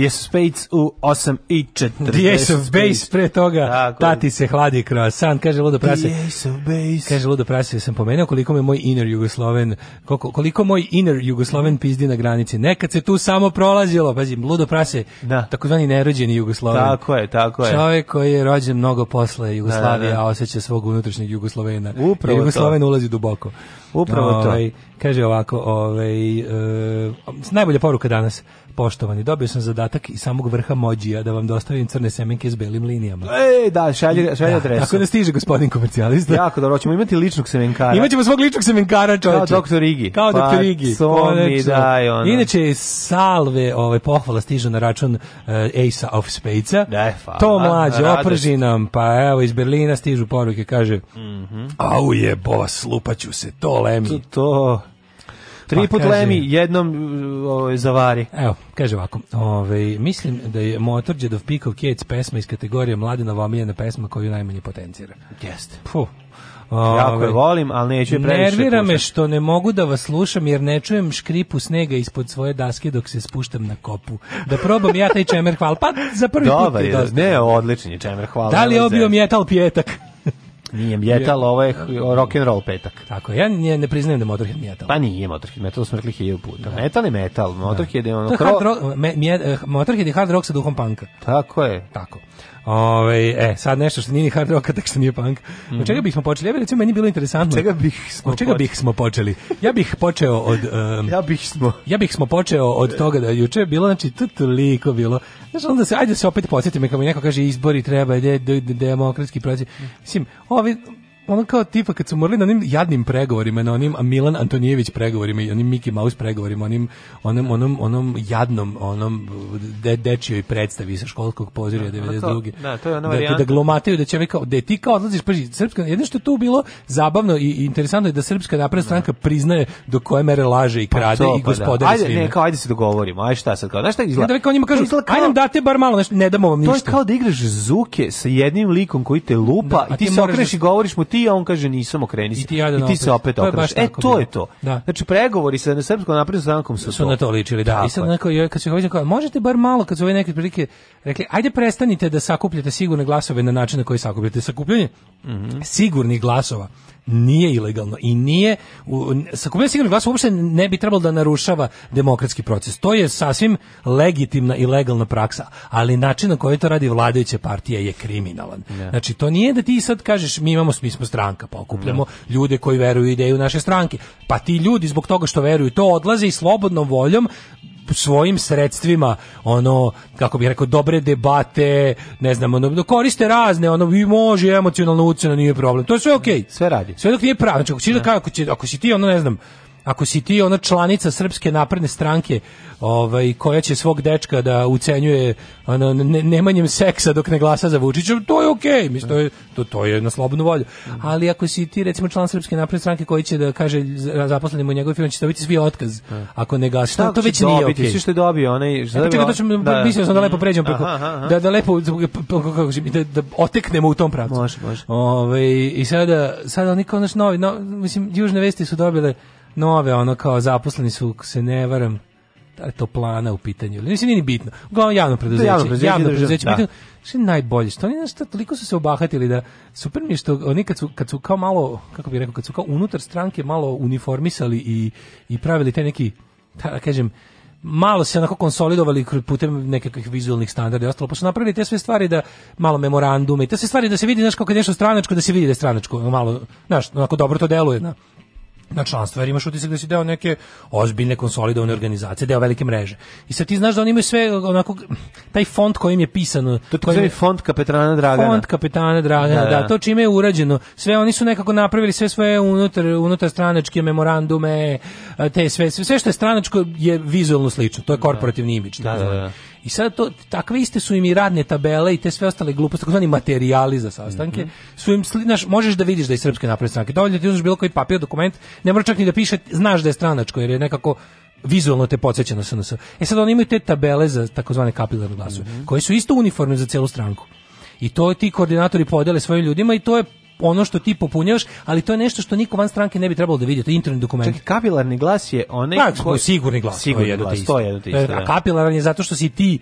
Yes Spades u 8 i 40. The Ace of Base pre toga, Tako. tati se hladi san kaže Ludo Prase. The Ace of Base. Kaže Ludo Prase, sam pomenuo koliko me moj inner Jugosloven, koliko, koliko moj inner Jugosloven pizdi na granici. Nekad se tu samo prolazilo, pazi, Ludo Prase, da. takozvani nerođeni Jugosloven. Tako je, tako je. Čovjek koji je rođen mnogo posle Jugoslavije, da, da, da. a osjeća svog unutrašnjeg Jugoslovena. Upravo Jugosloven to. ulazi duboko. Upravo Ove, to. Ovaj, Kaže ovako, ovaj, e, najbolja poruka danas, poštovani, dobio sam zadatak iz samog vrha mođija da vam dostavim crne semenke s belim linijama. Ej, da, šalje, da, šalje da, adresu. Tako da stiže gospodin komercijalista. Jako dobro, hoćemo imati ličnog semenkara. Imaćemo svog ličnog semenkara, čovječe. Kao doktor Igi. Kao pa, doktor Igi. So mi daj, ono. Inače, salve ove, ovaj, pohvala stiže na račun uh, Ace of Spacea. Da, e, hvala. To mlađe, oprži nam, pa evo, iz Berlina stižu poruke, kaže, mm -hmm. au je, bos, slupaću se, to lemi. To, to Tri pa, put lemi, jednom uh, ovaj zavari. Evo, kaže ovako. Ovaj mislim da je Motorheadov Peak of Kids pesma iz kategorije mladenova omiljena pesma koju najmanje potencira. Jeste. Puh. Jako je ovaj, volim, ali neću je previše Nervira me što ne mogu da vas slušam jer ne čujem škripu snega ispod svoje daske dok se spuštam na kopu. Da probam ja taj čemer hval. Pa za prvi Dobar put je, dosta. ne, odličan je čemer hvala. Da li je obio metal pjetak? Nije metal, ovo je rock and roll petak. Tako, ja ne, ne priznajem da je Motorhead metal. Pa nije Motorhead metal, smo rekli hiljadu puta. Da. Metal je metal, da. Motorhead je ono... To je hard rock, me, mje, eh, Motorhead je hard rock sa duhom panka. Tako je. Tako. Ove, ovaj, e, sad nešto što nije ni hard rock, tako što nije punk. Mm -hmm. Od čega mhm. bismo počeli? Ja bih recimo, meni bilo interesantno. Od čega bih smo, čega počeli? Bih smo počeli? Ja bih počeo od... Um, ja bih smo. Ja bih smo počeo od toga da juče je bilo, znači, toliko bilo. Znaš, onda se, ajde da se opet podsjetimo, kao mi neko kaže izbori treba, de, de, de, demokratski proces. Mislim, ovi, ono kao tipa kad su morali na onim jadnim pregovorima, na onim Milan Antonijević pregovorima i onim Mickey Mouse pregovorima, onim, onom, onom, onom jadnom, onom de, dečijoj predstavi sa školskog pozirja da, 92. To, da, to je ona da, varijanta. Da, da da će mi kao, da ti kao odlaziš, paži, srpska, jedno što je tu bilo zabavno i, i interesantno je da Srpska napredna da. stranka priznaje do koje mere laže i pa krade pa to, i pa da. gospodari ajde, svime. Ne, kao, ajde se dogovorimo, ajde šta sad, kao, znaš šta izgleda? Da, kao njima kažu, kao, ajde nam date bar malo, ne damo vam ništa. To je kao da igraš zuke sa jednim likom koji te lupa da, i ti, ti se okreš i govoriš mu ti ti, on kaže nisam okreni se. I ti, ja I ti se opet okreneš. E, to bilo. je to. Da. Znači, pregovori sa Srpskom naprednom strankom su, su to. na to ličili, da. Tako I sad neko, joj, kad se hoće, možete bar malo, kad su ove neke prilike rekli, ajde prestanite da sakupljate sigurne glasove na način na koji sakupljate sakupljanje mm -hmm. sigurnih glasova nije ilegalno i nije u, sa kome sigurno glas uopšte ne bi trebalo da narušava demokratski proces. To je sasvim legitimna i legalna praksa, ali način na koji to radi vladajuća partija je kriminalan. Yeah. Znači to nije da ti sad kažeš mi imamo mi smo stranka, pa okupljamo yeah. ljude koji veruju ideju naše stranke. Pa ti ljudi zbog toga što veruju to odlaze i slobodnom voljom svojim sredstvima ono kako bih rekao dobre debate, ne znam, ono, da koriste razne, ono i može emocionalno ucena nije problem. To je sve okej. Okay. Sve radi. Sve dok nije pravo Znači, ako, si, da. da. Kako, ako si ti ono ne znam, ako si ti ona članica srpske napredne stranke, ovaj koja će svog dečka da ucenjuje ono, ne, nemanjem seksa dok ne glasa za Vučića, to je okej, okay. mislim to to, to je na slobodnu volju. Ali ako si ti recimo član srpske napredne stranke koji će da kaže zaposlenima u njegovu firmi će dobiti svi otkaz da. ako ne glasa. Šta, to već dobiti, nije okej. Okay. Sve što je dobio, onaj što e, čekaj, to ćemo, da, mislio da. sam da lepo pređemo preko aha, aha. da da lepo kako se da, da oteknemo u tom pravcu. Može, može. Ovaj i sada sada oni kao naš novi, no, mislim južne vesti su dobile nove, ono kao zaposleni su, se ne varam, to plana u pitanju. Nisi nije ni bitno. Uglavnom javno preduzeće. Javno preduzeće. Javno preduzeće, da. preduzeće da. Što je najbolje? Što oni nešto toliko su se obahatili da super mi je što oni kad su, kad su kao malo, kako bih rekao, kad su kao unutar stranke malo uniformisali i, i pravili te neki, da kažem, malo se onako konsolidovali putem nekakvih vizualnih standarda i ostalo, pa su napravili te sve stvari da malo memorandume i te sve stvari da se vidi, znaš, kao kad je nešto stranačko, da se vidi da je stranačko, malo, znaš, onako dobro to deluje, na da na članstvo, jer imaš utisak da si deo neke ozbiljne konsolidovane organizacije, deo velike mreže. I sad ti znaš da oni imaju sve, onako, taj font kojim je pisano... To ti je font kapetana Dragana. Font kapetana Dragana, da, da, da, to čime je urađeno. Sve, oni su nekako napravili sve svoje unutar, unutar stranačke memorandume, te sve, sve, sve što je stranačko je vizualno slično, to je korporativni imidž. Da, da, da. I sad to, takve iste su im i radne tabele i te sve ostale gluposti, takozvani materijali za sastanke, mm -hmm. su im, znaš, možeš da vidiš da je Srpske napredne stranke, dovoljno da ti uzmeš bilo koji papir, dokument, ne mora čak ni da piše, znaš da je stranačko, jer je nekako vizualno te podsjeća na SNS. E sad oni imaju te tabele za takozvane kapilarne glasove, mm -hmm. koje su isto uniformne za celu stranku. I to ti koordinatori podele svojim ljudima i to je ono što ti popunjavaš, ali to je nešto što niko van stranke ne bi trebalo da vidi, to je interni dokument. Čekaj, kapilarni glas je onaj pa, koji... sigurni glas, sigurni to je glas, to je isto. E, a da. kapilaran je zato što si ti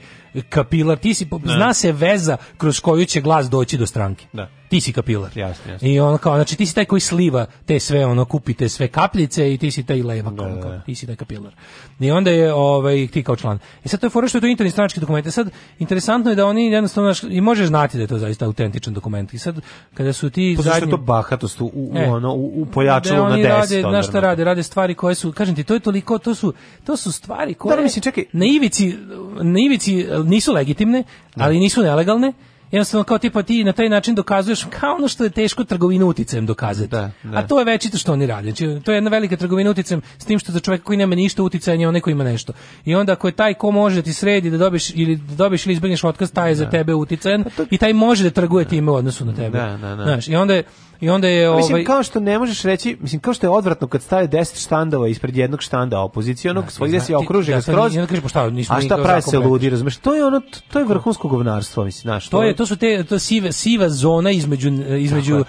kapilar, ti si, da. zna se veza kroz koju će glas doći do stranke. Da ti si kapilar. Jasno, jasno. I on kao, znači ti si taj koji sliva te sve, ono, kupite sve kapljice i ti si taj leva, da, da, kao, da. ti si taj kapilar. I onda je, ovaj, ti kao član. I e, sad to je fora što je interni stranački dokument. I e, sad, interesantno je da oni jednostavno, i možeš znati da je to zaista autentičan dokument. I sad, kada su ti pa to zadnji... to bahatost u, u, e, ono, u, u pojačalu da na deset. Rade, znaš šta rade, rade stvari koje su, kažem ti, to je toliko, to su, to su stvari da, da, koje da, mislim, čekaj. Na, ivici, na ivici nisu legitimne, ali nisu nelegalne, jednostavno kao tipa ti na taj način dokazuješ kao ono što je teško trgovinu uticajem dokazati. Da, da. A to je većito što oni rade. Znači, to je jedna velika trgovina uticajem s tim što za čoveka koji nema ništa uticaja je onaj koji ima nešto. I onda ako je taj ko može da ti sredi da dobiš ili da dobiješ ili izbegneš otkaz, taj je da. za tebe uticajan pa to... i taj može da trguje time u odnosu na tebe. Da, da, da. Znaš, i onda je, I onda je pa ovaj Mislim kao što ne možeš reći, mislim kao što je odvratno kad staje 10 štandova ispred jednog štanda opozicionog, da, svoj gde se da, okruži da, skroz. Ja kažem pa šta, nisu A šta prave se ludi, razumeš? To je ono to je vrhunsko govnarstvo, mislim, znaš. To to je to su te to sive siva zona između između uh,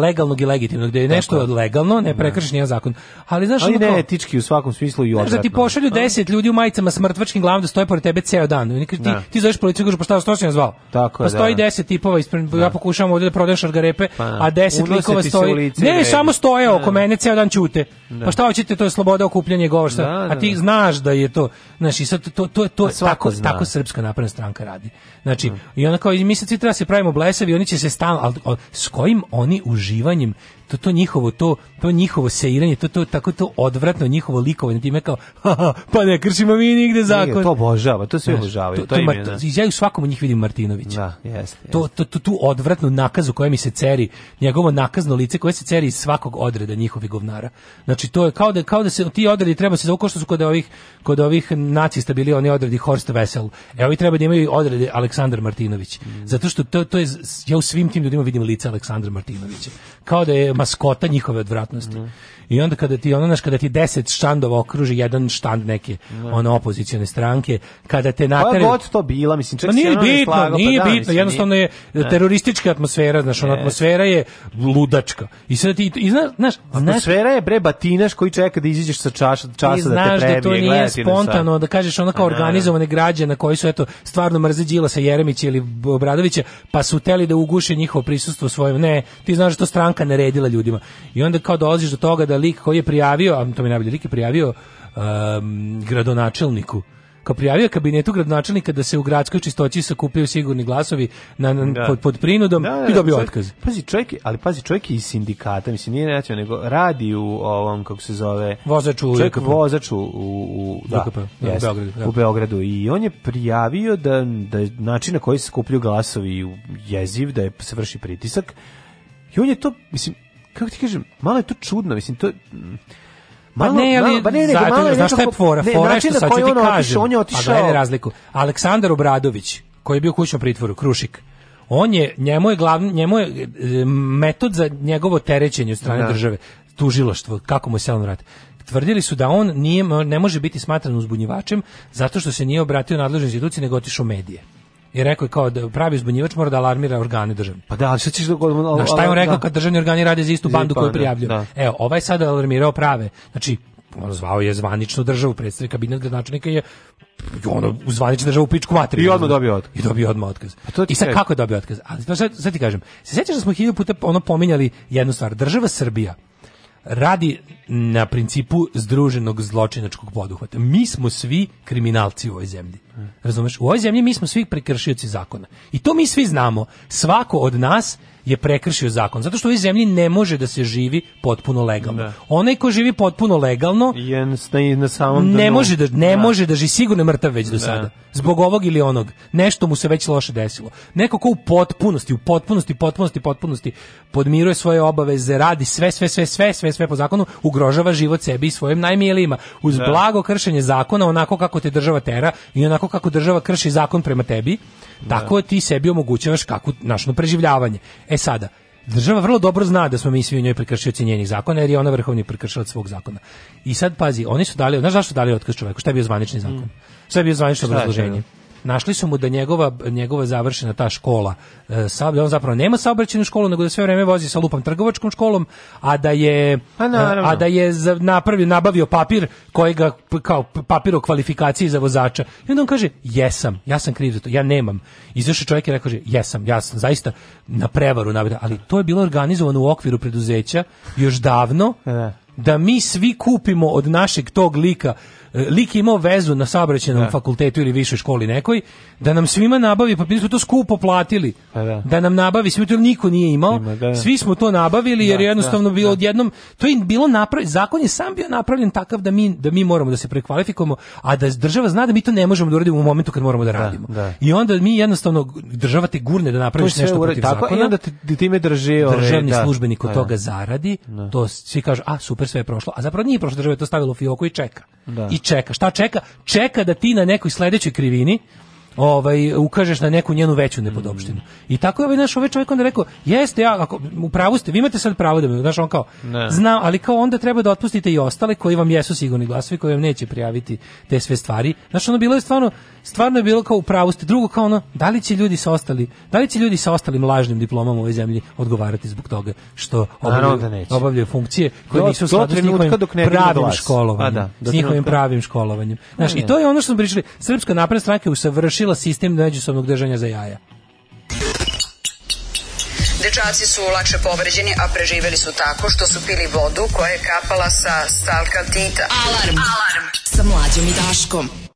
legalnog i legitimnog, gde je nešto Tako. legalno, ne da. prekršiš ni zakon. Ali znaš Ali ne etički u svakom smislu i odvratno. Da ti pošalju 10 ljudi u majicama s mrtvačkim glavama da stoje pored tebe ceo dan. Ne, ti da. ti zoveš policiju, kažeš pa šta, što si nazvao? Tako je. Pa stoji 10 tipova ispred ja pokušavam ovde da prodaješ argarepe, pa, a 10 10 likova stoji. Ulici, ne, samo stoje da, oko da. mene ceo dan ćute. Da. Pa šta hoćete, to je sloboda okupljanja i govor Da, da, a ti da. znaš da je to, znači sad to to to, to tako zna. tako srpska napredna stranka radi. Znači, i onda kao mi se treba se pravimo blesavi, oni će se stalno al, al, s kojim oni uživanjem to to njihovo to to njihovo seiranje to to tako to odvratno njihovo likovanje time kao haha, pa ne kršimo mi nigde zakon Nije, to obožava to se obožava to, to, to Mart, da. ja u svakom od njih vidim Martinovića da jeste jest. to, to, to tu odvratnu nakazu koja mi se ceri njegovo nakazno lice koje se ceri iz svakog odreda njihovih govnara znači to je kao da kao da se ti odredi treba se zato što su kod ovih kod ovih nacista bili oni odredi Horst Wessel evo i treba da imaju odrede Aleksandar Martinović mm. zato što to, to je ja u svim tim ljudima vidim lice Aleksandra Martinovića kao da je maskota njihove odvratnosti. Mm. I onda kada ti ono znaš kada ti 10 štandova okruži jedan štand neke mm. ono opozicione stranke, kada te nateraju Pa god to bila, mislim, čekaj, pa nije bitno, slago, nije pa da, bitno, mislim, jednostavno nije... je da. teroristička atmosfera, znaš, ona atmosfera je ludačka. I sad ti i znaš, znaš, atmosfera je bre batinaš koji čeka da izađeš sa časa, časa da te prebije, da to nije spontano, da kažeš ona kao da, organizovane građe na koji su eto stvarno mrze Đila sa Jeremića ili Obradovića, pa su hteli da uguše njihovo prisustvo svojim. Ne, ti znaš što stranka naredila dele ljudima. I onda kao dolaziš do toga da lik koji je prijavio, a to mi najbolje, lik je prijavio um, gradonačelniku kao prijavio kabinetu gradonačelnika da se u gradskoj čistoći sakupljaju sigurni glasovi na, na da. pod, pod prinudom da, da, i dobio čovjek, otkaz. Pazi, čovjek, ali pazi, čovjek je iz sindikata, mislim, nije nećeo, nego radi u ovom, kako se zove... Vozaču u Čovjek UKP. vozač u, u, da, UKP, da, jest, u, Beogradu, da. u Beogradu. I on je prijavio da, da način na koji se skupljaju glasovi jeziv, da je, se vrši pritisak. I on je to, mislim, kako ti kažem, malo je to čudno, mislim, to... Mm, pa malo, pa ne, ali, malo, pa ne, ne, zato, malo je znaš šta je fora? fora je što sad ću ti kažem. On je otišao... Pa gledaj razliku. Aleksandar Obradović, koji je bio kućnom pritvoru, Krušik, on je, njemu je, glavni, njemu je e, metod za njegovo terećenje od strane da. države, tužiloštvo, kako mu se on vrati tvrdili su da on nije, ne može biti smatran uzbunjivačem zato što se nije obratio nadležnoj instituciji nego otišao medije i rekao je kao da pravi uzbunjivač mora da alarmira organe državne. Pa da, ali što ćeš da Na šta je on rekao da. kad državni organi rade za istu bandu koju da, prijavljuju? Da. Evo, ovaj sad alarmirao prave. Znači, on zvao je zvaničnu državu, predstavnik kabinet gradonačelnika je ono u zvaničnu državu pičku materiju. I odmah dobio otkaz. I dobio odmah otkaz. Pa I sad kaj. kako je dobio otkaz? Ali sad, sad ti kažem, se sjećaš da smo hiljadu puta ono pominjali jednu stvar. Država Srbija radi na principu združenog zločinačkog poduhvata. Mi smo svi kriminalci u ovoj zemlji. Razumeš? U ovoj zemlji mi smo svi prekršioci zakona. I to mi svi znamo. Svako od nas je prekršio zakon, zato što u ovoj zemlji ne može da se živi potpuno legalno. Da. Onaj ko živi potpuno legalno je na samom ne može da ne da. može da živi sigurno mrtav već do da. sada. Zbog ovog ili onog, nešto mu se već loše desilo. Neko ko u potpunosti, u potpunosti, potpunosti, potpunosti podmiruje svoje obaveze, radi sve sve sve sve sve sve po zakonu, ugrožava život sebi i svojim najmilijima. Uz da. blago kršenje zakona, onako kako te država tera i onako kako država krši zakon prema tebi, Da. Tako ti sebi omogućavaš kako našno preživljavanje. E sada, država vrlo dobro zna da smo mi svi u njoj prekršioci njenih zakona, jer je ona vrhovni prekršilac svog zakona. I sad pazi, oni su dali, znaš zašto dali otkaz čoveku? Šta je bio zvanični zakon? Mm. Šta je bio zvanično obrazloženje? našli su mu da njegova, njegova završena ta škola, e, sa, da on zapravo nema saobraćajnu školu, nego da sve vreme vozi sa lupam trgovačkom školom, a da je, pa e, a, a da je napravio, nabavio papir kojega kao papir o kvalifikaciji za vozača. I onda on kaže, jesam, ja sam kriv za to, ja nemam. Izašao čovjek i rekao, jesam, ja sam zaista na prevaru, nabavio ali to je bilo organizovano u okviru preduzeća još davno, da, da mi svi kupimo od našeg tog lika E, lik imao vezu na saobraćajnom da. fakultetu ili višoj školi nekoj da nam svima nabavi, pa bili smo to skupo platili. Pa da. da. nam nabavi, svi to niko nije imao. Ima, da, svi smo to nabavili jer da, da, jednostavno bilo da. odjednom to je bilo napravljen zakon je sam bio napravljen takav da mi da mi moramo da se prekvalifikujemo, a da država zna da mi to ne možemo da uradimo u momentu kad moramo da radimo. I onda mi jednostavno država te gurne da napraviš nešto protiv tako, zakona. I onda te time drži ovaj, državni službenik od pa toga zaradi, to svi kažu, a super sve je prošlo, a zapravo nije prošlo, država je to stavilo u fioku i čeka. Da. I čeka. Šta čeka? Čeka da ti na nekoj sledećoj krivini ovaj ukažeš na neku njenu veću nepodopštinu. Mm. I tako je ovaj naš ovaj čovjek onda rekao, jeste ja ako u pravu ste, vi imate sad pravo da me, znaš, on kao ne. znam, ali kao onda treba da otpustite i ostale koji vam jesu sigurni glasovi, koji vam neće prijaviti te sve stvari. Znaš, ono bilo je stvarno stvarno je bilo kao u pravu ste. Drugo kao ono, da li će ljudi sa ostali, da li će ljudi sa ostalim lažnim diplomama u ovoj zemlji odgovarati zbog toga što da obavljaju, obavljaju funkcije koje nisu u skladu s njihovim pravim da, školovanjem, da, s njihovim pravim školovanjem. Znaš, i to je ono što smo pričali. Srpska napredna stranka je usavršila razvila sistem međusobnog držanja za jaja. Dečaci su lakše povređeni, a preživeli su tako što su pili vodu koja je kapala sa stalka tita. Alarm! Alarm! Sa mlađom i Daškom.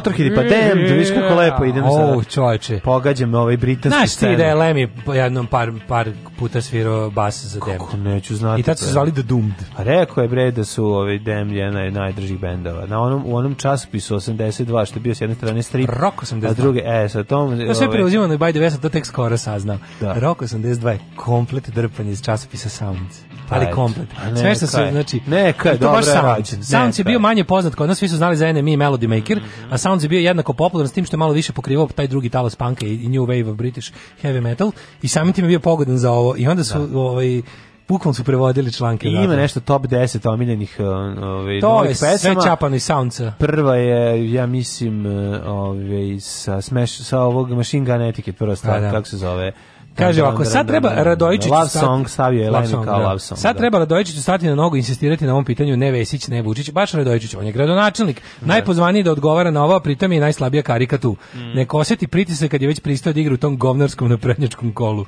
Motorhead pa dem, da mm, viš kako lepo idemo sada. O, čoveče. Pogađam ovaj britanski Znaš ti da je Lemi jednom par, par puta svirao bas za dem. Kako neću znati. I tad su zvali The Doomed. A rekao je bre da su ovaj dem jedan od najdržih bendova. Na onom, u onom časopisu 82, što je bio s jedne strane strip. Rock 82. A druge, e, sa tom... To sve ovaj, preuzimano i by the way, to tek skoro saznao. Da. Rock 82 je komplet drpanje iz časopisa Sounds. Pa ali komplet. Sve što se znači neka dobro rađen. Sound je bio manje poznat kod nas, svi su znali za NME Melody Maker, a Sound je bio jednako popularan s tim što je malo više pokrivao taj drugi talas punka i new wave of British heavy metal i samim tim je bio pogodan za ovo i onda su da. ovaj bukvalno su prevodili članke. I da, ima da. nešto top 10 omiljenih uh, ovaj To je pesama. sve čapano i soundca. Prva je ja mislim uh, ovaj sa smash sa ovog Machine Gun Etiquette prva stvar da. kako se zove Kaže ovako, sad treba Radojičiću Love song stavio je Leni kao da. love song. Sad da. treba Radojičiću stati na nogu i insistirati na ovom pitanju, ne Vesić, ne Vučić, baš Radojičić, on je gradonačelnik. Da. Najpozvaniji da odgovara na ovo, pritom je najslabija karika tu. Mm. Nek oseti pritisak kad je već pristao da igra u tom govnarskom naprednjačkom kolu.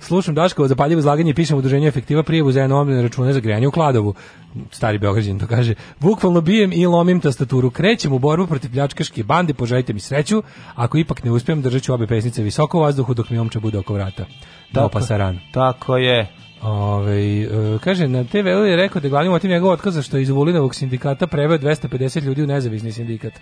Slušam Daškovo zapaljivo izlaganje i pišem udruženju efektiva prijevu za enormne račune za grejanje u Kladovu. Stari Beograđan to kaže. Bukvalno bijem i lomim tastaturu. Krećem u borbu protiv pljačkaške bande, poželite mi sreću. Ako ipak ne uspijem, držat ću obe pesnice visoko u vazduhu dok mi omča bude oko vrata. Tako, Opa, saran. tako je. Ove, ovaj, kaže, na TV u je rekao da je glavni motiv njegov otkaza što je iz Vulinovog sindikata preveo 250 ljudi u nezavisni sindikat.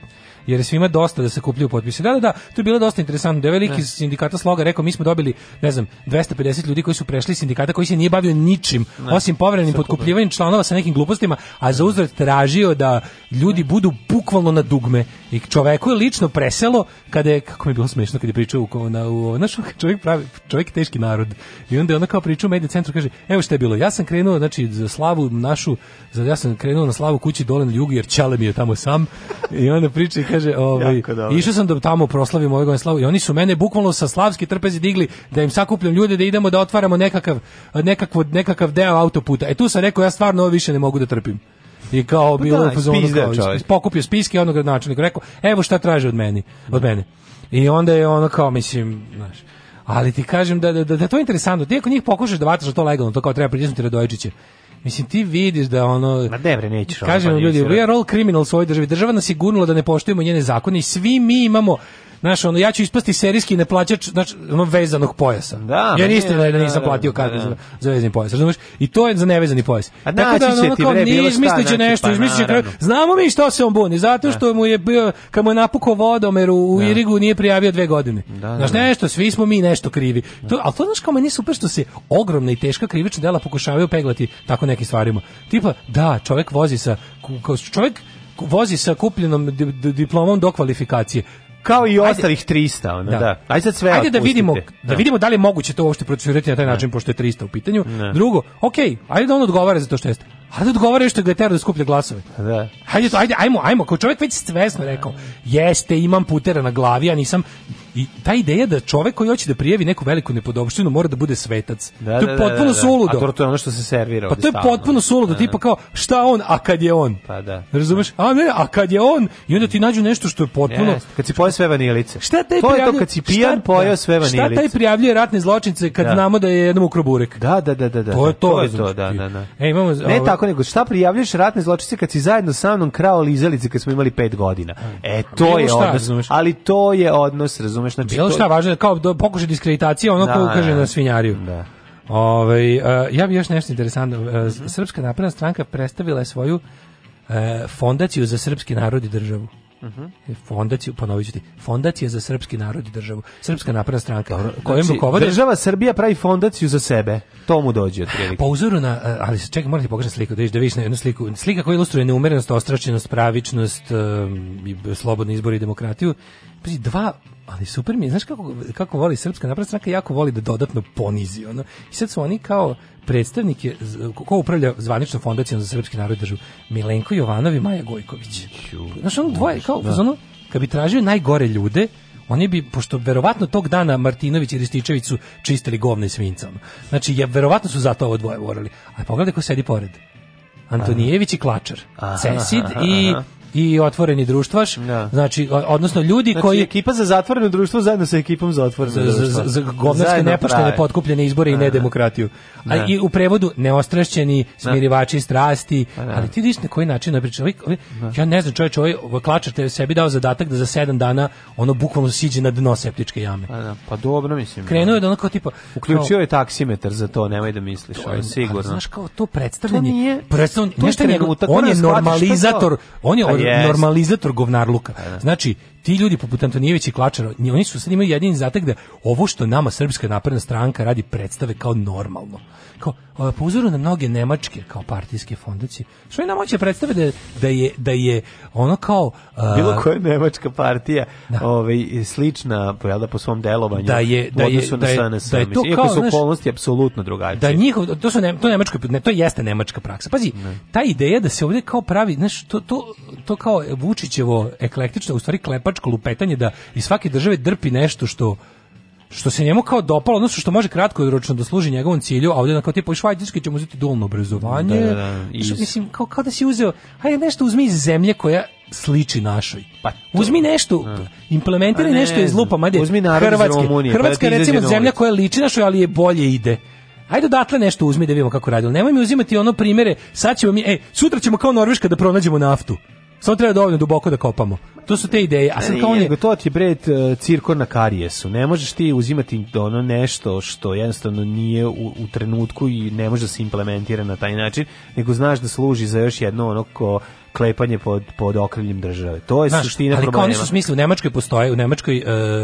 Jer je svima dosta da se kupljuju potpise. Da, da, da, to je bilo dosta interesantno. Da je veliki ne. Da. sindikata sloga rekao, mi smo dobili, ne znam, 250 ljudi koji su prešli sindikata koji se nije bavio ničim, ne. osim povremenim da. potkupljivanjem članova sa nekim glupostima, a za uzret tražio da ljudi budu bukvalno na dugme. I čoveku je lično preselo kada je, kako mi je bilo smešno kada je pričao u, na, u, čovjek pravi, čovjek teški narod. I onda je ona kao pričao u mediju centru, kaže, kaže, evo šta je bilo, ja sam krenuo, znači, za slavu našu, za, ja sam krenuo na slavu kući dole na jugu, jer Čale mi je tamo sam, i onda priča i kaže, ovaj, išao sam da tamo proslavim ovaj godin slavu, i oni su mene bukvalno sa slavski trpezi digli, da im sakupljam ljude, da idemo da otvaramo nekakav, nekakvo, nekakav deo autoputa. E tu sam rekao, ja stvarno ovo više ne mogu da trpim. I kao pa bilo da, pozvano, kao, pokupio spiske onog načelnika, rekao, evo šta traže od meni, od mene. I onda je ono kao, mislim, znaš, Ali ti kažem da, da, da, da to je interesantno. Ti ako njih pokušaš da vataš da to legalno, to kao treba pritisnuti Radojčiće. Da Mislim, ti vidiš da ono... Ma devre nećeš. Kažem ono, pa ljudi, we are all criminals u ovoj državi. Država nas je gurnula da ne poštujemo njene zakone i svi mi imamo Znaš, ono, ja ću ispasti serijski neplaćač, znači, ono, vezanog pojasa. Da, ja nisam, da, nisam da, platio da, kartu da. za, za vezani pojas, razumiješ? I to je za nevezani pojas. A Tako da, ono, kao, nije izmisliće znači, nešto, pa izmisliće kraju. Znamo mi što se on buni, zato što mu je bio, kad mu je napukao vodomer u, Irigu, nije prijavio dve godine. Da, znaš, nešto, svi smo mi nešto krivi. To, ali to, znaš, kao meni super što se ogromna i teška krivična dela pokušavaju peglati tako nekim stvarima. Tipa, da, čovek vozi sa, kao, čovek vozi sa kupljenom diplomom do kvalifikacije. Kao i ostalih 300, onda da. da. Ajde sad sve Ajde da vidimo, da. da. vidimo da li je moguće to uopšte procesuirati na taj način, pošto je 300 u pitanju. Ne. Drugo, okej, okay, ajde da on odgovara za to što jeste. Ajde da odgovara što ga je da skuplja glasove. Da. Ajde, to, ajde, ajmo, ajmo, kao čovjek već svesno rekao, jeste, imam putera na glavi, ja nisam I ta ideja da čovek koji hoće da prijavi neku veliku nepodopštinu mora da bude svetac. Da, to je da, da, potpuno da, da, suludo. A to je ono što se servira Pa to je potpuno suludo, da. tipa kao šta on, a kad je on. Pa da. Razumeš? A ne, a kad je on i onda ti nađu nešto što je potpuno yes, kad si pojeo sve vanilice. Šta taj to je to kad si pijan pojeo sve vanilice. Šta taj prijavljuje ratne zločince kad znamo da je jednom ukroburek. Da, da, da, da, da. To je to, to, je to da, da, da. E, imamo Ne ovo... Ovaj- tako nego šta prijavljuješ ratne zločince kad si zajedno sa mnom krao lizalice kad smo imali 5 godina. E to je odnos, ali to je odnos, razumeš? razumeš znači bilo šta važno kao do, pokušaj diskreditacije ono da, ko ukaže da. na svinjariju da Ove, ovaj, a, ja bi još nešto interesantno. A, e, Srpska napredna stranka predstavila je svoju a, e, fondaciju za srpski narod i državu uh e, -huh. fondaciju, ponovit ću ti, fondacija za srpski narod i državu, srpska napredna stranka. Dobro, kojim znači, rukovode... država Srbija pravi fondaciju za sebe, to mu dođe otprilike. Po uzoru na, e, ali čekaj, moram ti pokažem sliku, da vidiš, da vidiš na jednu sliku, slika koja ilustruje neumerenost, ostrašćenost, pravičnost, um, slobodni izbor i demokratiju, Pri dva ali super mi znaš kako, kako voli Srpska napredna stranka, jako voli da dodatno ponizi, ono. I sad su oni kao, predstavnik je, ko upravlja zvanično fondacijom za srpski narod državu, Milenko Jovanov i Maja Gojković. Znaš, ono dvoje, kao, da. ono, kad bi tražio najgore ljude, oni bi, pošto verovatno tog dana Martinović i Rističević su čistili govne svincom. Znači, je, verovatno su zato ovo dvoje morali. A pogledaj ko sedi pored. Antonijević i Klačar. Aha, Cesid aha, aha. i i otvoreni društvaš. Da. Znači, odnosno ljudi znači, koji... ekipa za zatvoreno društvo zajedno sa ekipom za otvoreno Za, za, za nepoštene, potkupljene izbore i da, da. nedemokratiju. A, da. I u prevodu neostrašćeni, smirivači strasti, pa ali ti vidiš na koji način priča. Ja ne znam, čovjek ovaj klačar je sebi dao zadatak da za 7 dana ono bukvalno siđe na dno septičke jame. Pa, pa dobro, mislim. Krenuo je da ono kao tipa... Uključio je taksimetar za to, nemoj da misliš, to, sigurno. znaš, kao to predstavljanje... To nije... Predstavljanje, to je, on je normalizator, on je pa yes. normalizator govnarluka. Da, da. Znači, ti ljudi poput Antonijevića i Klačara, oni su sad imaju jedini zatek da ovo što nama Srpska napredna stranka radi predstave kao normalno kao, po uzoru na mnoge nemačke kao partijske fondacije, što je nam hoće predstave da, da, je, da je ono kao... Uh, Bilo koja nemačka partija da. ovaj, slična da, po svom delovanju da je, da je, da je, na da je da to kao, su okolnosti apsolutno drugačije. Da njihov, to, su ne, to, nemačka, ne, to jeste nemačka praksa. Pazi, ne. ta ideja da se ovde kao pravi, znaš, to, to, to kao Vučićevo eklektično, u stvari klepačko lupetanje da iz svake države drpi nešto što što se njemu kao dopalo, odnosno što može kratko kratkoročno da služi njegovom cilju, a ovdje kao tipa u Švajcarskoj ćemo uzeti dualno obrazovanje. Da, da, da, što, mislim, kao, kao da si uzeo, hajde nešto uzmi iz zemlje koja sliči našoj. Pa to, uzmi nešto, da. a. implementiraj ne, nešto iz lupa, ajde. Uzmi Hrvatske. Romunije, pa Hrvatska pa je recimo zemlja koja liči našoj, ali je bolje ide. Ajde odatle nešto uzmi da vidimo kako radi. Nemoj mi uzimati ono primere, sad ćemo mi, ej, sutra ćemo kao Norveška da pronađemo naftu. Samo treba dovoljno duboko da kopamo to su te ideje. A sad kao on je... To ti bre e, cirko na karijesu. Ne možeš ti uzimati ono nešto što jednostavno nije u, u trenutku i ne može da se implementira na taj način, nego znaš da služi za još jedno ono ko klepanje pod, pod okriljem države. To je Znaš, suština ali problema. Ali oni su smisli, u Nemačkoj postoje, u Nemačkoj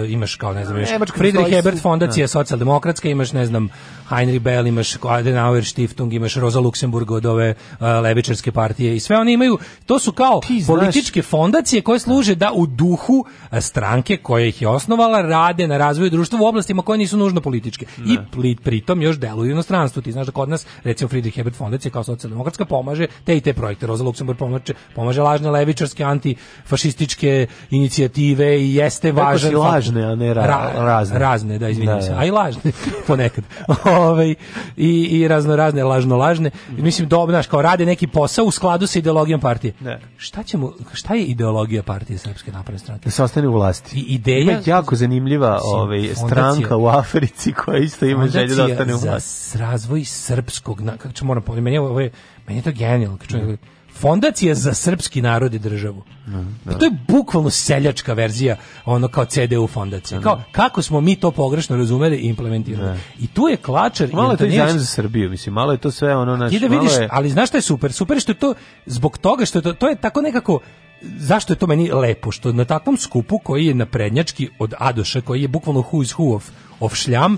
uh, imaš kao, ne znam, još, Friedrich Ebert da. fondacija socijaldemokratska, imaš, ne znam, Heinrich Bell, imaš Adenauer Stiftung, imaš Rosa Luxemburg od ove uh, levičarske partije i sve oni imaju, to su kao Ti, političke znaš, fondacije koje služe da u duhu e, stranke koja ih je osnovala rade na razvoju društva u oblastima koje nisu nužno političke. Ne. I pri, pritom još deluju u inostranstvu. Ti znaš da kod nas, recimo Friedrich Ebert fondacija kao socijaldemokratska pomaže te i te projekte. Rosa Luxemburg pomaže pomaže lažne levičarske antifašističke inicijative i jeste važan. Tako lažne, a ne ra, ra, razne. Razne, da, izvinjam da, se. Da. A i lažne, ponekad. Ove, i, I razno razne, lažno lažne. Mhm. Mislim, dobro, znaš, kao rade neki posao u skladu sa ideologijom partije. Ne. Da. Šta, ćemo, šta je ideologija partije Srpske napredne stranke? Da se ostane u vlasti. I ideja... Ima jako zanimljiva ove, stranka u Africi koja isto ima želju da ostane u vlasti. za razvoj srpskog, na, kako ću moram, meni je, ovo je, meni je to genijalno. Kako Fondacija za srpski narod i državu. Da, pa da. To je bukvalno seljačka verzija ono kao CDU fondacija. Da, da. Kao kako smo mi to pogrešno razumeli i implementirali. Da. I tu je Klačar malo je to i za Srbiju, mislim, malo je to sve ono naš. Ti da vidiš, je... ali znaš šta je super? Super je što je to zbog toga što je to, to je tako nekako zašto je to meni lepo što na takvom skupu koji je na prednjački od Adoša koji je bukvalno who is who of, of šljam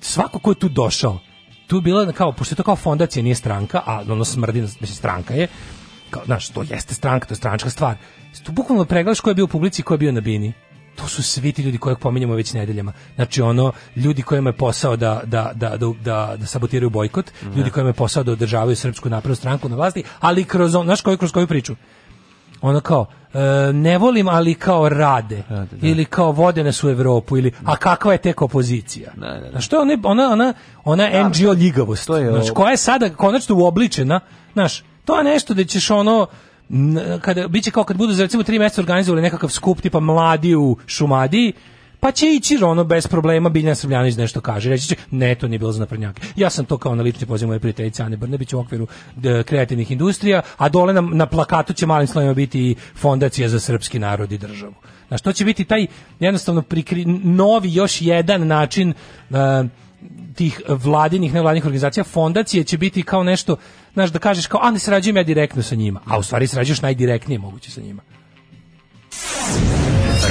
svako ko je tu došao tu bila kao pošto je to kao fondacija nije stranka, a ono smrdi mislim da stranka je kao znaš, to jeste stranka, to je stranačka stvar. Tu bukvalno pregledaš ko je bio u publici, ko je bio na bini. To su svi ti ljudi kojeg pominjamo već nedeljama. Znači ono ljudi kojima je posao da, da, da, da, da da sabotiraju bojkot, ne. Mhm. ljudi kojima je posao da održavaju srpsku naprednu stranku na vlasti, ali kroz on, znaš koju kroz koju priču. Ono kao E, ne volim, ali kao rade. Da, da. Ili kao vode nas u Evropu. Ili, a kakva je tek opozicija? Da, da, da. Što ona, ona, ona, ona da, NGO ljigavost. To je znači, koja je sada konačno uobličena. Znaš, to je nešto da ćeš ono kada biće kao kad budu za recimo 3 mjeseca organizovali nekakav skup tipa mladi u Šumadiji pa će ići ono bez problema Biljana Srbljanić nešto kaže. Reći će, ne, to nije bilo za naprednjake. Ja sam to kao na lični poziv moje prijateljice Ane Brnebić u okviru kreativnih industrija, a dole na, na plakatu će malim slovima biti i fondacija za srpski narod i državu. Znaš, to će biti taj jednostavno prikri, novi još jedan način uh, tih vladinih, nevladinih organizacija, fondacije će biti kao nešto, znaš, da kažeš kao, a ne srađujem ja direktno sa njima, a u stvari srađuješ najdirektnije moguće sa njima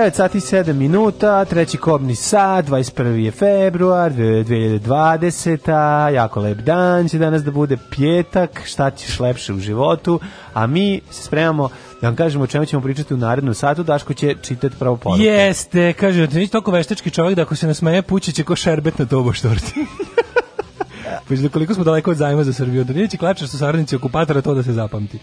9 sati 7 minuta, treći kobni sat, 21. je februar 2020. Jako lep dan će danas da bude pjetak, šta ćeš lepše u životu, a mi se spremamo da vam kažemo o čemu ćemo pričati u narednom satu, Daško će čitati pravo poruku. Jeste, kaže, da nisi toliko veštački čovjek da ako se nasmeje pući će ko šerbet na tobo štorti. Pošto pa koliko smo daleko od zajma za Srbiju, da neće klačeš su saradnici okupatora to da se zapamti.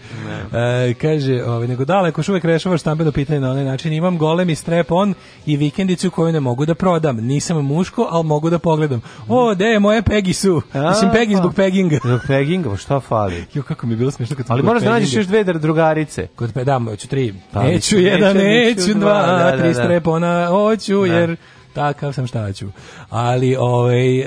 E, kaže, ovaj, nego daleko još uvek rešavaš stambeno pitanje na onaj način. Imam golemi strep-on i vikendicu koju ne mogu da prodam. Nisam muško, ali mogu da pogledam. O, de je moje pegi su? Mislim, pegi zbog pa. peginga. Zbog peginga, pa šta fali? Jo, kako mi je bilo smiješno kad Ali moraš da nađeš još dve drugarice. Kod pedamo, hoću tri. Pa, neću jedan, neću, neću dva, da, da, da, tri strepona, hoću, da. jer takav sam šta ću. Ali ovaj uh,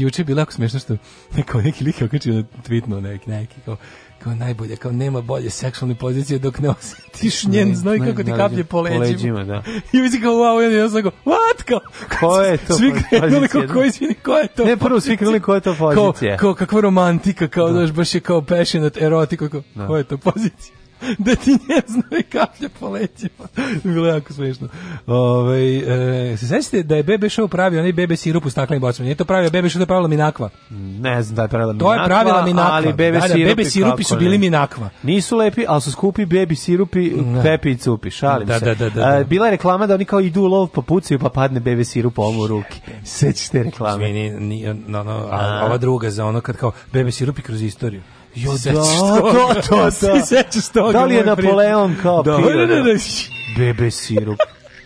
juče je bilo jako smešno što neko neki lik okačio tweetno neki neki kao kao najbolje, kao nema bolje seksualne pozicije dok ne osjetiš njen znoj kako ti kaplje po leđima. Po leđima da. I vi kao, wow, ja sam kao, what, ko je to svi krenuli, kao, ko, izvini, ko je to Ne, prvo svi krenuli, ko je to pozicija. Ko, kao kakva romantika, kao, da. daš, baš je kao passionate, erotika, kao, da. ko je to pozicija. da ti njeznove kaplje po lećima. Bilo je jako smiješno. Ove, ovaj, e, se sećate da je bebe show pravio onaj bebe sirup u staklenim bocama? Nije to pravio bebe show, to je pravila minakva. Ne znam da je pravila minakva. To je pravila minakva. Ali bebe, da, da, sirupi, bebe sirupi su bili minakva. Nisu lepi, ali su skupi bebi sirupi, da. pepi i cupi, šalim da, se. Da, da, da, da. E, bila je reklama da oni kao idu u lov pa pucaju pa padne bebe sirup ovom u ruki. Sećate reklame? Ni, ni, no, no, a, a. ova druga za ono kad kao bebe sirupi kroz istoriju. Jo, da da, da, da, to, to, da. Da li je Napoleon kao da, pira? Da, da, da, da. Bebe sirup.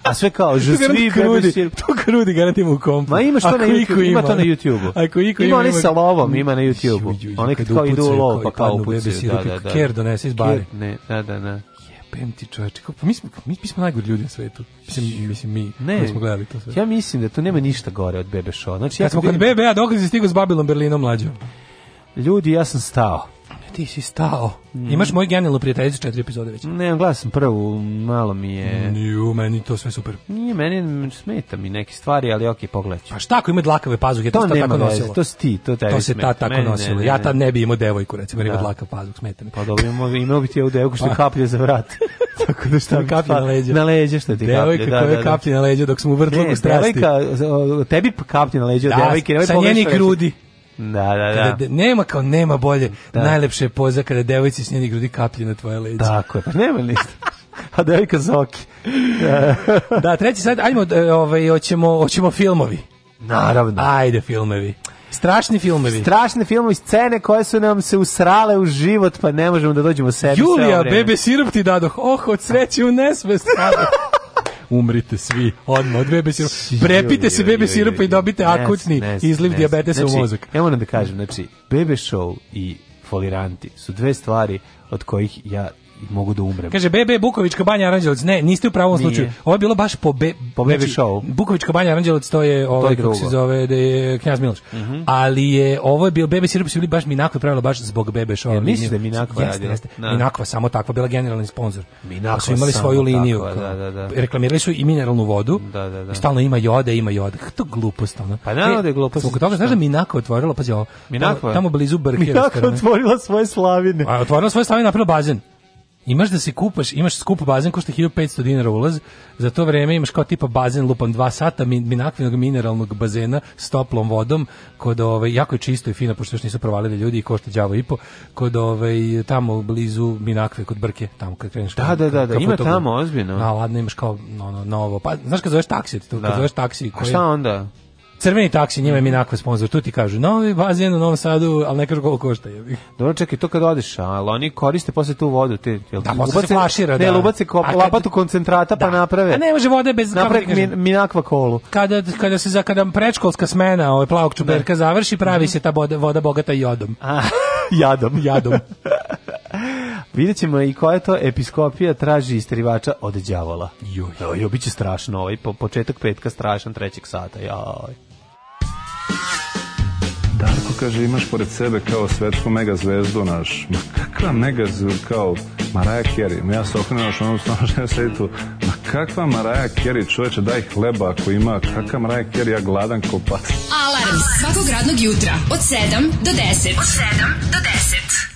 A sve kao, že svi krudi, sir. To krudi garantimo u kompu. Ma ima što na YouTube, ima, ima to na YouTube. Ako iko ima, ima oni sa lovom, mm. ima na YouTubeu. Oni kad kao idu u lov, pa kao upucaju. Da, da, da. Ker donese iz bare. Ne, da, da, da. Jebem ti čoveče, kao, pa mi smo, mi, mi smo najgori ljudi na svetu. Mislim, mislim mi, ne, koji smo gledali to sve. Ja mislim da tu nema ništa gore od Bebe Show. Znači, kad ja smo kod Bebe, a dok se stigao s Babilom Berlinom mlađom. Ljudi, ja sam stao ti si stao. Mm. Imaš moj genijalno prijateljicu četiri epizode već. Ne, gledao sam prvu, malo mi je... Niju, meni to sve super. Nije, meni smeta mi neke stvari, ali okej, okay, pogledat Pa šta ako ima dlakave pazuhe, to, to se tako nosilo. To si ti, to tebi To se ta tako meni, nosilo. Ne, ne, ja tad ne bi imao devojku, recimo, jer ima da. dlakav pazuh, smeta mi. Pa dobro, imao, bi ti ovu devojku što pa. kaplje za vrat. tako da šta mi kaplje pa- na leđa. Na leđe što ti devojka kaplje, da, koja da, da. kaplje na leđa dok smo u vrtlogu strasti. Devojka, tebi kaplje na leđa, da, devojke, sa njenih grudi. Da, da, da. Kada, nema kao nema bolje. Da. Najlepše je poza kada devojci s njenih grudi kaplje na tvoje leđe. Tako je, pa nema ništa. A devojka zoki. da, treći sad, ajmo, e, ovaj, hoćemo, hoćemo filmovi. Naravno. Ajde filmovi. Strašni filmovi. Strašne filmovi, scene koje su nam se usrale u život, pa ne možemo da dođemo sebi Julija, sve bebe sirup ti dadoh. Oh, od sreće u nesvest. umrite svi odmah od bebe sirupa. Prepite se bebe sirupa i dobite akutni izliv dijabetesa u znači, mozak. Evo nam da kažem, znači, bebe show i foliranti su dve stvari od kojih ja mogu da umrem. Kaže BB Bukovička banja Aranđelovac. Ne, niste u pravom Nije. slučaju. Ovo je bilo baš po be, po znači, show. Bukovička banja Aranđelovac to je ovaj to je ovaj, kako se zove da je Knjaz Miloš. Mm -hmm. Ali je ovo je bio BB sirup su bili baš Minakva pravilo baš zbog BB show. Ja, mislim da Minakva jeste, jeste. No. Da. Minakva samo takva bila generalni sponzor. Minakva pa su imali svoju liniju. Tako, da, da, da. Reklamirali su i mineralnu vodu. Da, da, da. stalno ima joda, ima joda. Kako to glupost ono. Pa naravno e, da je glupost. Zbog toga znaš da Minakva otvorila, pazi ovo. Minakva tamo blizu Brkera. Minakva otvorila svoje slavine. A otvorila svoje slavine, napravila bazen imaš da se kupaš, imaš skup bazen košta 1500 dinara ulaz, za to vreme imaš kao tipa bazen lupam 2 sata minakvinog mineralnog bazena s toplom vodom, kod ovaj, jako je čisto i fino, pošto još nisu provalili ljudi i košta đavo i po, kod ovaj, tamo blizu minakve, kod Brke, tamo kad kreneš. Da, da, da, da, ima tamo ozbiljno. Na, ladno imaš kao no, no, novo, pa znaš kad zoveš taksi, to, kad da. zoveš taksi. Koje, A šta onda? Crveni taksi, njima je mi nakon sponzor, tu ti kažu, novi bazen u Novom Sadu, ali ne kažu koliko košta. je. Dobro, čekaj, to kad odeš, ali oni koriste posle tu vodu. Te, jel, da, posle se flašira, Ne, da. lubace kop, kad, lapatu koncentrata pa da. pa naprave. A ne može vode bez... Naprave min, minakva kolu. Kada, kada se za, kada prečkolska smena ovaj plavog čuberka ne. Da. završi, pravi se ta voda, voda bogata jodom. A, jadom. jadom. Vidjet ćemo i koja to episkopija traži istrivača od đavola. Joj, joj, biće strašno ovaj po, početak petka strašan trećeg sata. Joj. Darko kaže, imaš pored sebe kao svetsku megazvezdu naš. Ma kakva megazvezdu, kao Maraja Kerry. Ja se okrenuo što ono stano što sedi tu. Ma kakva Maraja Kerry, čoveče, daj hleba ako ima. Kakva Maraja Kerry, ja gladan ko Alarm svakog radnog jutra od 7 do 10. Od 7 do 10.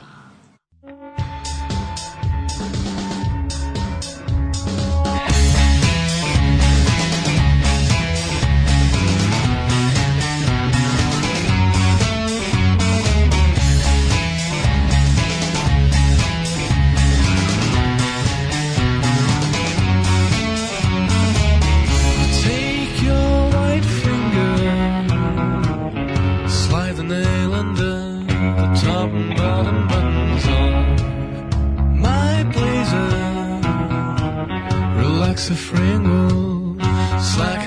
Slack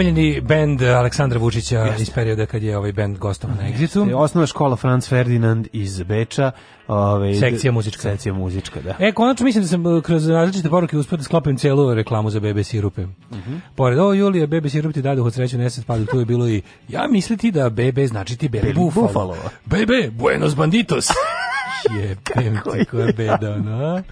omiljeni bend Aleksandra Vučića Jeste. iz perioda kad je ovaj bend gostovao na Exitu. Osnovna škola Franz Ferdinand iz Beča. Ovaj, sekcija muzička. Sekcija muzička, da. E, konačno mislim da sam e, kroz različite poruke uspio da sklopim celu reklamu za bebe sirupe. Mm -hmm. Pored ovo, Julija, bebe sirup ti dadu od sreću neset, pa tu je bilo i ja misliti da bebe znači ti bebe bufalo. Bufalo. Bebe, buenos banditos. Jebem ti koja beda, ono.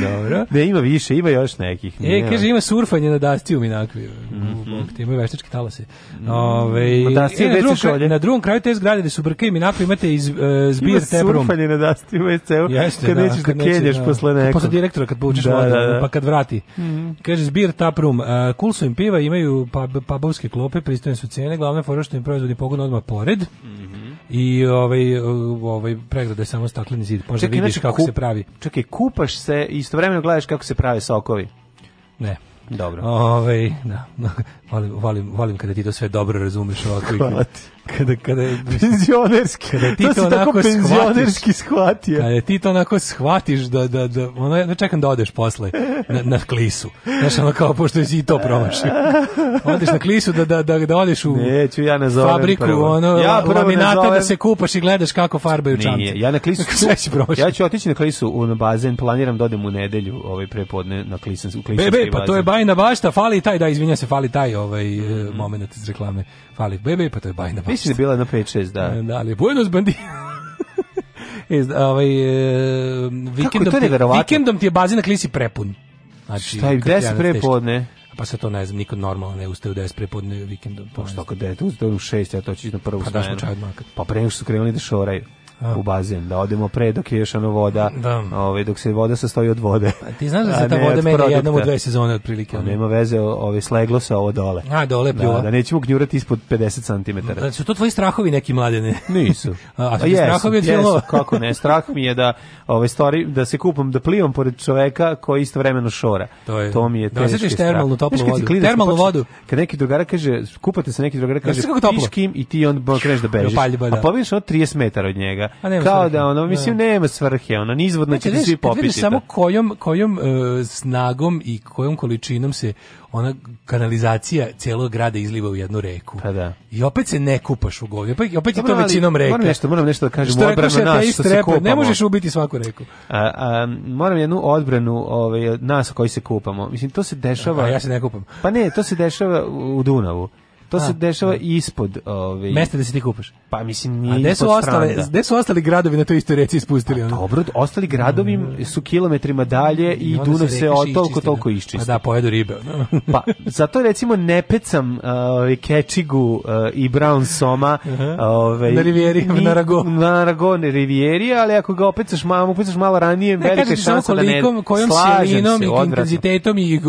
Dobro. Ne, ima više, ima još nekih. Ne, e, kaže, ima surfanje na Dastiju Minakviju. Mm -hmm. Imaju veštačke talase. Ove, na, Dastiju, e, na, drugom, na drugom kraju te zgrade gde su brke i Minakviju imate iz, uh, zbir ima teprom. Ima surfanje na Dastiju Minakviju. Jeste, kad da. nećeš da kad da kelješ da, posle pa nekog. Posle direktora kad povučeš da, vodu, da, da. pa kad vrati. Mm -hmm. Kaže, zbir taprum. Uh, e, cool su im piva, imaju pab, pabovske klope, pristojne su cene, glavna fora što im proizvodi pogon odmah pored. Mm -hmm i ovaj ovaj pregrada je samo stakleni zid. Možda čekaj, vidiš znači kako kup, se pravi. Čekaj, kupaš se i istovremeno gledaš kako se prave sokovi. Ne. Dobro. Ovaj, da. volim, volim, volim kada ti to sve dobro razumeš ovako. Hvala ti kada kada penzionerski kada ti to, to onako penzionerski shvatio kada ti to onako shvatiš da da da ona ne čekam da odeš posle na, na klisu znaš ono kao pošto si i to promašio odeš na klisu da da da da odeš u neću ja ne zovem fabriku prvo. ono ja prvo laminata da zovem... da se kupaš i gledaš kako farbaju čamce nije ja na klisu se ću, ja ću otići na klisu u bazen planiram da odem u nedelju ovaj prepodne na klisu u klisanski Bebe, pa to je bajna bašta fali taj da izvinja se fali taj ovaj mm -hmm. Eh, momenat iz reklame Fali bebe, pa to je bajna bašta. Mislim da je bila na 5-6, da. Da, ali Buenos Bandit. Is, e, ovaj, e, vikendom, Kako je to vikendom ti je bazin klisi prepun. Znači, Šta je, gde se prepodne? pa se to ne znam, niko normalno ne ustaje u 10 prepodne vikendom. Pa što kad dete ustaje u 6, ja to ću na prvu pa smenu. Pa daš mu čaj odmah. Pa pre nego što su krenuli da šoraju. A. u bazen, da odemo pre dok je još ono voda, da. ovaj, dok se voda sastoji od vode. ti znaš da se ta voda meni jednom u dve sezone otprilike. A pa nema veze, ovaj, sleglo se ovo dole. A, dole pljuva. Da, da nećemo gnjurati ispod 50 cm. Da, su to tvoji strahovi neki mladene? Nisu. A, su pa ti strahovi od yes, kako ne, strah mi je da, ove, ovaj, story, da se kupam, da plivam pored čoveka koji istovremeno šora. To, je. to mi je da, teški strah. termalnu toplu vodu. Klinac, termalnu kupač, vodu. Kad neki drugara kaže, kupate se neki drugara kaže, piškim i ti on kreneš da bežiš. Da. A pobiješ od 30 metara od njega kao svrhe. da ono mislim da. nema svrhe, ono ni izvodno znači, ćete da svi popiti. samo kojom kojom uh, snagom i kojom količinom se ona kanalizacija celog grada izliva u jednu reku. Pa da. I opet se ne kupaš u govnju. Pa opet je to ali, većinom reka. Moram nešto, moram nešto da kažem što odbranu nas što se kupamo. Ne možeš ubiti svaku reku. A, a, moram jednu odbranu ovaj, nas koji se kupamo. Mislim, to se dešava... A, ja se ne kupam. Pa ne, to se dešava u Dunavu. To se dešava da. ispod, ovaj. Mesta da se ti kupaš. Pa mislim nije. A gde su ostale, gde su ostali gradovi na toj istoj reci ispustili pa ono? Dobro, ostali gradovi mm. su kilometrima dalje i, i Dunav se otolko toliko toliko Pa da, pojedu ribe. No? pa zato recimo ne pecam ovaj uh, kečigu uh, i brown soma, ovaj na Rivieri, na Rago. Na Rago na ali ako ga opecaš malo, opecaš malo ranije, ne, velika je šansa da ne. Kojom silinom i intenzitetom i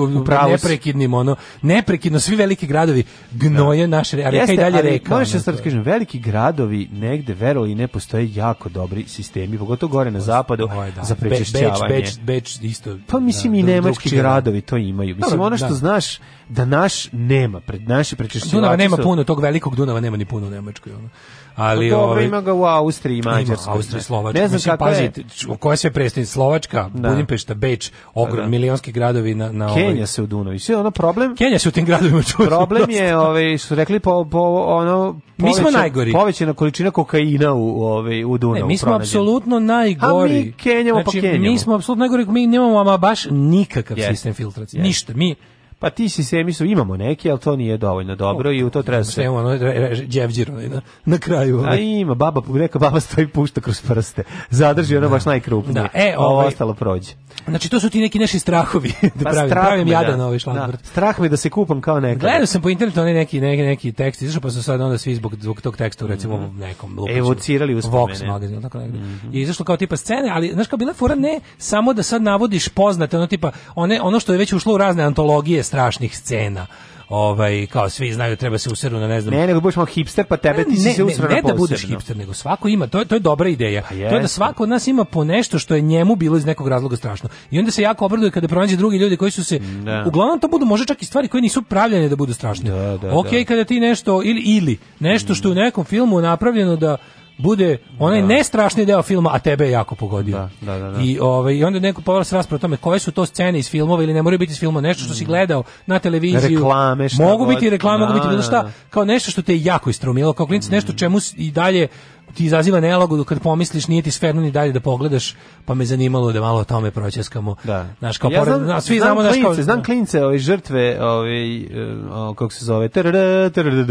neprekidnim ono, neprekidno svi veliki gradovi gno da samo je naš, ali i dalje reka. Možeš se sad da kažem, veliki gradovi negde i ne postoje jako dobri sistemi, pogotovo gore na zapadu Oj, da. za prečišćavanje. Beč, beč, beč isto. Pa mislim da, i nemački gradovi to imaju. Mislim ono što da. znaš da naš nema, pred naše prečišćivači. Dunava nema su... puno, tog velikog Dunava nema ni puno u Nemačkoj. Ono. Ali pa dobro, ovaj, ima ga u Austriji Mađarskoj. Austrija, Slovačka. Ne znam mislim, kako je. Koja sve predstavlja? Slovačka, da. Budimpešta, Beč, ogrom, da, da. milionski gradovi na, na ovaj- Kenja ovaj... se u Dunavi. Sve ono problem... Kenija se u tim gradovima čuje. Problem je, ovaj, su rekli, po, po, ono... Poveća, mi smo najgori. Povećena količina kokaina u, ovaj, u Dunavu. Ne, mi smo apsolutno najgori. A mi Kenjamo znači, pa Kenjamo. Mi smo apsolutno najgori, mi nemamo ama baš nikakav yes. sistem filtracije. Yes. Ništa. Mi, Pa ti sistemi su, imamo neki, ali to nije dovoljno dobro i u to treba se... Imamo ono, djevđir, e, e, na, na kraju. A ovaj. ima, baba, neka baba stoji pušta kroz prste. Zadrži ona da. baš najkrupnije. Da, e, ovaj, ostalo prođe. Znači, to su ti neki naši strahovi. da pa pravim, strah pravim me, jadan da, ovaj šlagvrt. Da, strah me da se kupam kao nekada. Gledao sam po internetu onaj neki, neki, neki tekst, izašao pa su sad onda svi zbog, zbog tog teksta, recimo, mm -hmm. nekom lupaču. Evocirali uspomene. Vox magazin, tako negdje. Mm -hmm. I izašlo kao tipa scene, ali, znaš, kao bila fora ne samo da sad navodiš poznate, ono tipa, one, ono što je već ušlo u razne antologije strašnih scena ovaj kao svi znaju treba se usredu na ne znam. Ne, nego budeš malo hipster pa tebe ti ne, si se usredu na. ne, ne da budeš hipster, nego svako ima, to je to je dobra ideja. Pa to je da svako od nas ima po nešto što je njemu bilo iz nekog razloga strašno. I onda se jako obraduje kada pronađe drugi ljudi koji su se da. uglavnom to budu može čak i stvari koje nisu pravljene da budu strašne. Da, da, ok, da. kada ti nešto ili ili nešto što je u nekom filmu napravljeno da bude onaj da. najstrašniji deo filma, a tebe je jako pogodio. Da, da, da, da. I, ovaj, I onda neko povela se raspravo o tome koje su to scene iz filmova ili ne moraju biti iz filma, nešto što si mm. gledao na televiziju. Reklame, šta mogu biti reklame, mogu biti da, bilo šta, da, da. kao nešto što te je jako istrumilo, kao klinic, mm. nešto čemu i dalje ti izaziva nelagodu kad pomisliš nije ti sferno ni dalje da pogledaš, pa me zanimalo da malo o tome proćeskamo. Da. Naš kao ja znam, pored, svi znam znamo klince, kao znam klince, ove žrtve, ove e, o, kako se zove, terere, terere,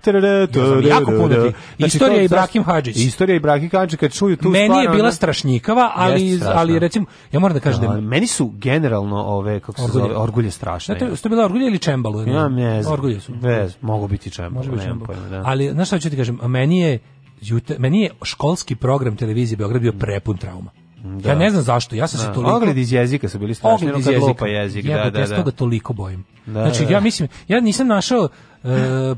terere, terere, jako puno ti. Znači, istorija i Ibrahim Hadžić. Istorija i Ibrahim Hadžić kad čuju tu Meni je bila strašnikava, ali ali recimo ja moram da kažem da, da meni su generalno ove kako se zove orgulje strašne. Znate, su bila orgulje ili čembalo? Ja, ne znam. Orgulje su. Ne, mogu biti čembalo, nemam pojma, da. Ali znaš šta ću ti kažem, a meni je jute, meni je školski program televizije Beograd bio mm. prepun trauma. Da. Ja ne znam zašto, ja sam da. se toliko... Ogled iz jezika su bili strašni, ogled iz jezika. Lupa jezik, ja, da, da, ja se da. toga toliko bojim. Da, znači, da, ja da. mislim, ja nisam našao, e,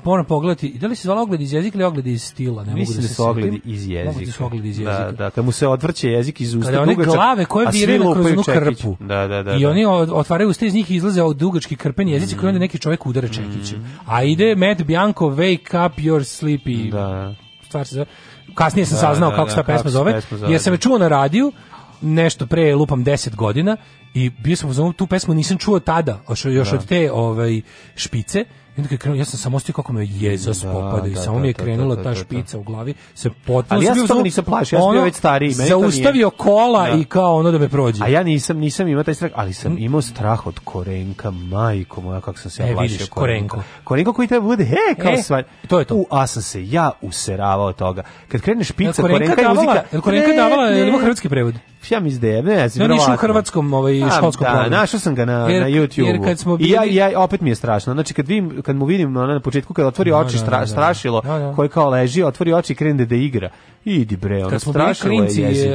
moram pogledati, da li se zvala ogled iz jezika ili ogled iz stila? Ne mislim mogu da, da se su ogledi iz jezika. Mogu da su ogledi iz jezika. Da, da, kad mu se odvrće jezik iz usta. Kada one dugačak, glave koje viraju kroz onu krpu. Da, da, da, I oni otvaraju usta iz njih i izlaze od dugački krpen jezici mm. koji onda neki čovjek udara čekićem. Mm. A ide Matt Bianco, wake up your sleepy... Da, Da stvar se zove. Kasnije sam da, saznao da, kako da, se ta pesma zove, jer sam da. je čuo na radiju, nešto pre lupam 10 godina i bio sam u zonu tu pesmu nisam čuo tada, još, još da. od te ovaj špice onda je ja sam samo ostio kako me jeza spopada da, i da, samo mi je da, da, krenula ta špica u glavi. Se potpuno Ali ja sam nisam plašio, ja sam bio već stariji. Zaustavio kola i kao ono da me prođe. A ja nisam, nisam imao taj strah, ali sam mm. imao strah od korenka, majko moja, kako sam se ja e, plašio korenko. Korenko koji treba bude, he, kao e, sva. To je to. U, a sam se ja useravao toga. Kad krene špica e, korenka, korenka je muzika. Korenka davala, je hrvatski prevod ja mi da ne znam, verovatno. Ja u hrvatskom, ovaj školskom da, programu. našao sam ga na jer, na YouTubeu. Bili... I ja, ja opet mi je strašno. Znači kad vidim kad mu vidim ona na početku kad otvori da, oči da, stra, da, da. strašilo da, da. koji kao leži, otvori oči i krene da igra. Idi bre, ona strašilo klinci, je. Jezi.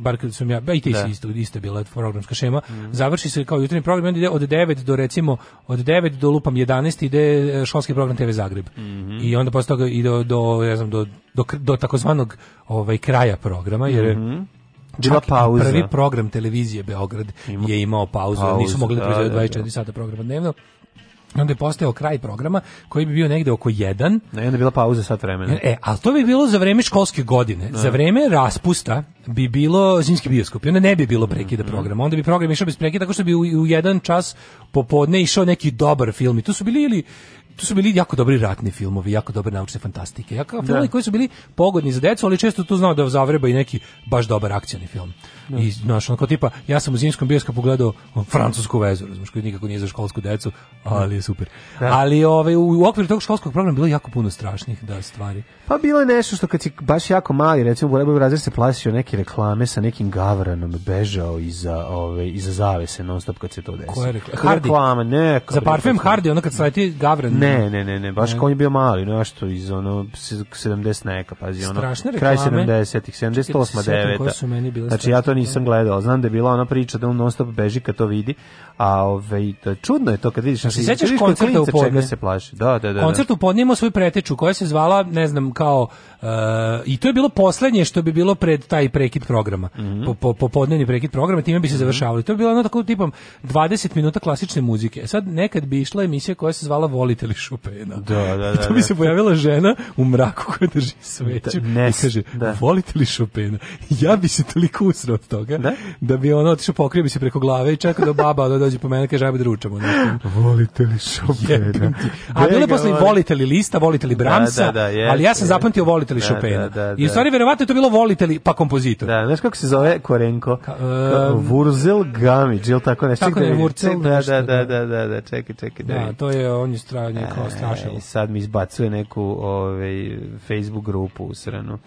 bar kad sam ja, i ti si isto, isto bila programska šema. Mm. Završi se kao jutarnji program, onda ide od 9 do recimo od 9 do lupam 11 ide e, školski program TV Zagreb. Mm -hmm. I onda posle toga ide do, do ne znam do do, do takozvanog ovaj kraja programa jer mm -hmm bila pauza. Prvi program televizije Beograd Ima, je imao pauzu, pauzu nisu mogli da, da, da 24 da. sata programa dnevno. Onda je postao kraj programa koji bi bio negde oko 1. Ne, onda je bila pauza sat vremena. E, ali to bi bilo za vreme školske godine. Ne. Da. Za vreme raspusta bi bilo zimski bioskop i onda ne bi bilo prekida mhm. programa. Onda bi program išao bez prekida tako što bi u, u jedan čas popodne išao neki dobar film i tu su bili ili tu su bili jako dobri ratni filmovi, jako dobre naučne fantastike, jako da. filmovi koji su bili pogodni za decu, ali često tu znao da zavreba i neki baš dobar akcijni film. Da. I znaš, onako tipa, ja sam u zimskom bioskopu gledao francusku vezu, razumiješ, koji nikako nije za školsku decu, ali je super. Da. Ali ove, ovaj, u, okviru tog školskog programa bilo jako puno strašnih da stvari. Pa bilo je nešto što kad si baš jako mali, recimo u Razir se plasio neke reklame sa nekim gavranom bežao iza, ove, ovaj, iza zavese non stop kad se to desi. Koja reklama? Hardy. Reklama, neka. Za parfum Hardy, ono kad sleti gavran Ne, ne, ne, ne, baš kao on je bio mali, no što iz ono 70 neka, pazi ono. kraj 70-ih, 78 9 Znači ja to nisam gledao, znam da je bila ona priča da on nonstop beži kad to vidi, a ovaj čudno je to kad vidiš, znači, znači sećaš koncerta u podne. se plaši. Da, da, da, da. Koncert u podne imao svoju preteču koja se zvala, ne znam, kao uh, i to je bilo poslednje što bi bilo pred taj prekid programa. Mm -hmm. Po po popodnevni prekid programa, time bi se mhm. završavalo. to je bilo ono tako tipom 20 minuta klasične muzike. E sad nekad bi išla emisija koja se zvala Volite pevali Šopena. Da, da, da. To mi da. se pojavila žena u mraku koja drži sveću da, i kaže, da. volite li Šopena? Ja bi se toliko usrao od toga da, da bi ona otišao pokrio bi se preko glave i čekao da baba da dođe po mene i kaže, ajmo da ručamo. Nešto. Volite li Šopena? A bilo je posle voli. volite li lista, volite li da, Bramsa, da, da, jest, ali ja sam zapamtio volite li Šopena. Da, I u stvari, verovatno je to bilo volite li pa kompozitor. Da, znaš kako se zove Korenko? Ka, um, Vurzel Gamić, ili tako nešto. Tako ne, Vurzel. Da, da, da, da, da, čekaj, čekaj. Da, to je, on je stranje mene kao e, strašilo. sad mi izbacuje neku ovaj, Facebook grupu u sranu.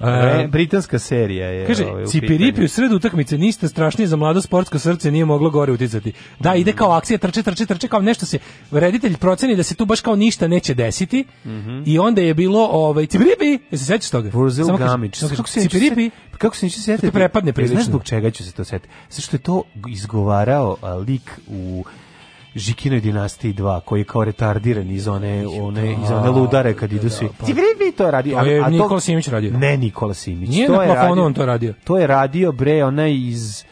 E, britanska serija je Kaže, ovaj, Cipiripi u sredu utakmice niste strašnije za mlado sportsko srce nije moglo gore uticati. Da, mhm. ide kao akcija, trče, trče, trče, kao nešto se reditelj proceni da se tu baš kao ništa neće desiti mm -hmm. i onda je bilo ovaj, Cipiripi, jesi sećaš toga? Burzil Gamić. Kako, kako se Cipiripi? Kako se neće te Prepadne prilično. Znaš zbog čega ću se to setiti? Sve što je to izgovarao lik u Žikinoj dinastiji 2 koji je kao retardiran iz one one iz one ludare kad idu da, da, svi. Pa. Ti vidi to radi, a, je Nikola Simić radio. Ne Nikola Simić, Nije to je radio. on to radio. To je radio bre onaj iz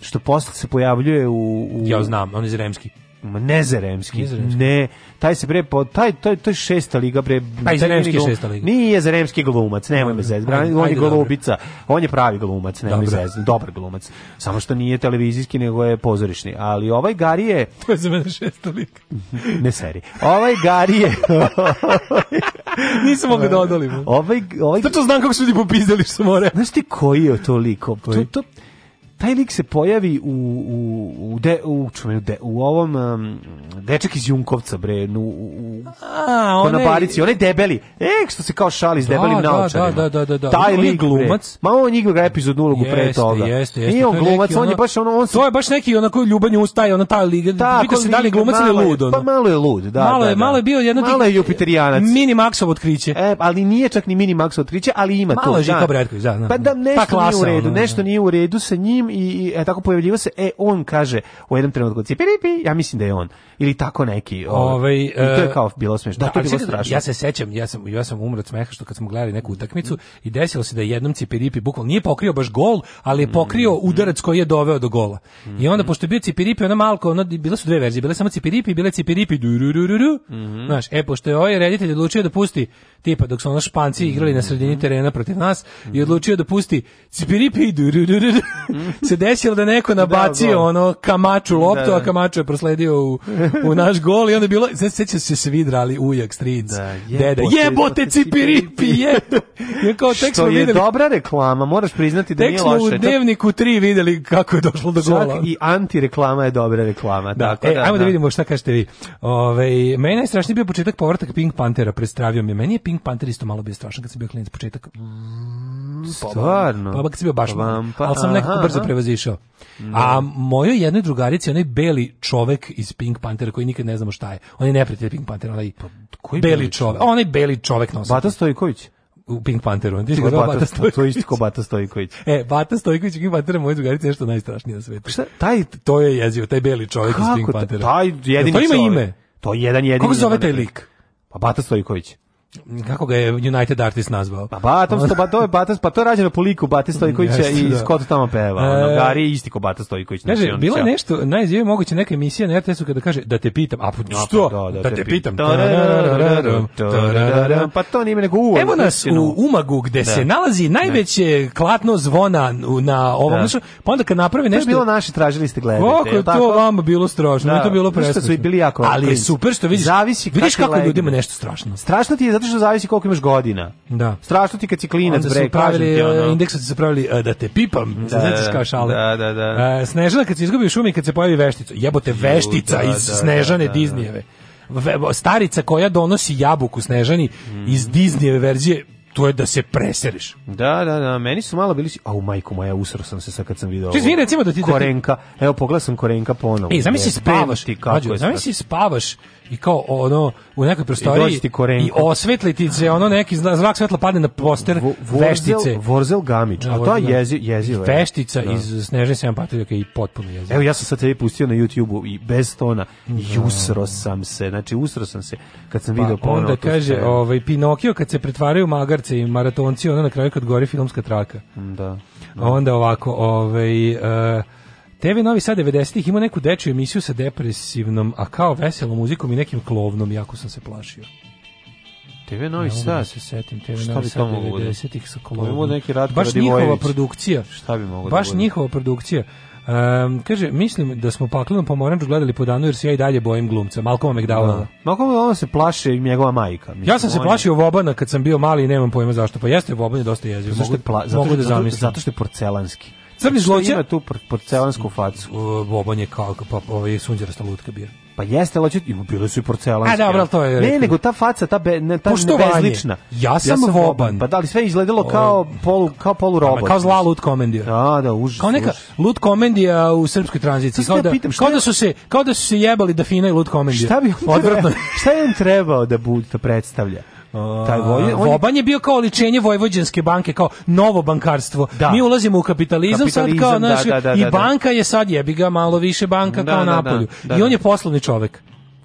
što posle se pojavljuje u, u... Ja znam, on iz Remski ne Zaremski, ne, taj se bre, po, taj, taj, to je šesta liga bre. Pa Zaremski šesta liga. Nije Zaremski glumac, nemoj me zezbrani, on je golubica, on je pravi glumac, nemoj me zezbrani, dobar glumac, samo što nije televizijski nego je pozorišni, ali ovaj Gari je... To je za mene šesta liga. ne seri. Ovaj Gari je... Nisam mogu da odolim. Ovaj, ovaj... Zato znam kako su ljudi popizdali što more. Znaš ti koji je to lik? To, to, taj lik se pojavi u u u de, u, čume, de, u ovom um, dečak iz Junkovca bre nu u a onaj na barici onaj debeli e što se kao šali s da, debelim da, da, naočarima da, da, da, da, taj lik glumac ma on igra epizodnu ulogu pre toga jeste jeste nije on glumac on je baš ono on se... to je baš neki onako ljubanju ustaje ona ta liga vidi se da li glumac ili lud pa malo je lud da malo da, je malo je bio jedno malo je jupiterianac mini maxov otkriće e ali nije čak ni mini maxov otkriće ali ima to malo je Žika Bretković da pa da nešto nije u redu nešto nije u redu sa njim tim i, i e, tako pojavljivo se, e, on kaže u jednom trenutku, cipiripi, ja mislim da je on. Ili tako neki. Ovaj, i to je e, kao bilo smešno. Da, to je bilo strašno. Ja se sećam, ja sam, ja sam umro od smeha što kad smo gledali neku utakmicu i desilo se da je jednom cipiripi, bukvalno nije pokrio baš gol, ali je pokrio mm. udarac koji je doveo do gola. I mm. onda, pošto je bio cipiripi, ona malko, ono, bile su dve verzije, bile samo cipiripi i bile cipiripi, du, du, du, du, Znaš, e, pošto je ovaj reditelj odlučio da pusti, tipa, dok su ono španci igrali na sredini mhm. terena protiv nas, i mhm. odlučio da pusti cipiripi, du, du, du, se desilo da neko nabacio da, da. ono kamaču loptu, da. a da. kamaču je prosledio u, u naš gol i onda je bilo, znači seća se svi drali ujak, stric, da, jebote, deda, jebote cipiripi, jebote. Je kao, tek Što je videli, dobra reklama, moraš priznati da nije loše. Tek u dnevniku 3 videli kako je došlo do gola. Čak i antireklama je dobra reklama. Da, tako, e, da, ajmo da, da vidimo šta kažete vi. Ove, meni najstrašniji bio početak povratak Pink Pantera, prestravio mi. Meni je Pink Panther isto malo bio strašan kad se bio klinic početak. Mm Stvarno? Pa bak pa, bio baš pa, ali sam nekako brzo prevazišao. Da. A mojoj jednoj drugarici, onaj beli čovek iz Pink Pantera koji nikad ne znamo šta je. On je neprijatelj Pink Pantera, onaj pa, koji beli, beli čovek. Onaj beli čovek nosi. Bata Stojković u Pink Pantheru. Ti si Bata, Stojković. To je isto ko Bata Stojković. E, Bata Stojković i Pink Pantera, moje drugarice, nešto najstrašnije na svetu. Šta? Taj, to je jezivo, taj beli čovjek iz Pink Panthera. Kako? Taj jedini ja, to ima ime. To je jedan jedini. Kako zove taj lik? Pa Bata Stojković kako ga je United Artist nazvao. Pa Batom sto, ba, to je Batas, pa to je rađeno po liku Bate Stojkovića yes, i da. Scott tamo peva. E, ono, Gari isti ko Bata Stojković. Znači kaže, bilo je nešto, najzivije moguće neka emisija na RTS-u kada kaže da te pitam, a pa pa što? Da, da, da te, te pitam. Pa to nije nego uvod. Evo nas u Umagu gde da. se nalazi najveće klatno zvona na ovom, da. pa onda kad napravi nešto... To je bilo naše, tražili ste gledajte. Kako je to vama bilo strašno, da. to bilo presno. bili jako... Ali super što vidiš, zavisi kako ljudima nešto strašno. Strašno ti je zato što zavisi koliko imaš godina. Da. Strašno ti kad si klinac, bre, pravili, uh, ono... Indeksa su se pravili uh, da te pipam, da, znači kao šale. Da, da, da. Uh, Snežana kad se izgubi u šumi kad se pojavi veštica. Jebote, veštica Ju, da, iz da, da, Snežane da, da, Diznijeve. Starica koja donosi jabuku Snežani mm. iz Diznijeve verzije to je da se preseriš. Da, da, da, meni su malo bili, a u majku moja, usro sam se sad kad sam video. Ti izvini, recimo da, da ti Korenka, evo pogledao Korenka ponovo. E, zamisli spavaš, ti kako. Zamisli spavaš i kao ono u nekoj prostoriji i, i osvetliti se ono neki zrak svetla padne na poster v, vorzel, veštice Vorzel Gamić a da, to je jezi, jezivo veštica da. iz Snežne sam Patrika i potpuno jezivo evo ja sam sad tebi pustio na YouTubeu i bez tona da. usro sam se znači usro sam se kad sam pa, video ponovo onda kaže ovaj Pinokio kad se pretvaraju magar muškarce i maratonci, ona na kraju kad gori filmska traka. Da. A onda ovako, ovaj, uh, eh, TV Novi Sad 90-ih ima neku dečju emisiju sa depresivnom, a kao veselom muzikom i nekim klovnom, jako sam se plašio. TV Novi ne Sad. Da se setim TV šta Novi Sad 90-ih da- sa kolonom. Baš njihova produkcija. Šta bi moglo da Baš njihova produkcija. Um, kaže, mislim da smo paklenu pomoranđu gledali po danu jer se ja i dalje bojim glumca. Malcolma McDowella. Da. Malcolm McDowell se plaše i njegova majka. Mislim, ja sam se on... plašio Vobana kad sam bio mali i nemam pojma zašto. Pa jeste Voban je dosta jezio. Zato što je, pla... zato što, da zato, zato što je porcelanski. Crni zloća. Ima tu porcelansku facu. Boban je kao, pa ovaj sunđerasta lutka bio. Pa jeste, ali bile su i porcelanske. A e, dobro, to je. Ne, nego ta faca, ta be, ne, ta bezlična. Ja sam, ja sam voban. Pa da li sve izgledalo kao polu kao polu robot. Kao zla lut komendija. Da, da, užas. Kao neka lut komendija u srpskoj tranziciji. Kao da, pitam, kao da su se kao da su se jebali da fina i lut komendija. Šta bi odvratno? Šta je on trebao da bude da predstavlja? Taj voj, Voban je bio kao ličenje Vojvođanske banke, kao novo bankarstvo. Da. Mi ulazimo u kapitalizam, kapitalizam sad kao naš, da, da, da i da. banka je sad jebi ga malo više banka da, kao Napolju. I on je poslovni čovek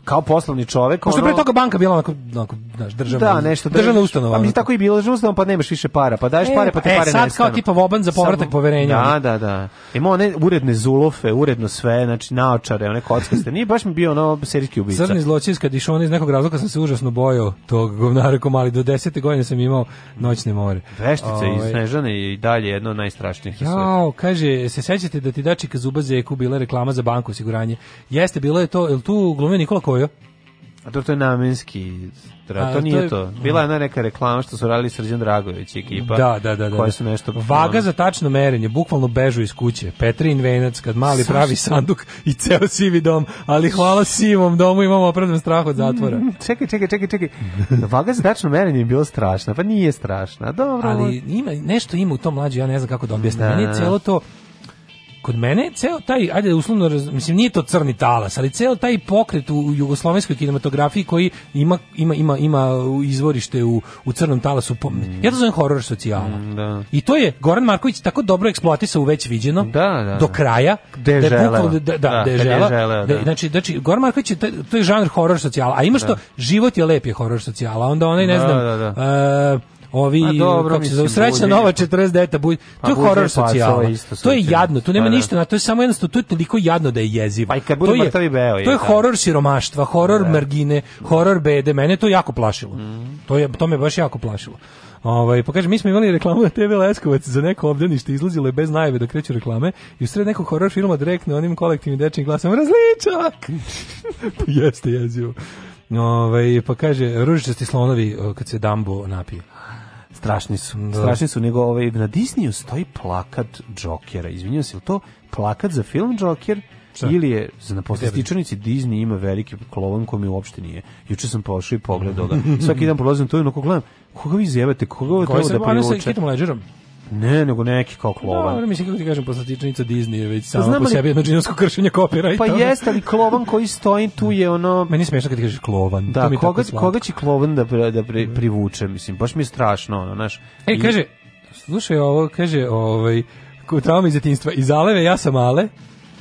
kao poslovni čovjek, ono. Što pre toga banka bila onako, onako znaš, državna. Da, nešto državna ustanova. Pa mi tako i bilo državna ustanova, pa nemaš više para, pa daješ e, pare, pa te e, pare sad kao tipa voban za povratak poverenja. Da, da, da. Ima one uredne zulofe, uredno sve, znači naočare, one kockaste. Nije baš mi bio ono serijski ubica. Crni zločin kad išao on iz nekog razloga sam se užasno bojao tog govnara komali do 10. godine sam imao noćne more. Veštice i ovaj. Snežane i dalje jedno najstrašnijih. Jao, kaže, se sećate da ti dači Zuba Zeku bila reklama za banku osiguranje. Jeste, bilo je to, el tu glumio Nikola Kovač koju? A to, to je namenski, tra, to nije to. Je, to. Bila je ona neka reklama što su radili Srđan Dragović i ekipa. Da, da, da, da. Koje da. su nešto Vaga za tačno merenje, bukvalno bežu iz kuće. Petrin Venac kad mali Saš, pravi sanduk i ceo sivi dom, ali hvala sivom domu imamo opravdan strah od zatvora. Mm, čekaj, čekaj, čekaj, čekaj. Vaga za tačno merenje je bilo strašna, pa nije strašna. Dobro. Ali ima nešto ima u tom mlađu, ja ne znam kako da objasnim. Meni je da. cijelo to kod mene ceo taj, ajde uslovno, raz, mislim nije to crni talas, ali ceo taj pokret u jugoslovenskoj kinematografiji koji ima, ima, ima, ima izvorište u, u crnom talasu, mm. ja to zovem horor socijala. Mm, da. I to je Goran Marković tako dobro eksploatisao u već viđeno da, da, do da. kraja. Gde da, želeo. Da, da, da, gde želeo. Da, da. Znači, znači, Goran Marković je, to je žanr horor socijala, a ima što, život je lep je horor socijala, onda onaj, ne znam, uh, ovi dobro, kako se zove srećna nova 49 deta buj. To je horor socijala. To je jadno, tu nema da, da. ništa, na to je samo jednostavno to je toliko jadno da je jezivo. Pa to je To je horor siromaštva, horor da. margine, horor bede. Mene to jako plašilo. Mhm. To je to me baš jako plašilo. Ovaj pa kaže mi smo imali reklamu na TV Leskovac za neko obdanište izlazilo je bez najave da kreću reklame i usred nekog horor filma direktno onim kolektivnim dečijim glasom različak. Pa jeste jezivo. Ove, ovaj, pa kaže, ružičasti slonovi kad se Dumbo napije. Strašni su. Da. Strašni su, nego ovaj, na Disneyu stoji plakat Jokera. Izvinjavam se, to plakat za film Joker? Šta? Ili je na poslastičanici Disney ima veliki klovan koji mi uopšte nije. Juče sam pošao i pogledao ga. Svaki dan prolazim to i onako gledam, koga vi zjebate, koga ovo treba da privuče? Koji se bavio sa Heathom Ledgerom? Ne, nego neki kao klovan. Dobro, da, mislim kako ti kažem, poslatičnica Disney je već samo po li... sebi jedno džinovsko kršenje kopirajta. Pa jeste, ali klovan koji stoji tu je ono... Meni je smiješno kad ti kažeš klovan. Da, to mi koga, koga će klovan da, da pri, privuče, mislim, baš mi je strašno, ono, znaš. Ej, I... kaže, slušaj ovo, kaže, ovaj, trauma iz djetinjstva, iz Aleve, ja sam Ale,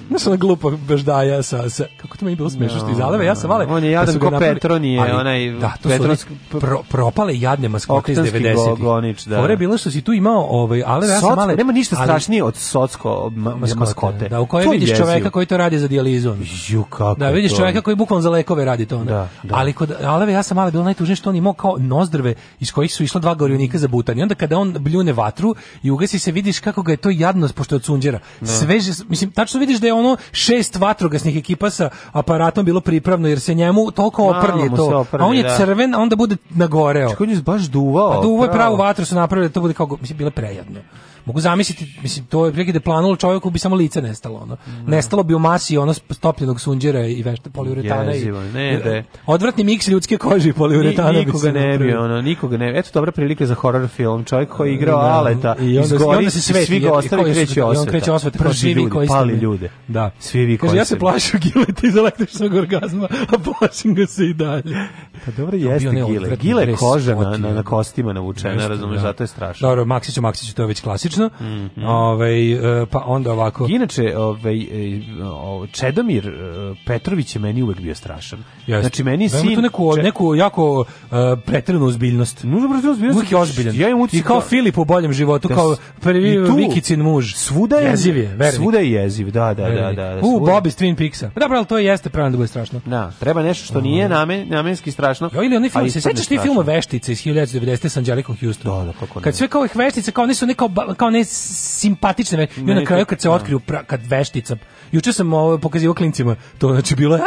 Znaš ona glupa beždaja sa, sa kako to meni bilo smešno što iz ja sam ale. On je da jadan ko Petronije, ali, onaj da, to Petronsk... pro, propale jadne maskote iz 90-ih. Gonič, da. Fore bilo što si tu imao ovaj ale, ja sam ale. Nema ništa ali, strašnije od socsko ma, maskote. maskote. Da, u kojoj vidiš jezio. čoveka koji to radi za dijalizu. Ju kako. Da, vidiš to... čoveka koji bukvalno za lekove radi to onda. Da, da. Ali kod Aleve ja sam ale bilo najtužnije što on imao kao nozdrve iz kojih su išla dva gorionika za butanje. Onda kada on bljune vatru i ugasi se vidiš kako ga je to jadno pošto od sunđera. Da. Sve mislim tačno vidiš da je ono šest vatrogasnih ekipa sa aparatom bilo pripravno jer se njemu toliko oprlje to. Oprlje, a on je da. crven, onda bude nagoreo. Čekaj, on je baš duvao. Pa duvo je pravu vatru su napravili, da to bude kao mislim bile prejadno. Mogu zamisliti, mislim, to je prilike da je planulo čovjeku da bi samo lice nestalo. Ono. Mm. Nestalo bi u masi ono stopljenog sunđera i vešta poliuretana. Jezivo, i, ne, da Odvratni miks ljudske kože i poliuretana. Ni, nikoga ne bi, ono, nikoga ne Eto dobra prilika za horror film. Čovjek koji je igrao ne, da, Aleta, i onda, izgori, i onda se sveti, svi ga ostali kreće osveta. I on kreće osveta, kao svi koji ste. Pali ljude. Da. Svi vi koji ste. Ja se plašim gileta iz električnog orgazma, a plašim ga se i dalje. Pa dobro jeste gile. Gile koža na, na, na kostima navučena, razumiješ, zato je strašno. Dobro, Maksiću, Maksiću, to je već klasično slično. Mm -hmm. ovaj, e, pa onda ovako. Inače, ovaj, e, Čedomir e, Petrović je meni uvek bio strašan. Jeste. Znači, meni sin... Tu neku, če... neku jako uh, pretrenu ozbiljnost. Nužno pretrenu ozbiljnost. Uvijek je ozbiljan. Ja imam I kao da- Filip u boljem životu, da kao prvi tu, Vikicin muž. Svuda je jeziv. Je, vernik. svuda je jeziv, da, da, da, da, da. U, Bob iz Twin Peaksa. Pa da, dobro, to jeste pravno da bude strašno. Da, treba nešto što nije ovaj. namen, namenski strašno. Jo, ili oni film, se sećaš ti filma Veštice iz 1990. sa Angelikom Houston? Da, da, kako ne. Kad sve kao ih veštice, kao nisu neka kao ne simpatične, i na kraju kad se otkriju, da. pra, kad veštica, juče sam ovo ovaj, pokazivao klincima, to znači bilo je,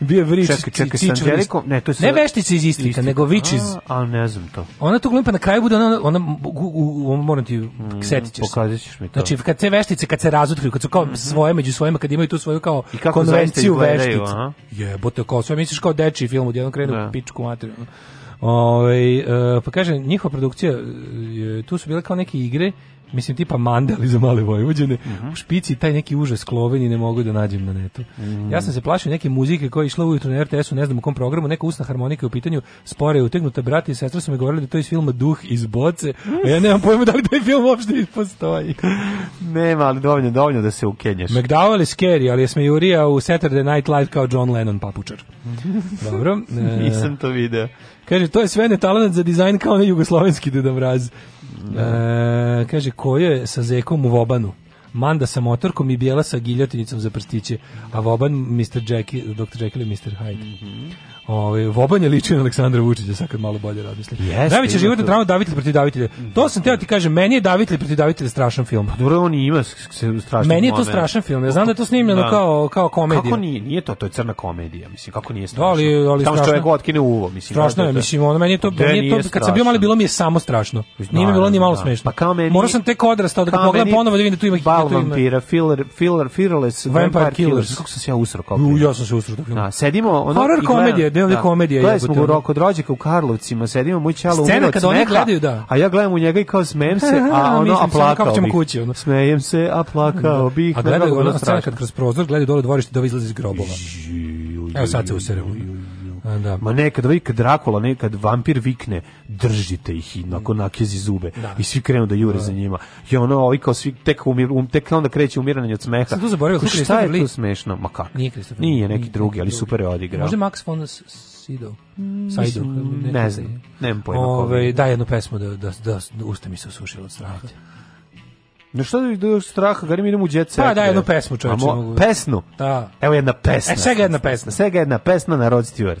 bio vrič, čekaj, čekaj, sa Anđelikom, ne, to je ne veštica iz Istrika, istika. nego vič iz, a, a ne znam to. Ona tu glumpa na kraju bude, ona, ona, u, moram ti, mm, setit ćeš pokazat mi to. Znači, kad te veštice, kad se razotkriju, kad su kao mhm. svoje među svojima, kad imaju tu svoju kao I kako konvenciju veštica. Jebote, kao sve misliš kao dečiji film, odjednom krenu da. pičku materiju. Ove, ovaj, pa kaže, njihova produkcija, e, tu su bile kao neke igre, mislim tipa mandali za male vojvođene, uh mhm. -huh. u špici taj neki užas kloveni ne mogu da nađem na netu. Uh mhm. -huh. Ja sam se plašio neke muzike koja išla ujutro na RTS-u, ne znam u kom programu, neka usna harmonika u pitanju, spore je utegnuta, brat i sestra su mi govorili da to je iz filma Duh iz boce, a ja nemam pojma da li taj film uopšte postoji. Nema, ali dovoljno, dovoljno da se ukenješ. McDowell je scary, ali je smejurija u Saturday Night Live kao John Lennon papučar. Dobro. E... Nisam to video. Kaže, to je sve netalenat za dizajn kao onaj jugoslovenski Deda Mraz. Da. E, kaže, ko je sa zekom u Vobanu? Manda sa motorkom i bijela sa giljotinicom za prstiće, a Voban Mr. Jackie, Dr. Jekyll i Mr. Hyde. Mm -hmm. Ovaj Voban je liči na Aleksandra Vučića, sad kad malo bolje razmislim. Yes, Najveća životna drama Davitelj protiv Davitelja. To sam teo ti kažem, meni je Davitelj protiv Davitelja strašan film. Pa dobro, on ima strašan. Meni je to strašan film. Ja znam da je to snimljeno da. kao kao komedija. Kako nije? Nije to, to je crna komedija, mislim. Kako nije strašno? Da, ali, ali Samo čovjek otkine uvo, mislim. Strašno je, mislim, ono meni je to, meni je to kad sam bio mali bilo mi je samo strašno. Da, nije mi bilo ni malo da. smešno. Pa kao meni. Morao sam tek odrastao da pogledam ponovo da vidim da tu ima da bal vampira, filler, filler, fearless, vampire killers. Kako sam se ja usrao kao? Ja sam se Da, Sedimo, ono, horror komedija je deo da. komedije. Gledali smo u roku rođaka u Karlovcima, sedimo, moj čalo umira od smeha, gledaju, da. a ja gledam u njega i kao smejem se, a ono, a plakao bih. Kući, ono. Smejem se, a plakao da. bih. A gledaju da ono, scena kad kroz prozor, gledaju dole dvorište da izlazi iz grobova. Evo sad se usereo da. Ma nekad, kad ovaj, Drakula, nekad vampir vikne, držite ih i nakon mm. nakjezi zube. Da. I svi krenu da jure da. za njima. I ono, ovi kao svi, tek, umir, um, tek onda kreće umiranje od smeha. Sam tu zaboravio, šta je tu smešno? Ma kak? Nije Kristofer Nije, neki nije, drugi, ali super je odigrao. Možda Max von Sido Sido ne, ne znam, nemam pojma. Ove, daj jednu pesmu da, da, da, da usta mi se osušila od straha. No što da do straha, garim idemo u jet set. Pa daj jednu pesmu čovječe. Pesnu? Da. Evo jedna pesna. E, svega jedna pesna. Svega jedna pesna na Rod Stewart.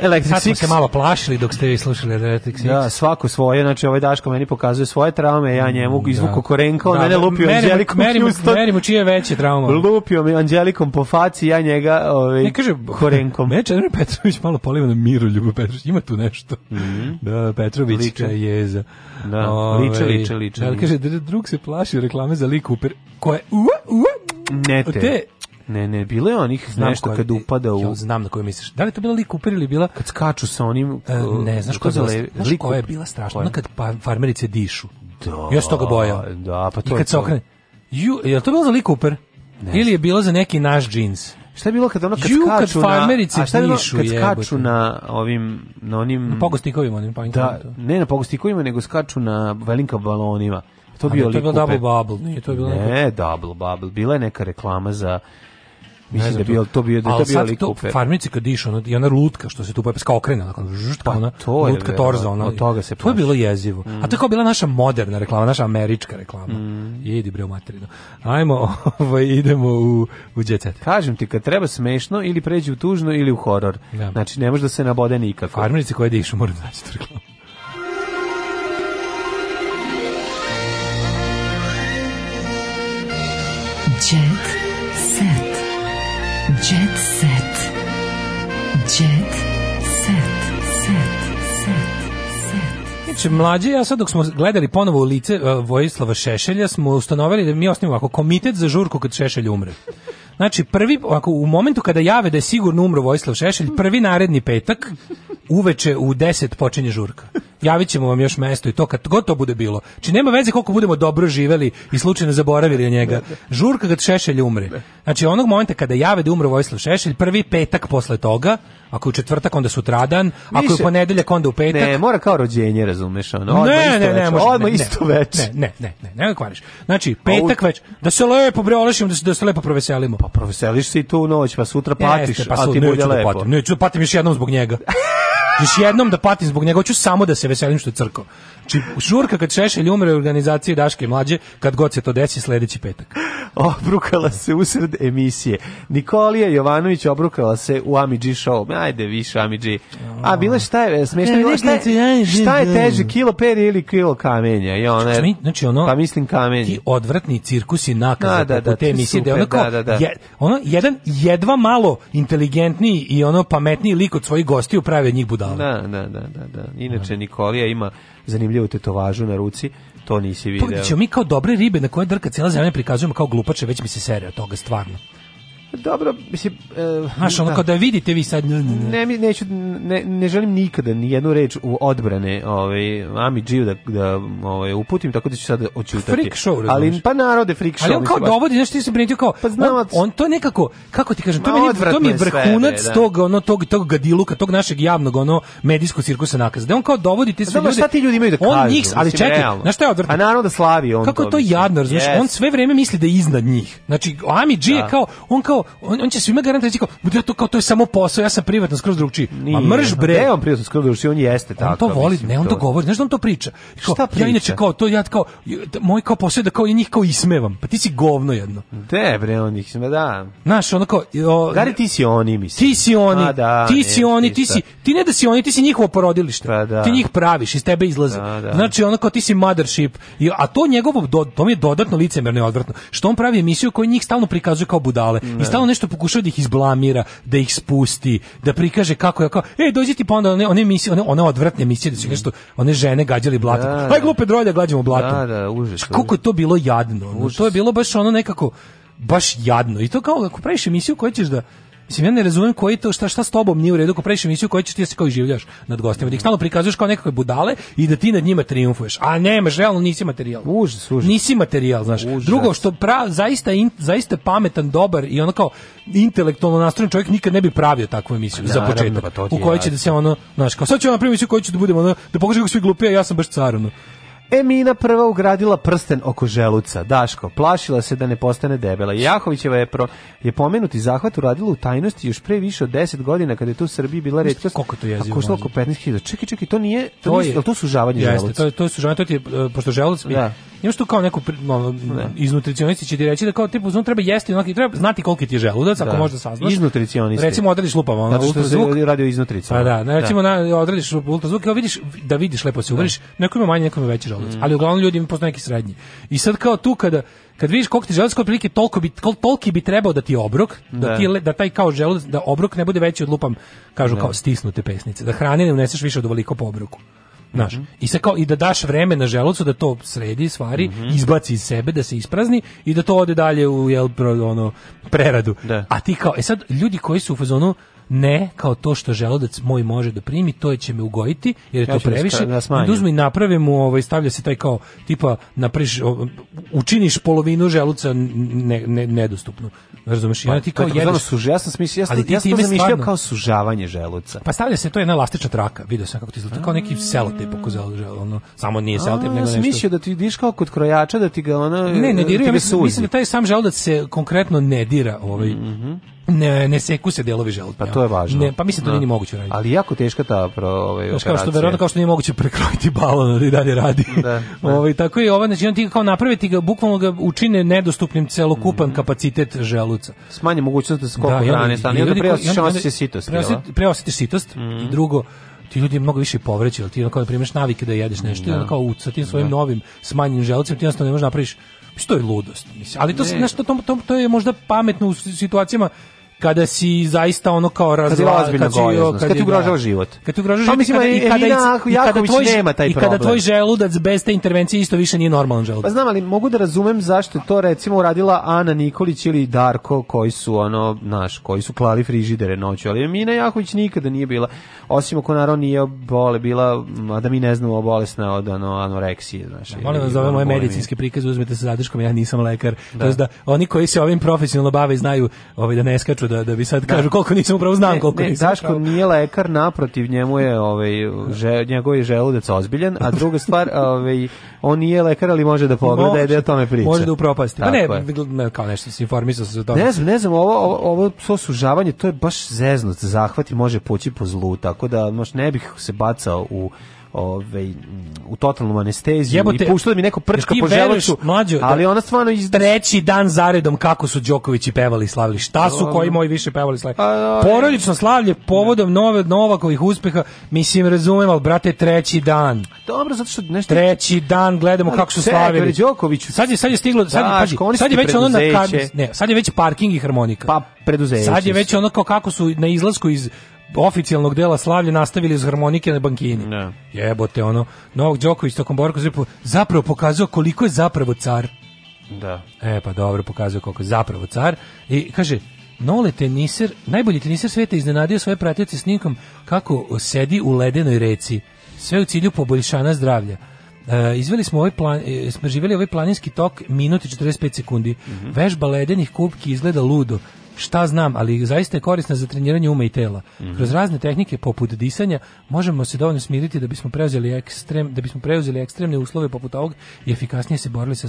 Electric Sad se malo plašili dok ste vi slušali Electric Six. Da, svako svoje, znači ovaj Daško meni pokazuje svoje traume, ja njemu mm, izvuku da. korenka, da, on mene da, lupio Anđelikom. Merimo čije veće trauma. Lupio mi Anđelikom po faci, ja njega ovaj, ne kaže, korenkom. Mene Čedomir Petrović malo poliva na miru Ljubu Petrović, ima tu nešto. Mm -hmm. Da, Petrović liče. jeza. Da, Ove, ovaj, liče, liče, liče. Da, kaže, drug se plaši reklame za Lee Cooper, koja, ua, ua, ne te. te Ne, ne, bilo je onih znam nešto koje, kad upada u... Ja znam na koju misliš. Da li to bila lik Cooper ili bila... Kad skaču sa onim... E, ne, uh, znaš koja je, bila, je bila strašna? Ona kad pa, farmerice dišu. Da. Još toga boja. Da, pa to I kad je se okrene... Ju, je li to bilo za Lee Cooper? Ne. Ili je bilo za neki naš džins? Šta je bilo kad ono kad Ju, skaču kad na... A šta je bilo kad skaču na ovim... Na onim... Na pogostikovima. Onim, pa da, ne na pogostikovima, nego skaču na velinka balonima. To, bio to je bilo Double Bubble. Nije, to je bilo ne, neko... Double Bubble. Bila je neka reklama za Mislim da bio to bio da to bio lik kupe. Farmice kad dišu ona i ona lutka što se tu pa kao okrene nakon žut pa ona to je lutka torza ona. Od toga se to je bilo jezivo. Mm. A to je mm. kao bila naša moderna reklama, naša američka reklama. Mm. Idi bre u materinu. Hajmo, ovaj idemo u u đecet. Kažem ti kad treba smešno ili pređi u tužno ili u horor. Ja. Da. Znači ne može da se nabode nikako. Farmice koje dišu moraju da naći reklamu. Inače, mlađi, ja sad dok smo gledali ponovo u lice uh, Vojislava Šešelja, smo ustanovili da mi osnimo ovako komitet za žurku kad Šešelj umre. Znači, prvi, ako u momentu kada jave da je sigurno umro Vojislav Šešelj, prvi naredni petak, uveče u 10 počinje žurka. Javit ćemo vam još mesto i to kad god to bude bilo. Či nema veze koliko budemo dobro živeli i slučajno zaboravili na njega. Žurka kad Šešelj umre. Znači, onog momenta kada jave da je umro Vojislav Šešelj, prvi petak posle toga, ako je u četvrtak, onda sutradan, ako je u ponedeljak, onda u petak. Ne, mora kao rođenje, razumeš, ono, ne, ne, ne, odmah isto veče. Ne, ne, ne, ne, ne, ne, ne, Znači, petak već, da se lepo, bre, olešimo, da se, da se lepo proveselimo. Pa profeseliš si tu noć, pa sutra patiš, Jeste, pa a ti bude da lepo. Patim. Neću da patim još jednom zbog njega. još jednom da patim zbog njega, hoću samo da se veselim što je crko. Znači, žurka kad Šešelj umre u organizaciji Daške mlađe, kad god se to desi, sledeći petak. Obrukala se usred emisije. Nikolija Jovanović obrukala se u Amidži show. Ajde više Amidži. A bila šta je e, smešno? E, bila, šta, šta je teže, kilo perje ili kilo kamenja? I ona je, znači ono, pa mislim kamenje. Ti odvratni cirkus i nakaza da, da, te da, emisije. Da, ono, kao, da, da, da, Je, ono, jedan jedva malo inteligentniji i ono pametniji lik od svojih gostiju pravi od njih budala. Da, da, da, da, da. Inače da. Nikolija ima zanimljivu tetovažu na ruci, to nisi pa, video. Pogledaj, mi kao dobre ribe na koje drka cijela zemlja prikazujemo kao glupače, već mi se serija toga stvarno. Dobro, mislim, uh, znaš, ono da. kao da vidite vi sad. Ne, ne, neću, ne, ne želim nikada ni jednu reč u odbrane, ovaj Ami Gio da da ovaj uputim tako da ću sad oćutati. Freak show, razumiješ. Ali pa narode freak show. Ali on kao dovodi, znaš, ti se brinio kao. Pa znam, on, to nekako, kako ti kažem, to meni to mi je vrhunac da, da. tog ono tog tog gadiluka, tog našeg javnog ono medijsko cirkusa nakaza. Da on kao dovodi ti se ljudi... ljude. Šta ti ljudi imaju da kažu? On njih, ali čekaj, znaš šta je odvratno? A naravno da slavi on. Kako to jadno, razumiješ? On sve vreme misli da je iznad njih. Znači, Ami je kao on kao kao on, on će svima garantovati kao bude da, to kao to je samo posao, ja sam privatno skroz drugči. Ma mrš bre. Ne, da on privatno skroz drugči, on jeste tako. On to voli, mislim, ne, on to govori, znaš da on to priča. Kao, šta priča? Ja inače kao to ja kao moj kao posao da kao ja njih kao ismevam. Pa ti si govno jedno. Te bre, on ih sme da. Znaš, ono kao o, Gari ti si oni, mislim. Ti si oni. A, pa da, ti si ne, oni, ti si ti ne da si oni, ti si njihovo porodilište. Pa, da. Ti njih praviš, iz tebe izlazi. Da, da. Znači ono kao ti si mothership, a to njegovo to mi je dodatno licemerno i odvratno. Što on pravi emisiju koju njih stalno prikazuje kao budale. I da stalno nešto pokušao da ih izblamira, da ih spusti, da prikaže kako je kao, ej, dođi ti pa onda one one emisije, one, one odvratne emisije da su nešto one žene gađali blato. Da, Aj da. glupe drolje gađamo blato. Da, da, užas. Znači, kako je to bilo jadno. Užas. To je bilo baš ono nekako baš jadno. I to kao ako praviš emisiju koja ćeš da Mislim ja ne razumem koji to šta šta s tobom nije u redu ko praviš emisiju koju ćeš ti se kao življaš nad gostima. Da ih stalno prikazuješ kao nekakve budale i da ti nad njima triumfuješ. A nemaš, realno nisi materijal. Užas, užas. Nisi materijal, znaš. Užas. Drugo što pra, zaista in, zaista pametan, dobar i ono kao intelektualno nastrojen čovjek nikad ne bi pravio takvu emisiju pa Naravno, za početak. Pa u kojoj će da se ono, znaš, kao sad ćemo napraviti emisiju koju će da budemo ono da pokažemo kako svi glupi, a ja sam baš car ono. Emina prva ugradila prsten oko želuca. Daško, plašila se da ne postane debela. Jahovićeva je, pro, je pomenuti zahvat uradila u tajnosti još pre više od 10 godina kada je tu u Srbiji bila reč. Koliko to je? Pa košta oko 15.000. Čekaj, čekaj, to nije, to, to je, nije, to sužavanje jeste, želuca. To je, to je sužavanje, to ti je, e, pošto želuc mi, da. imaš tu kao neku, ono, ne. Da. iznutricionisti će ti reći da kao tipu, znači treba jesti, onaki, treba znati koliko ti je želudac, da. ako možda saznaš. Iznutricionisti. Recimo odradiš lupama, ono, ultrazvuk. radio iznutrica. Pa da, ne, da. recimo da. Na, odradiš ultrazvuk, evo vidiš, da vidiš, lepo se uveriš, da. neko ima manje, neko ima veće želudac Karlovac, mm. ali uglavnom ljudi im postoje neki srednji. I sad kao tu kada kad vidiš koliko ti želudac otprilike toliko bi toliki bi trebao da ti obrok, da, da ti da taj kao želudac da obrok ne bude veći od lupam, kažu da. kao stisnute pesnice, da hrane ne uneseš više od ovoliko po obroku. Znaš, mm -hmm. i, se kao, i da daš vreme na želucu da to sredi, stvari, mm -hmm. izbaci iz sebe, da se isprazni i da to ode dalje u jel, pro, ono, preradu. Da. A ti kao, e sad, ljudi koji su u fazonu, ne kao to što želudac moj može da primi, to je će me ugojiti, jer je ja to previše. Da I uzmi naprave mu, ovaj, stavlja se taj kao, tipa, napriš, učiniš polovinu želuca ne, ne, nedostupnu. Razumeš? Pa, ti kao pa, jedeš... Suž, ja sam smislio, ja sam, ali ti ja sam zamišljao kao sužavanje želuca. Pa stavlja se, to je jedna elastična traka, vidio sam kako ti izgleda, kao neki selotip oko želuca, samo nije selotip, nego nešto. Ja sam mislio da ti diš kao kod krojača, da ti ga ona... Ne, ne da diruje, mislim da taj sam želudac se konkretno ne dira ovaj, mhm ne, ne seku se delovi želudnja. Pa to je važno. Ne, pa mislim da no. nije da. moguće raditi. Ali jako teška ta pro, ovaj, znači, kao što verovatno kao što nije moguće prekrojiti balon da i dalje radi. Da, da. Ovaj tako je ovo ovaj, znači on ti kao napraviti ga bukvalno ga učine nedostupnim celokupan mm kapacitet želuca. Smanje mogućnost da se skoko hrane, da, i onda preosjećaš sitost. Preosjećaš sitost mm i mhm. drugo ti ljudi mnogo više povreće, ti kao da primeš navike da jedeš nešto, da. kao uca tim svojim da. novim smanjenim želucem, ti jednostavno ne možeš da napraviš što je ludost. Mislim. Ali to, ne. Nešto, to, to, to je možda pametno u situacijama kada si zaista ono kao razvila kad, kad, kad, kad ti da- ugrožava život. Kad ti ugrožava pa život. Pa, i kada, i kada tvoj, nema taj i kada tvoj želudac bez te intervencije isto više nije normalan želudac. Pa znam, ali mogu da razumem zašto to recimo uradila Ana Nikolić ili Darko koji su ono, naš, koji su klali frižidere noću, ali Emina Jaković nikada nije bila, osim ako naravno nije bole, bila, a da mi ne znamo bolesna od ono, anoreksije, znaš. Da, molim vas za ove moje medicinske prikaze, uzmete sa zadrškom, ja nisam lekar. Da. da. oni koji se ovim profesionalno bave znaju ovaj, da ne skaču da, da vi sad da. kažu koliko nisam upravo znam ne, koliko ne, nisam. Daško pravo. nije lekar, naprotiv njemu je ovaj že, njegov je želudac ozbiljan, a druga stvar, ovaj on nije lekar, ali može da pogleda može, i da o tome priča. Može da upropasti. Pa ne, ne, kao nešto se informisao se o tome. Ne znam, ne znam, ovo ovo, ovo sužavanje, to je baš zeznut, zahvati može poći po zlu, tako da baš ne bih se bacao u ovaj u totalnom anesteziji Jebote, i puštao da mi neko prčka po želucu. Da ali ona stvarno iz treći dan zaredom kako su Đoković i pevali slavili. Šta su koji moji više pevali i slavili? Porodično slavlje povodom nove Novakovih uspeha, mislim razumem, al brate treći dan. Dobro, zato što nešto treći dan gledamo kako su slavili. Sad je sad je stiglo, sad, da, paži, sad je već ono na kad, ne, sad je već parking i harmonika. Pa preduzeće. Sad je već ono kao kako su na izlasku iz oficijalnog dela slavlja nastavili iz harmonike na bankini. Ne. Da. Jebote, ono, Novak Đoković tokom borka zapravo pokazao koliko je zapravo car. Da. E, pa dobro, pokazao koliko je zapravo car. I kaže, Nole teniser, najbolji teniser sveta iznenadio svoje pratioce snimkom kako sedi u ledenoj reci. Sve u cilju poboljšanja zdravlja. Uh, izveli smo ovaj plan, e, smo živjeli ovaj planinski tok minut 45 sekundi. Mm -hmm. Vežba ledenih kupki izgleda ludo šta znam, ali zaista je korisna za treniranje uma i tela. Mhm. Kroz razne tehnike poput disanja možemo se dovoljno smiriti da bismo preuzeli ekstrem, da bismo preuzeli ekstremne uslove poput ovog i efikasnije se borili sa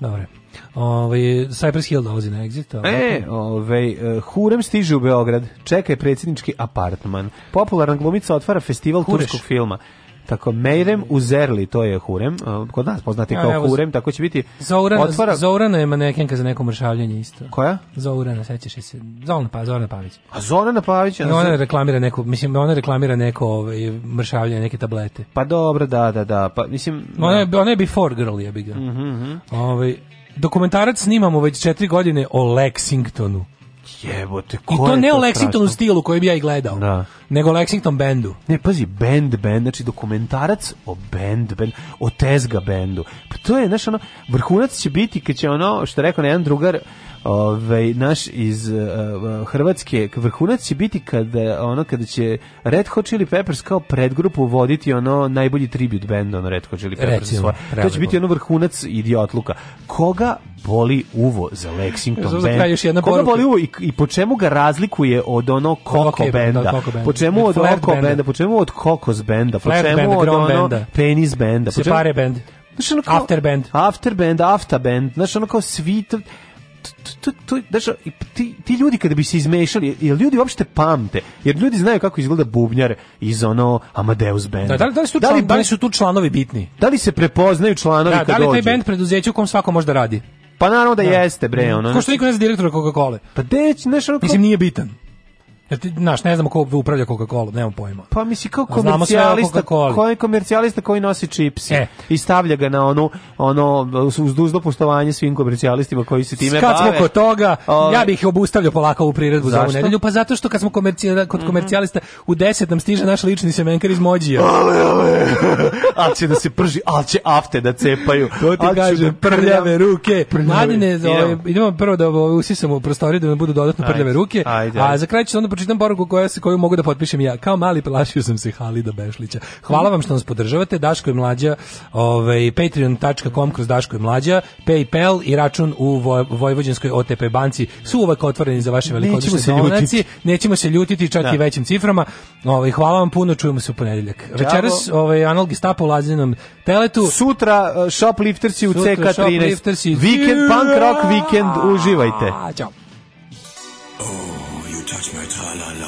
Dobre. Ovaj Cypress Hill dolazi na exit. E, ovaj. E, ovaj Hurem stiže u Beograd. Čeka je predsednički apartman. Popularna glumica otvara festival Hureš. turskog filma. Tako Mejrem Uzerli, to je Hurem, kod nas poznati kao evo, Hurem, tako će biti. Zaurana, otvara... Zourana je manekenka za neko mršavljenje isto. Koja? Zaurana, sećaš se. Zorana, pa, Zorana Pavić. A Zorana Pavić? I ona reklamira neko, mislim, ona reklamira neko ovaj, mršavljenje, neke tablete. Pa dobro, da, da, da. Pa, mislim, ona, da. je, ona je before girl, ja bih ga. Mm -hmm. Ove, ovaj, dokumentarac snimamo već četiri godine o Lexingtonu. Jebote, ko I to je ne to u Lexingtonu stilu kojem ja i gledao, da. nego Lexington bendu. Ne, pazi, band, band, znači dokumentarac o band, band o tezga bendu. Pa to je, znaš, ono, vrhunac će biti kad će ono, što je rekao na jedan drugar, Ove, ovaj, naš iz uh, Hrvatske vrhunac će biti kada ono kada će Red Hot Chili Peppers kao predgrupu voditi ono najbolji tribute band ono Red Hot Chili Peppers Recimo, to će biti ono vrhunac idiotluka koga boli uvo za Lexington ja, band još jedna koga poruka. boli uvo i, i, po čemu ga razlikuje od ono Coco okay, da, benda da, po čemu od Oko benda. benda po čemu od Kokos benda po čemu band, od ono benda. penis benda po čemu... band Znaš, ono kao, after band. After band, after band. Znaš, ono kao svi to, to, daš, ti, ti ljudi kada bi se izmešali, jer ljudi uopšte pamte, jer ljudi znaju kako izgleda bubnjar iz ono Amadeus band. Da, da, li, da, li su, da, li, da su tu članovi bitni? Da li se prepoznaju članovi da, kad dođu? Da li taj bend preduzeće u kom svako možda radi? Pa naravno da, da. jeste, bre, ono. Ko što niko ne zna direktora Coca-Cola. Pa deć, znaš, ono... Mislim, nije bitan. Jer ti, znaš, ne znamo ko upravlja Coca-Cola, nemam pojma. Pa misli kao komercijalista, koji komercijalista koji nosi čipsi e. i stavlja ga na onu, ono, uz dužno poštovanje svim komercijalistima koji se time kad bave. Kad smo kod toga, o... Ovaj- ja bih obustavljao polako u priredbu za ovu nedelju, pa zato što kad smo komercijal, kod mhm. komercijalista, u deset nam stiže naš lični semenkar iz Mođija. Ale, ale, ali će da se prži, ali će afte da cepaju. to ti da kaže, prljave ruke. Mladine, ovaj, idemo. idemo prvo da usisamo u prostoriju da nam budu dodatno prljave ruke, ajde, ajde. a za kraj ću onda pročitam poruku koja se koju mogu da potpišem ja. Kao mali plašio sam se Halida Bešlića. Hvala vam što nas podržavate. Daško je mlađa, ovaj patreon.com kroz Daško je mlađa, PayPal i račun u Vojvođanskoj OTP banci su uvek otvoreni za vaše velikodušne donacije. Nećemo se ljutiti čak da. i većim ciframa. Ovaj hvala vam puno, čujemo se u ponedeljak. Večeras ovaj analog Gestapo lazinom teletu. Sutra eh, shopliftersi u CK13. Vikend punk rock vikend uživajte. Ćao. Oh.